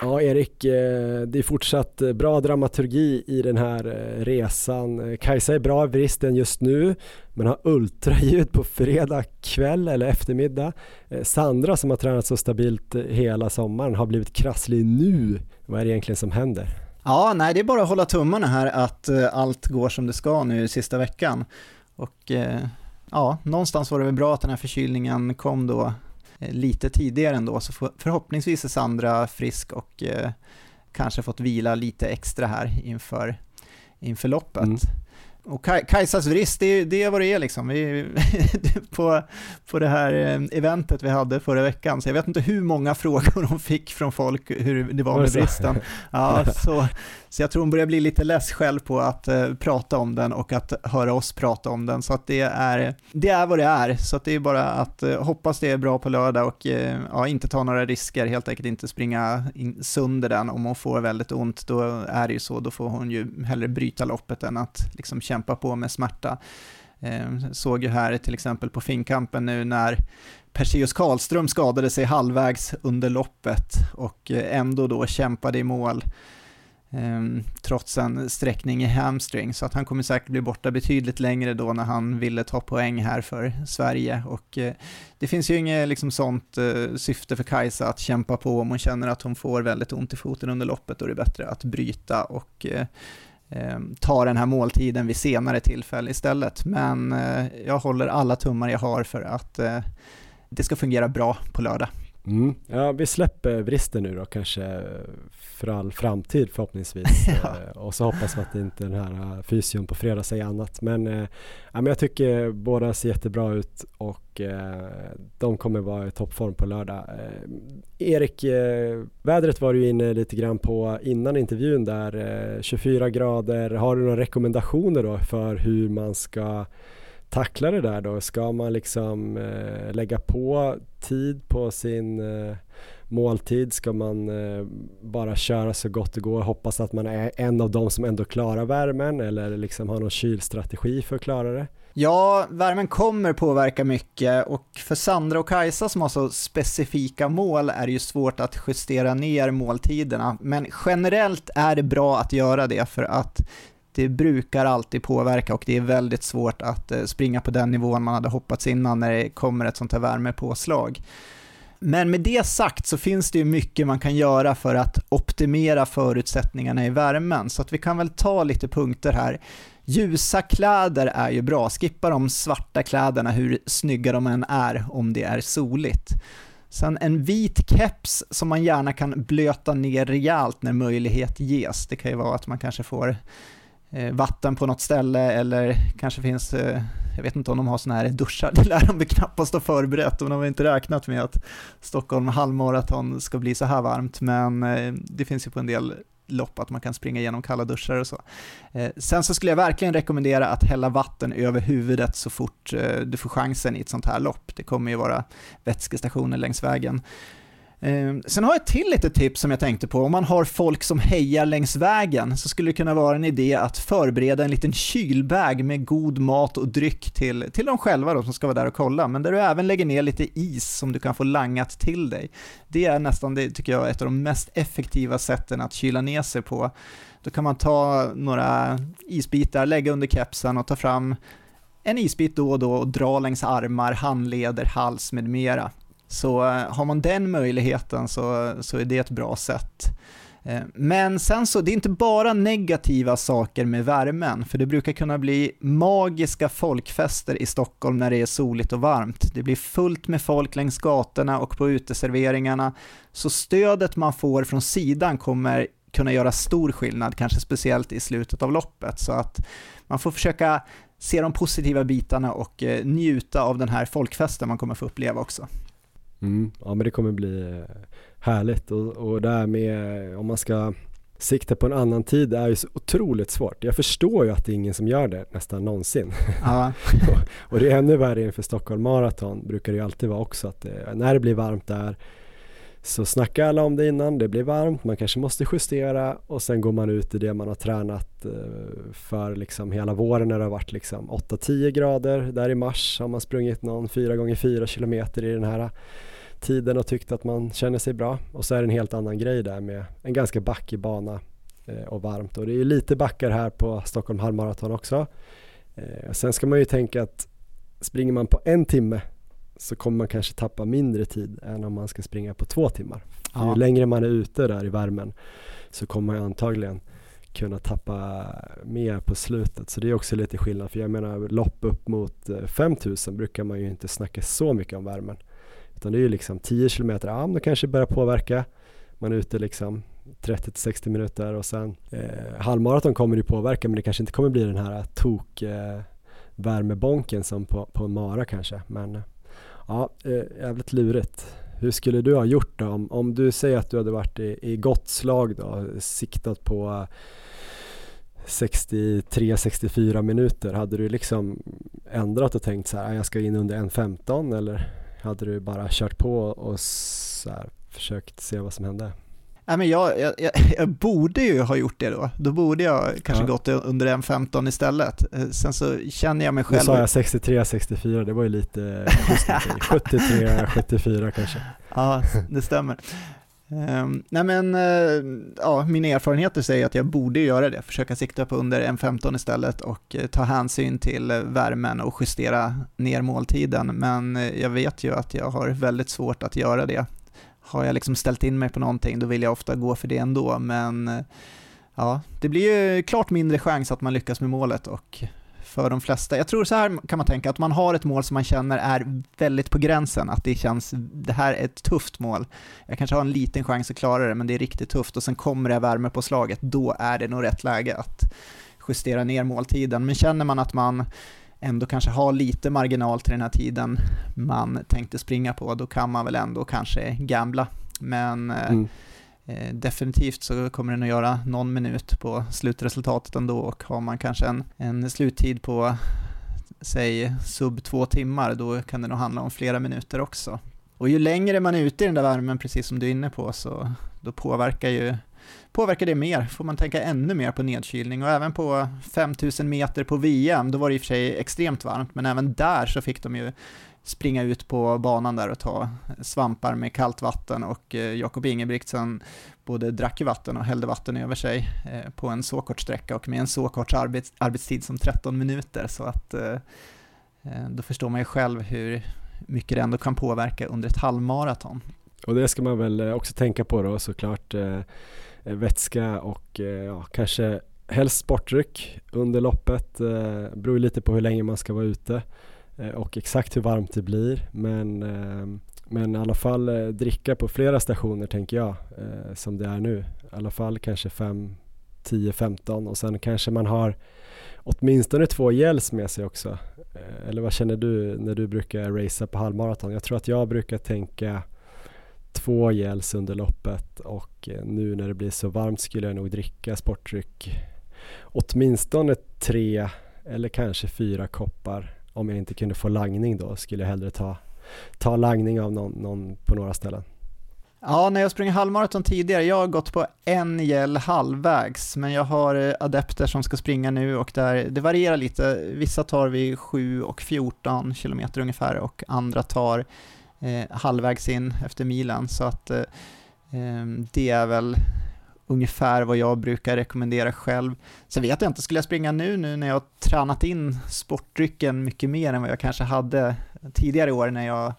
Ja, Erik, eh, det är fortsatt eh, bra dramaturgi i den här eh, resan. Kajsa är bra i vristen just nu, men har ultraljud på fredag kväll eller eftermiddag. Sandra som har tränat så stabilt hela sommaren har blivit krasslig nu. Vad är det egentligen som händer? Ja, nej, det är bara att hålla tummarna här att allt går som det ska nu sista veckan. Och ja, någonstans var det väl bra att den här förkylningen kom då lite tidigare ändå, så förhoppningsvis är Sandra frisk och eh, kanske fått vila lite extra här inför, inför loppet. Mm. Och Kajsas vrist, det, det är vad det är liksom. Vi, [LAUGHS] på, på det här eh, eventet vi hade förra veckan, så jag vet inte hur många [LAUGHS] frågor hon fick från folk hur det var med vristen. [LAUGHS] Ja, så, så jag tror hon börjar bli lite less själv på att eh, prata om den och att höra oss prata om den. Så att det är, det är vad det är. Så att det är bara att eh, hoppas det är bra på lördag och eh, ja, inte ta några risker, helt enkelt inte springa in, sönder den. Om hon får väldigt ont, då är det ju så, då får hon ju hellre bryta loppet än att liksom kämpa på med smärta. Ehm, såg ju här till exempel på finkampen nu när Perseus Karlström skadade sig halvvägs under loppet och eh, ändå då kämpade i mål Ehm, trots en sträckning i hamstring. Så att han kommer säkert bli borta betydligt längre då när han ville ta poäng här för Sverige. Och eh, det finns ju inget liksom sånt eh, syfte för Kajsa att kämpa på om hon känner att hon får väldigt ont i foten under loppet. Då är det bättre att bryta och eh, ehm, ta den här måltiden vid senare tillfälle istället. Men jag håller alla tummar jag har för att det ska fungera bra på lördag. Mm. Ja, vi släpper bristen nu då kanske för all framtid förhoppningsvis. [LAUGHS] ja. Eh, och så hoppas vi att inte den här eh, fysion på fredag säger annat. Men, äh, men jag tycker båda ser jättebra ut och de kommer vara i toppform på lördag. Erik, vädret var du inne lite grann på innan intervjun där. 24 grader, har du några rekommendationer då för hur man ska tackla det där då? Ska man liksom eh, lägga på tid på sin eh, måltid? Ska man eh, bara köra så gott det går? Hoppas att man är en av dem som ändå klarar värmen eller liksom har någon kylstrategi för att klara det? Ja, värmen kommer påverka mycket och för Sandra och Kajsa som har så specifika mål är det ju svårt att justera ner måltiderna. Men generellt är det bra att göra det för att det brukar alltid påverka och det är väldigt svårt att eh, springa på den nivån man hade hoppats innan när det kommer ett sånt här värmepåslag. Men med det sagt så finns det ju mycket man kan göra för att optimera förutsättningarna i värmen, så att vi kan väl ta lite punkter här. Ljusa kläder är ju bra, skippa de svarta kläderna hur snygga de än är om det är soligt. Sen en vit keps som man gärna kan blöta ner rejält när möjlighet ges. Det kan ju vara att man kanske får Eh, vatten på något ställe eller kanske finns, eh, jag vet inte om de har sådana här duschar, [LAUGHS] det lär de knappast ha förberett och de har inte räknat med att Stockholm halvmaraton ska bli så här varmt, men eh, det finns ju på en del lopp, att man kan springa igenom kalla duschar och så. Sen så skulle jag verkligen rekommendera att hälla vatten över huvudet så fort du får chansen i ett sånt här lopp. Det kommer ju vara vätskestationer längs vägen. Ehm, sen har jag ett till litet tips som jag tänkte på. Om man har folk som hejar längs vägen så skulle det kunna vara en idé att förbereda en liten kylbag med god mat och dryck till, till de själva då, som ska vara där och kolla, men där du även lägger ner lite is som du kan få langat till dig. Det är nästan, det tycker jag, ett av de mest effektiva sätten att kyla ner sig på. Då kan man ta några isbitar, lägga under kepsen och ta fram en isbit då och då och dra längs armar, handleder, hals med mera. Så eh, har man den möjligheten så, så är det ett bra sätt. Eh, men sen så, det är inte bara negativa saker med värmen, för det brukar kunna bli magiska folkfester i Stockholm när det är soligt och varmt. Det blir fullt med folk längs gatorna och på uteserveringarna, så stödet man får från sidan kommer kunna göra stor skillnad, kanske speciellt i slutet av loppet. Så att man får försöka se de positiva bitarna och eh, njuta av den här folkfesten man kommer få uppleva också. Mm, ja men det kommer bli eh, härligt och, och det här med om man ska sikta på en annan tid är ju så otroligt svårt. Jag förstår ju att det är ingen som gör det nästan någonsin. Ja. [LAUGHS] och, och det är ännu värre inför Stockholm Marathon brukar det ju alltid vara också att det, när det blir varmt där så snackar alla om det innan, det blir varmt, man kanske måste justera och sen går man ut i det man har tränat eh, för liksom hela våren när det har varit liksom 8-10 grader. Där i mars har man sprungit någon 4 gånger 4 kilometer i den här tiden och tyckt att man känner sig bra. Och så är det en helt annan grej där med en ganska backig bana eh, och varmt. Och det är lite backar här på Stockholm halvmaraton också. Eh, sen ska man ju tänka att springer man på en timme så kommer man kanske tappa mindre tid än om man ska springa på två timmar. Ja. Ju längre man är ute där i värmen så kommer man antagligen kunna tappa mer på slutet. Så det är också lite skillnad. För jag menar lopp upp mot 5000 eh, brukar man ju inte snacka så mycket om värmen. Utan det är ju liksom 10 kilometer, ja men det kanske börjar påverka. Man är ute liksom 30-60 minuter och sen eh, halvmaraton kommer det påverka men det kanske inte kommer bli den här tok eh, värmebonken som på, på en mara kanske. Men Ja, eh, jävligt lurigt. Hur skulle du ha gjort då? Om, om du säger att du hade varit i, i gott slag då, siktat på eh, 63-64 minuter, hade du liksom ändrat och tänkt så här, ah, jag ska in under 1.15 eller hade du bara kört på och så här, försökt se vad som hände? Nej, men jag, jag, [LAUGHS] jag, borde ju ha gjort det då. Då borde jag kanske ja. gått under en 15 istället. Eh, sen så känner jag mig själv... Nu sa jag 63, 64, det var ju lite 73, 74 [LAUGHS] kanske. Ja, det stämmer. Um, nej men, uh, ja, mina erfarenheter säger att jag borde göra det, försöka sikta på under en 15 istället och uh, ta hänsyn till uh, värmen och justera ner måltiden. Men jag vet ju att jag har väldigt svårt att göra det har jag liksom ställt in mig på någonting, då vill jag ofta gå för det ändå, men ja, det blir ju klart mindre chans att man lyckas med målet och för de flesta, jag tror så här kan man tänka, att man har ett mål som man känner är väldigt på gränsen, att det känns, det här är ett tufft mål. Jag kanske har en liten chans att klara det, men det är riktigt tufft och sen kommer det värme på slaget, då är det nog rätt läge att justera ner måltiden. Men känner man att man ändå kanske har lite marginal till den här tiden man tänkte springa på, då kan man väl ändå kanske gambla. Men eh, mm. eh, definitivt så kommer den att göra någon minut på slutresultatet ändå och har man kanske en, en sluttid på säg sub två timmar, då kan det nog handla om flera minuter också. Och ju längre man är ute i den där värmen, precis som du är inne på, så då påverkar ju påverkar det mer, får man tänka ännu mer på nedkylning? Och även på 5000 meter på VM, då var det i och för sig extremt varmt, men även där så fick de ju springa ut på banan där och ta svampar med kallt vatten och eh, Jakob Ingebrigtsen både drack vatten och hällde vatten över sig eh, på en så kort sträcka och med en så kort arbets arbetstid som 13 minuter. Så att eh, då förstår man ju själv hur mycket det ändå kan påverka under ett halvmaraton. Och det ska man väl också tänka på då såklart Eh, vätska och eh, ja, kanske helst sportdryck under loppet. Eh, beror lite på hur länge man ska vara ute eh, och exakt hur varmt det blir. Men, ehm, men i alla fall dricka på flera stationer tänker jag som det är nu. I alla fall kanske 5, 10, 15 och sen kanske man har åtminstone två gels med sig också. eller vad känner du när du brukar racea på halvmaraton? Jag tror att jag brukar tänka två gels under loppet och eh, nu när det blir så varmt skulle jag nog dricka sportdryck åtminstone tre eller kanske fyra koppar. Om jag inte kunde få langning då skulle jag hellre ta, ta langning av någon, någon på några ställen. Ja, när jag springer halvmaraton tidigare, jag har gått på en gel halvvägs, men jag har eh, adepter som ska springa nu och där, det varierar lite. Vissa tar vi 7 och 14 kilometer ungefär och andra tar Eh, halvvägs in efter milen, så att eh, ehm, det är väl ungefär vad jag brukar rekommendera själv. Sen vet jag inte, skulle jag springa nu, nu när jag har tränat in sportdrycken mycket mer än vad jag kanske hade tidigare år när jag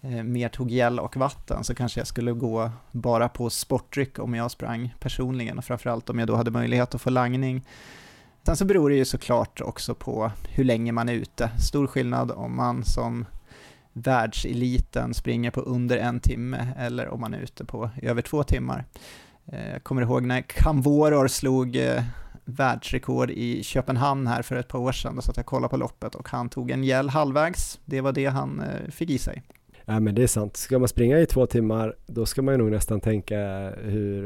eh, mer tog gel och vatten så kanske jag skulle gå bara på sportdryck om jag sprang personligen och framförallt om jag då hade möjlighet att få langning. Sen så beror det ju såklart också på hur länge man är ute. Stor skillnad om man som världseliten springer på under en timme eller om man är ute på över två timmar. Eh, jag kommer ihåg när Kamvoror slog eh, världsrekord i Köpenhamn här för ett par år sedan, så att jag kollade på loppet och han tog en gäll halvvägs. Det var det han eh, fick i sig. Ja men det är sant. Ska man springa i två timmar då ska man ju nog nästan tänka hur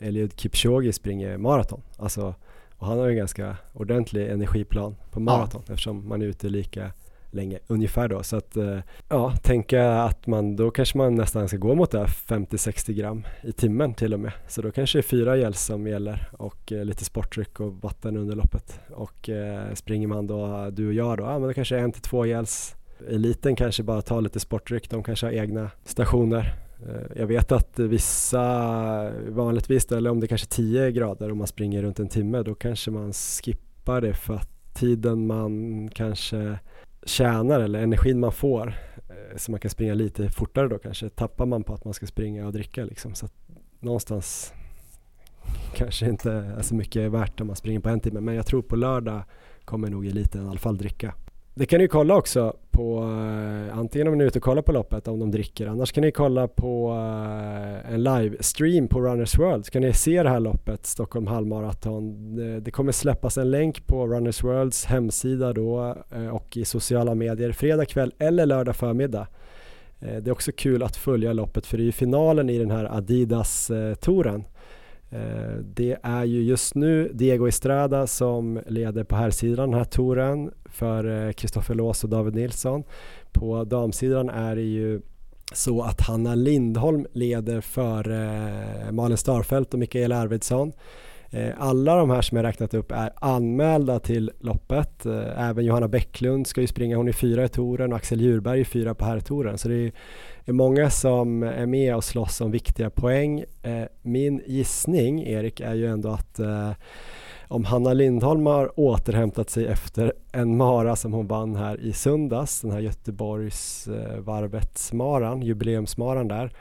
Eliud Kipchoge springer maraton. Alltså, och han har ju en ganska ordentlig energiplan på maraton ja. eftersom man är ute lika länge ungefär då. Så att eh, ja, tänka att man då kanske man nästan ska gå mot det här 50-60 gram i timmen till och med. Så då kanske det är fyra gels som gäller och eh, lite sportdryck och vatten under loppet. Och eh, springer man då, du och jag då, ja men då kanske en till två gels. Eliten kanske bara tar lite sportdryck, de kanske har egna stationer. Eh, jag vet att vissa vanligtvis då, eller om det kanske är 10 grader och man springer runt en timme, då kanske man skippar det för att tiden man kanske tjänar eller energin man får eh, så man kan springa lite fortare då kanske tappar man på att man ska springa och dricka liksom. Så att någonstans kanske inte är så mycket värt om man springer på en timme. Men jag tror på lördag kommer nog eliten i alla fall dricka det kan ni kolla också på uh, antingen om ni är ute och kollar på loppet om de dricker. Annars kan ni kolla på uh, en livestream på Runners World. Så kan ni se det här loppet Stockholm halvmaraton. Det, det, kommer släppas en länk på Runners Worlds hemsida då uh, och i sociala medier fredag kväll eller lördag förmiddag. Det är också kul att följa loppet för det är ju finalen i den här Adidas-touren Eh, det är ju just nu Diego Estrada som leder på här sidan den här touren för eh, Kristoffer Lås och David Nilsson. På damsidan är det ju så att Hanna Lindholm leder för eh, Malin Starfelt och Mikael Arvidsson. Alla de här som jag räknat upp är anmälda till loppet. Även Johanna Bäcklund ska ju springa, hon är fyra i touren och Axel Djurberg är fyra på herrtouren. Så det är är många som är med och slåss om viktiga poäng. Eh, min gissning, Erik, är ju ändå att eh, om Hanna Lindholm har återhämtat sig efter en mara som hon vann här i söndags, den här Göteborgsvarvetsmaran, eh, jubileumsmaran där,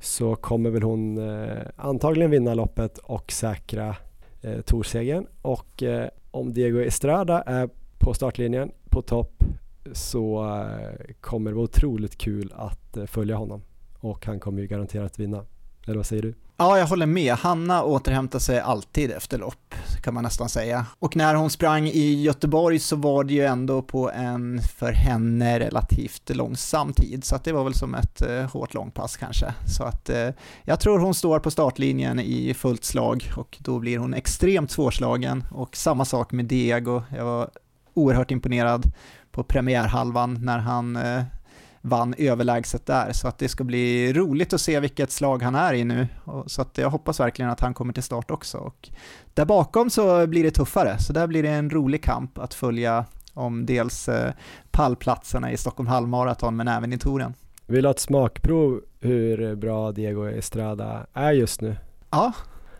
så kommer väl hon eh, antagligen vinna loppet och säkra eh, torsegern. Och eh, om Diego Estrada är på startlinjen på topp så eh, kommer det vara otroligt kul att eh, följa honom och han kommer ju garanterat vinna. Eller vad säger du? Ja, jag håller med. Hanna återhämtar sig alltid efter lopp, kan man nästan säga. Och när hon sprang i Göteborg så var det ju ändå på en för henne relativt långsam tid, så att det var väl som ett eh, hårt långpass kanske. Så att eh, jag tror hon står på startlinjen i fullt slag och då blir hon extremt svårslagen. Och samma sak med Diego, jag var oerhört imponerad på premiärhalvan när han eh, vann överlägset där. Så att det ska bli roligt att se vilket slag han är i nu. Så att jag hoppas verkligen att han kommer till start också. Och där bakom så blir det tuffare, så där blir det en rolig kamp att följa om dels eh, pallplatserna i Stockholm halvmaraton men även i touren. Vill du ha ett smakprov hur bra Diego Estrada är just nu? Ja,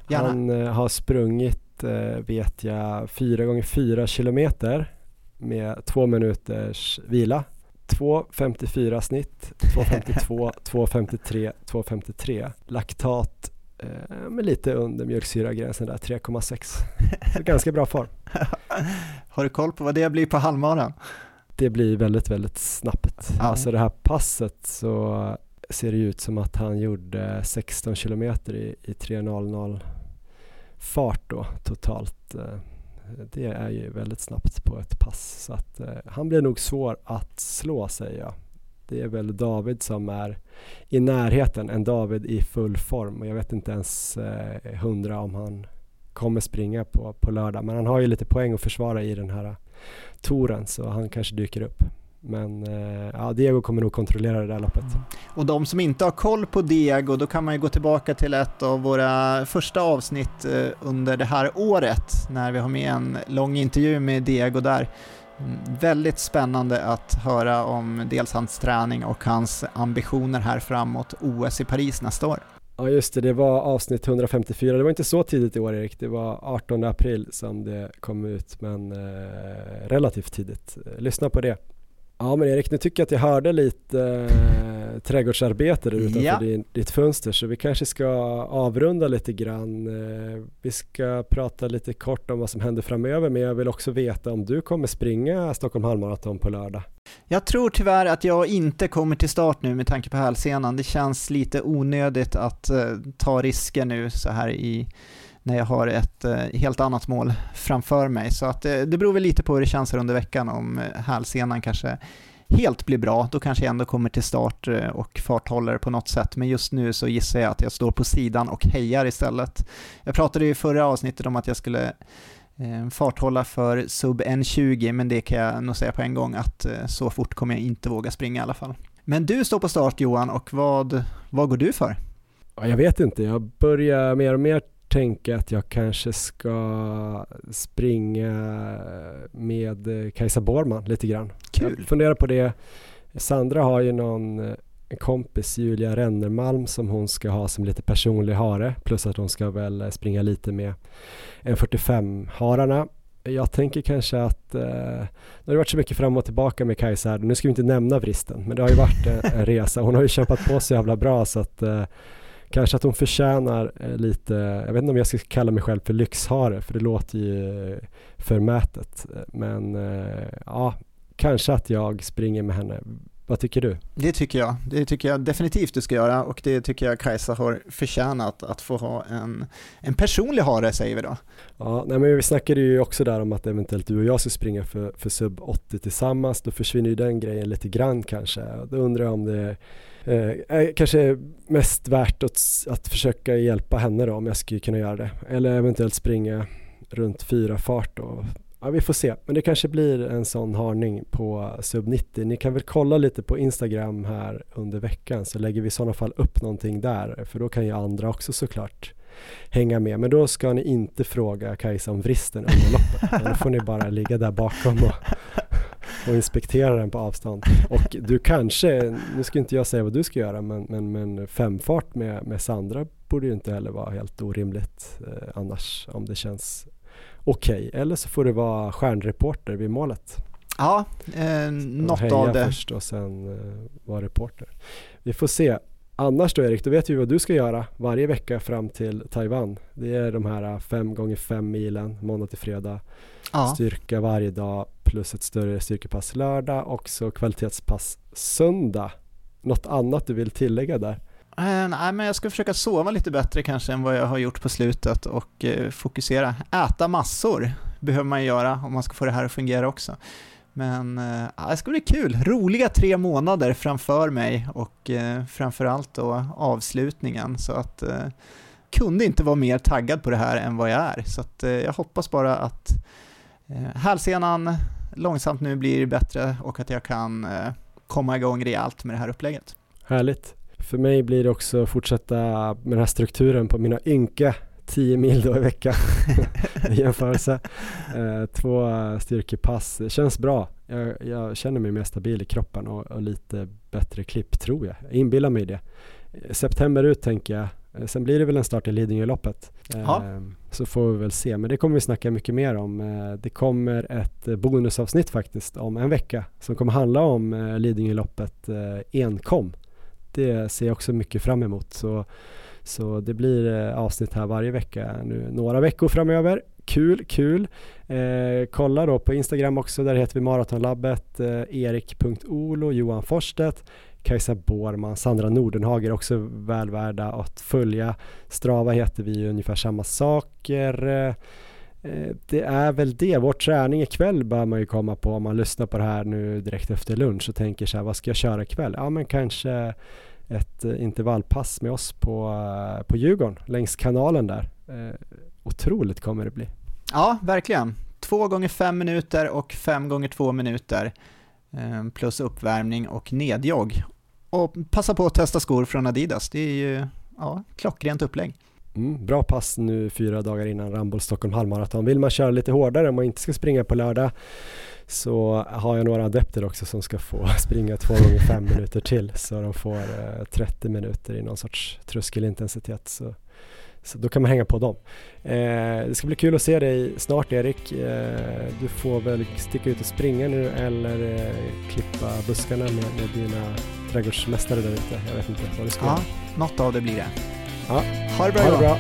gärna. Han eh, har sprungit, vet jag, 4 gånger 4 kilometer med två minuters vila. 2.54 snitt, 2.52, 2.53, 2.53. Laktat eh, med lite under mjölksyragränsen där, 3,6. Så ganska bra form. [LAUGHS] Har du koll på vad det blir på halvmaran? Det blir väldigt, väldigt snabbt. Ja. Alltså det här passet så ser det ut som att han gjorde 16 kilometer i, i 3.00 fart då totalt. Eh, det är ju väldigt snabbt på ett pass så att eh, han blir nog svår att slå säger jag. Det är väl David som är i närheten, en David i full form och jag vet inte ens eh, hundra om han kommer springa på, på lördag. Men han har ju lite poäng att försvara i den här touren så han kanske dyker upp. Men eh, ja, Diego kommer nog kontrollera det där loppet. Mm. Och de som inte har koll på Diego, då kan man ju gå tillbaka till ett av våra första avsnitt eh, under det här året, när vi har med en lång intervju med Diego där. Mm, väldigt spännande att höra om dels hans träning och hans ambitioner här framåt OS i Paris nästa år. Ja just det, det var avsnitt 154. Det var inte så tidigt i år Erik. Det var 18 april som det kom ut men eh, relativt tidigt. Lyssna på det. Ja men Erik, nu tycker jag att jag hörde lite eh, trädgårdsarbete där utanför ja. din, ditt fönster så vi kanske ska avrunda lite grann. Eh, vi ska prata lite kort om vad som händer framöver men jag vill också veta om du kommer springa Stockholm halvmaraton på lördag. Jag tror tyvärr att jag inte kommer till start nu med tanke på hälsenan. Det känns lite onödigt att eh, ta risker nu så här i när jag har ett eh, helt annat mål framför mig. Så att, det, det beror väl lite på hur det känns här under veckan om eh, hälsenan kanske helt blir bra, då kanske jag ändå kommer till start och farthåller på något sätt. Men just nu så gissar jag att jag står på sidan och hejar istället. Jag pratade i förra avsnittet om att jag skulle farthålla för sub 1.20, men det kan jag nog säga på en gång att så fort kommer jag inte våga springa i alla fall. Men du står på start Johan, och vad, vad går du för? Jag vet inte, jag börjar mer och mer tänka att jag kanske ska springa med Kajsa Borman lite grann. Kul! Jag funderar på det. Sandra har ju någon en kompis, Julia Rennermalm, som hon ska ha som lite personlig hare. Plus att hon ska väl springa lite med en 45-hararna. Jag tänker kanske att eh, det har varit så mycket fram och tillbaka med Kajsa här. Nu ska vi inte nämna vristen, men det har ju varit en, en resa. Hon har ju kämpat på så jävla bra så att eh, kanske att hon förtjänar eh, lite, jag vet inte om jag ska kalla mig själv för lyxhare för det låter ju eh, förmätet. Men eh, ja, kanske att jag springer med henne. Vad tycker du? Det tycker jag. Det tycker jag definitivt du ska göra och det tycker jag Kajsa har förtjänat att få ha en, en personlig hare säger vi då. Ja, nej men vi snackade ju också där om att eventuellt du och jag ska springa för, för sub 80 tillsammans. Då försvinner ju den grejen lite grann kanske. Då undrar jag om det Eh, är kanske mest värt att, att försöka hjälpa henne då om jag skulle kunna göra det. Eller eventuellt springa runt fyra fart då. Ja, vi får se, men det kanske blir en sån harning på sub 90. Ni kan väl kolla lite på Instagram här under veckan så lägger vi i sådana fall upp någonting där för då kan ju andra också såklart hänga med. Men då ska ni inte fråga Kajsa om vristen under loppet. Då får ni bara ligga där bakom och och inspektera den på avstånd. Och du kanske, nu ska inte jag säga vad du ska göra, men, men, men femfart med, med Sandra borde ju inte heller vara helt orimligt eh, annars om det känns okej. Okay. Eller så får det vara stjärnreporter vid målet. Ja, eh, något av det. först och sen eh, vara reporter. Vi får se. Annars då Erik, då vet vi vad du ska göra varje vecka fram till Taiwan. Det är de här fem gånger fem milen, måndag till fredag. Ja. Styrka varje dag plus ett större styrkepass lördag och så kvalitetspass söndag. Något annat du vill tillägga där? Uh, nej, men jag ska försöka sova lite bättre kanske än vad jag har gjort på slutet och uh, fokusera. Äta massor behöver man göra om man ska få det här att fungera också. Men uh, det ska bli kul. Roliga tre månader framför mig och uh, framförallt då avslutningen. Så att uh, kunde inte vara mer taggad på det här än vad jag är. Så att, jag hoppas bara att hälsenan långsamt nu blir bättre och att jag kan eh, komma igång rejält med det här upplägget. Härligt. För mig blir det också fortsätta med den här strukturen på mina ynka 10 mil då i veckan [LAUGHS] i jämförelse. Eh, två styrkepass, det känns bra. Jag, jag, känner mig mer stabil i kroppen och, och lite bättre klipp tror jag. Jag inbillar mig det. September ut tänker jag Eh, sen blir det väl en start i Lidingöloppet. Ja. Så får vi väl se, men det kommer vi snacka mycket mer om. Eh, det kommer ett eh, bonusavsnitt faktiskt om en vecka som kommer handla om Lidingöloppet enkom. Det ser jag också mycket fram emot. Så, så det blir eh, avsnitt här varje vecka nu några veckor framöver. Kul, kul. Eh, kolla då på Instagram också, där heter vi Maratonlabbet, eh, erik.olo, Johan Forstedt. Kajsa Bårman, Sandra Nordenhager också väl värda att följa. Strava heter vi ungefär samma saker. Eh, det är väl det. Vår träning ikväll bör man ju komma på om man lyssnar på det här nu direkt efter lunch och tänker så här, vad ska jag köra ikväll? Ja, men kanske ett eh, intervallpass med oss på, eh, på Djurgården längs kanalen där. Otroligt kommer det bli. Ja, verkligen. Två gånger fem minuter och fem gånger två minuter plus uppvärmning och nedjogg. Och passa på att testa skor från Adidas. Det är ju ja, klockrent upplägg. Mm, bra pass nu fyra dagar innan Ramboll Stockholm halvmaraton. Vill man köra lite hårdare om man inte ska springa på lördag så har jag några adepter också som ska få [LAUGHS] springa två gånger fem minuter till så de får eh, 30 minuter i någon sorts tröskelintensitet. Så, så då kan man hänga på dem. Eh, det ska bli kul att se dig snart Erik. Eh, du får väl sticka ut och springa nu eller eh, klippa buskarna med, med dina trädgårdsmästare där ute. Jag vet inte vad du ska ja, göra. Något av det blir det. Ja. Ha det bra, ha det bra.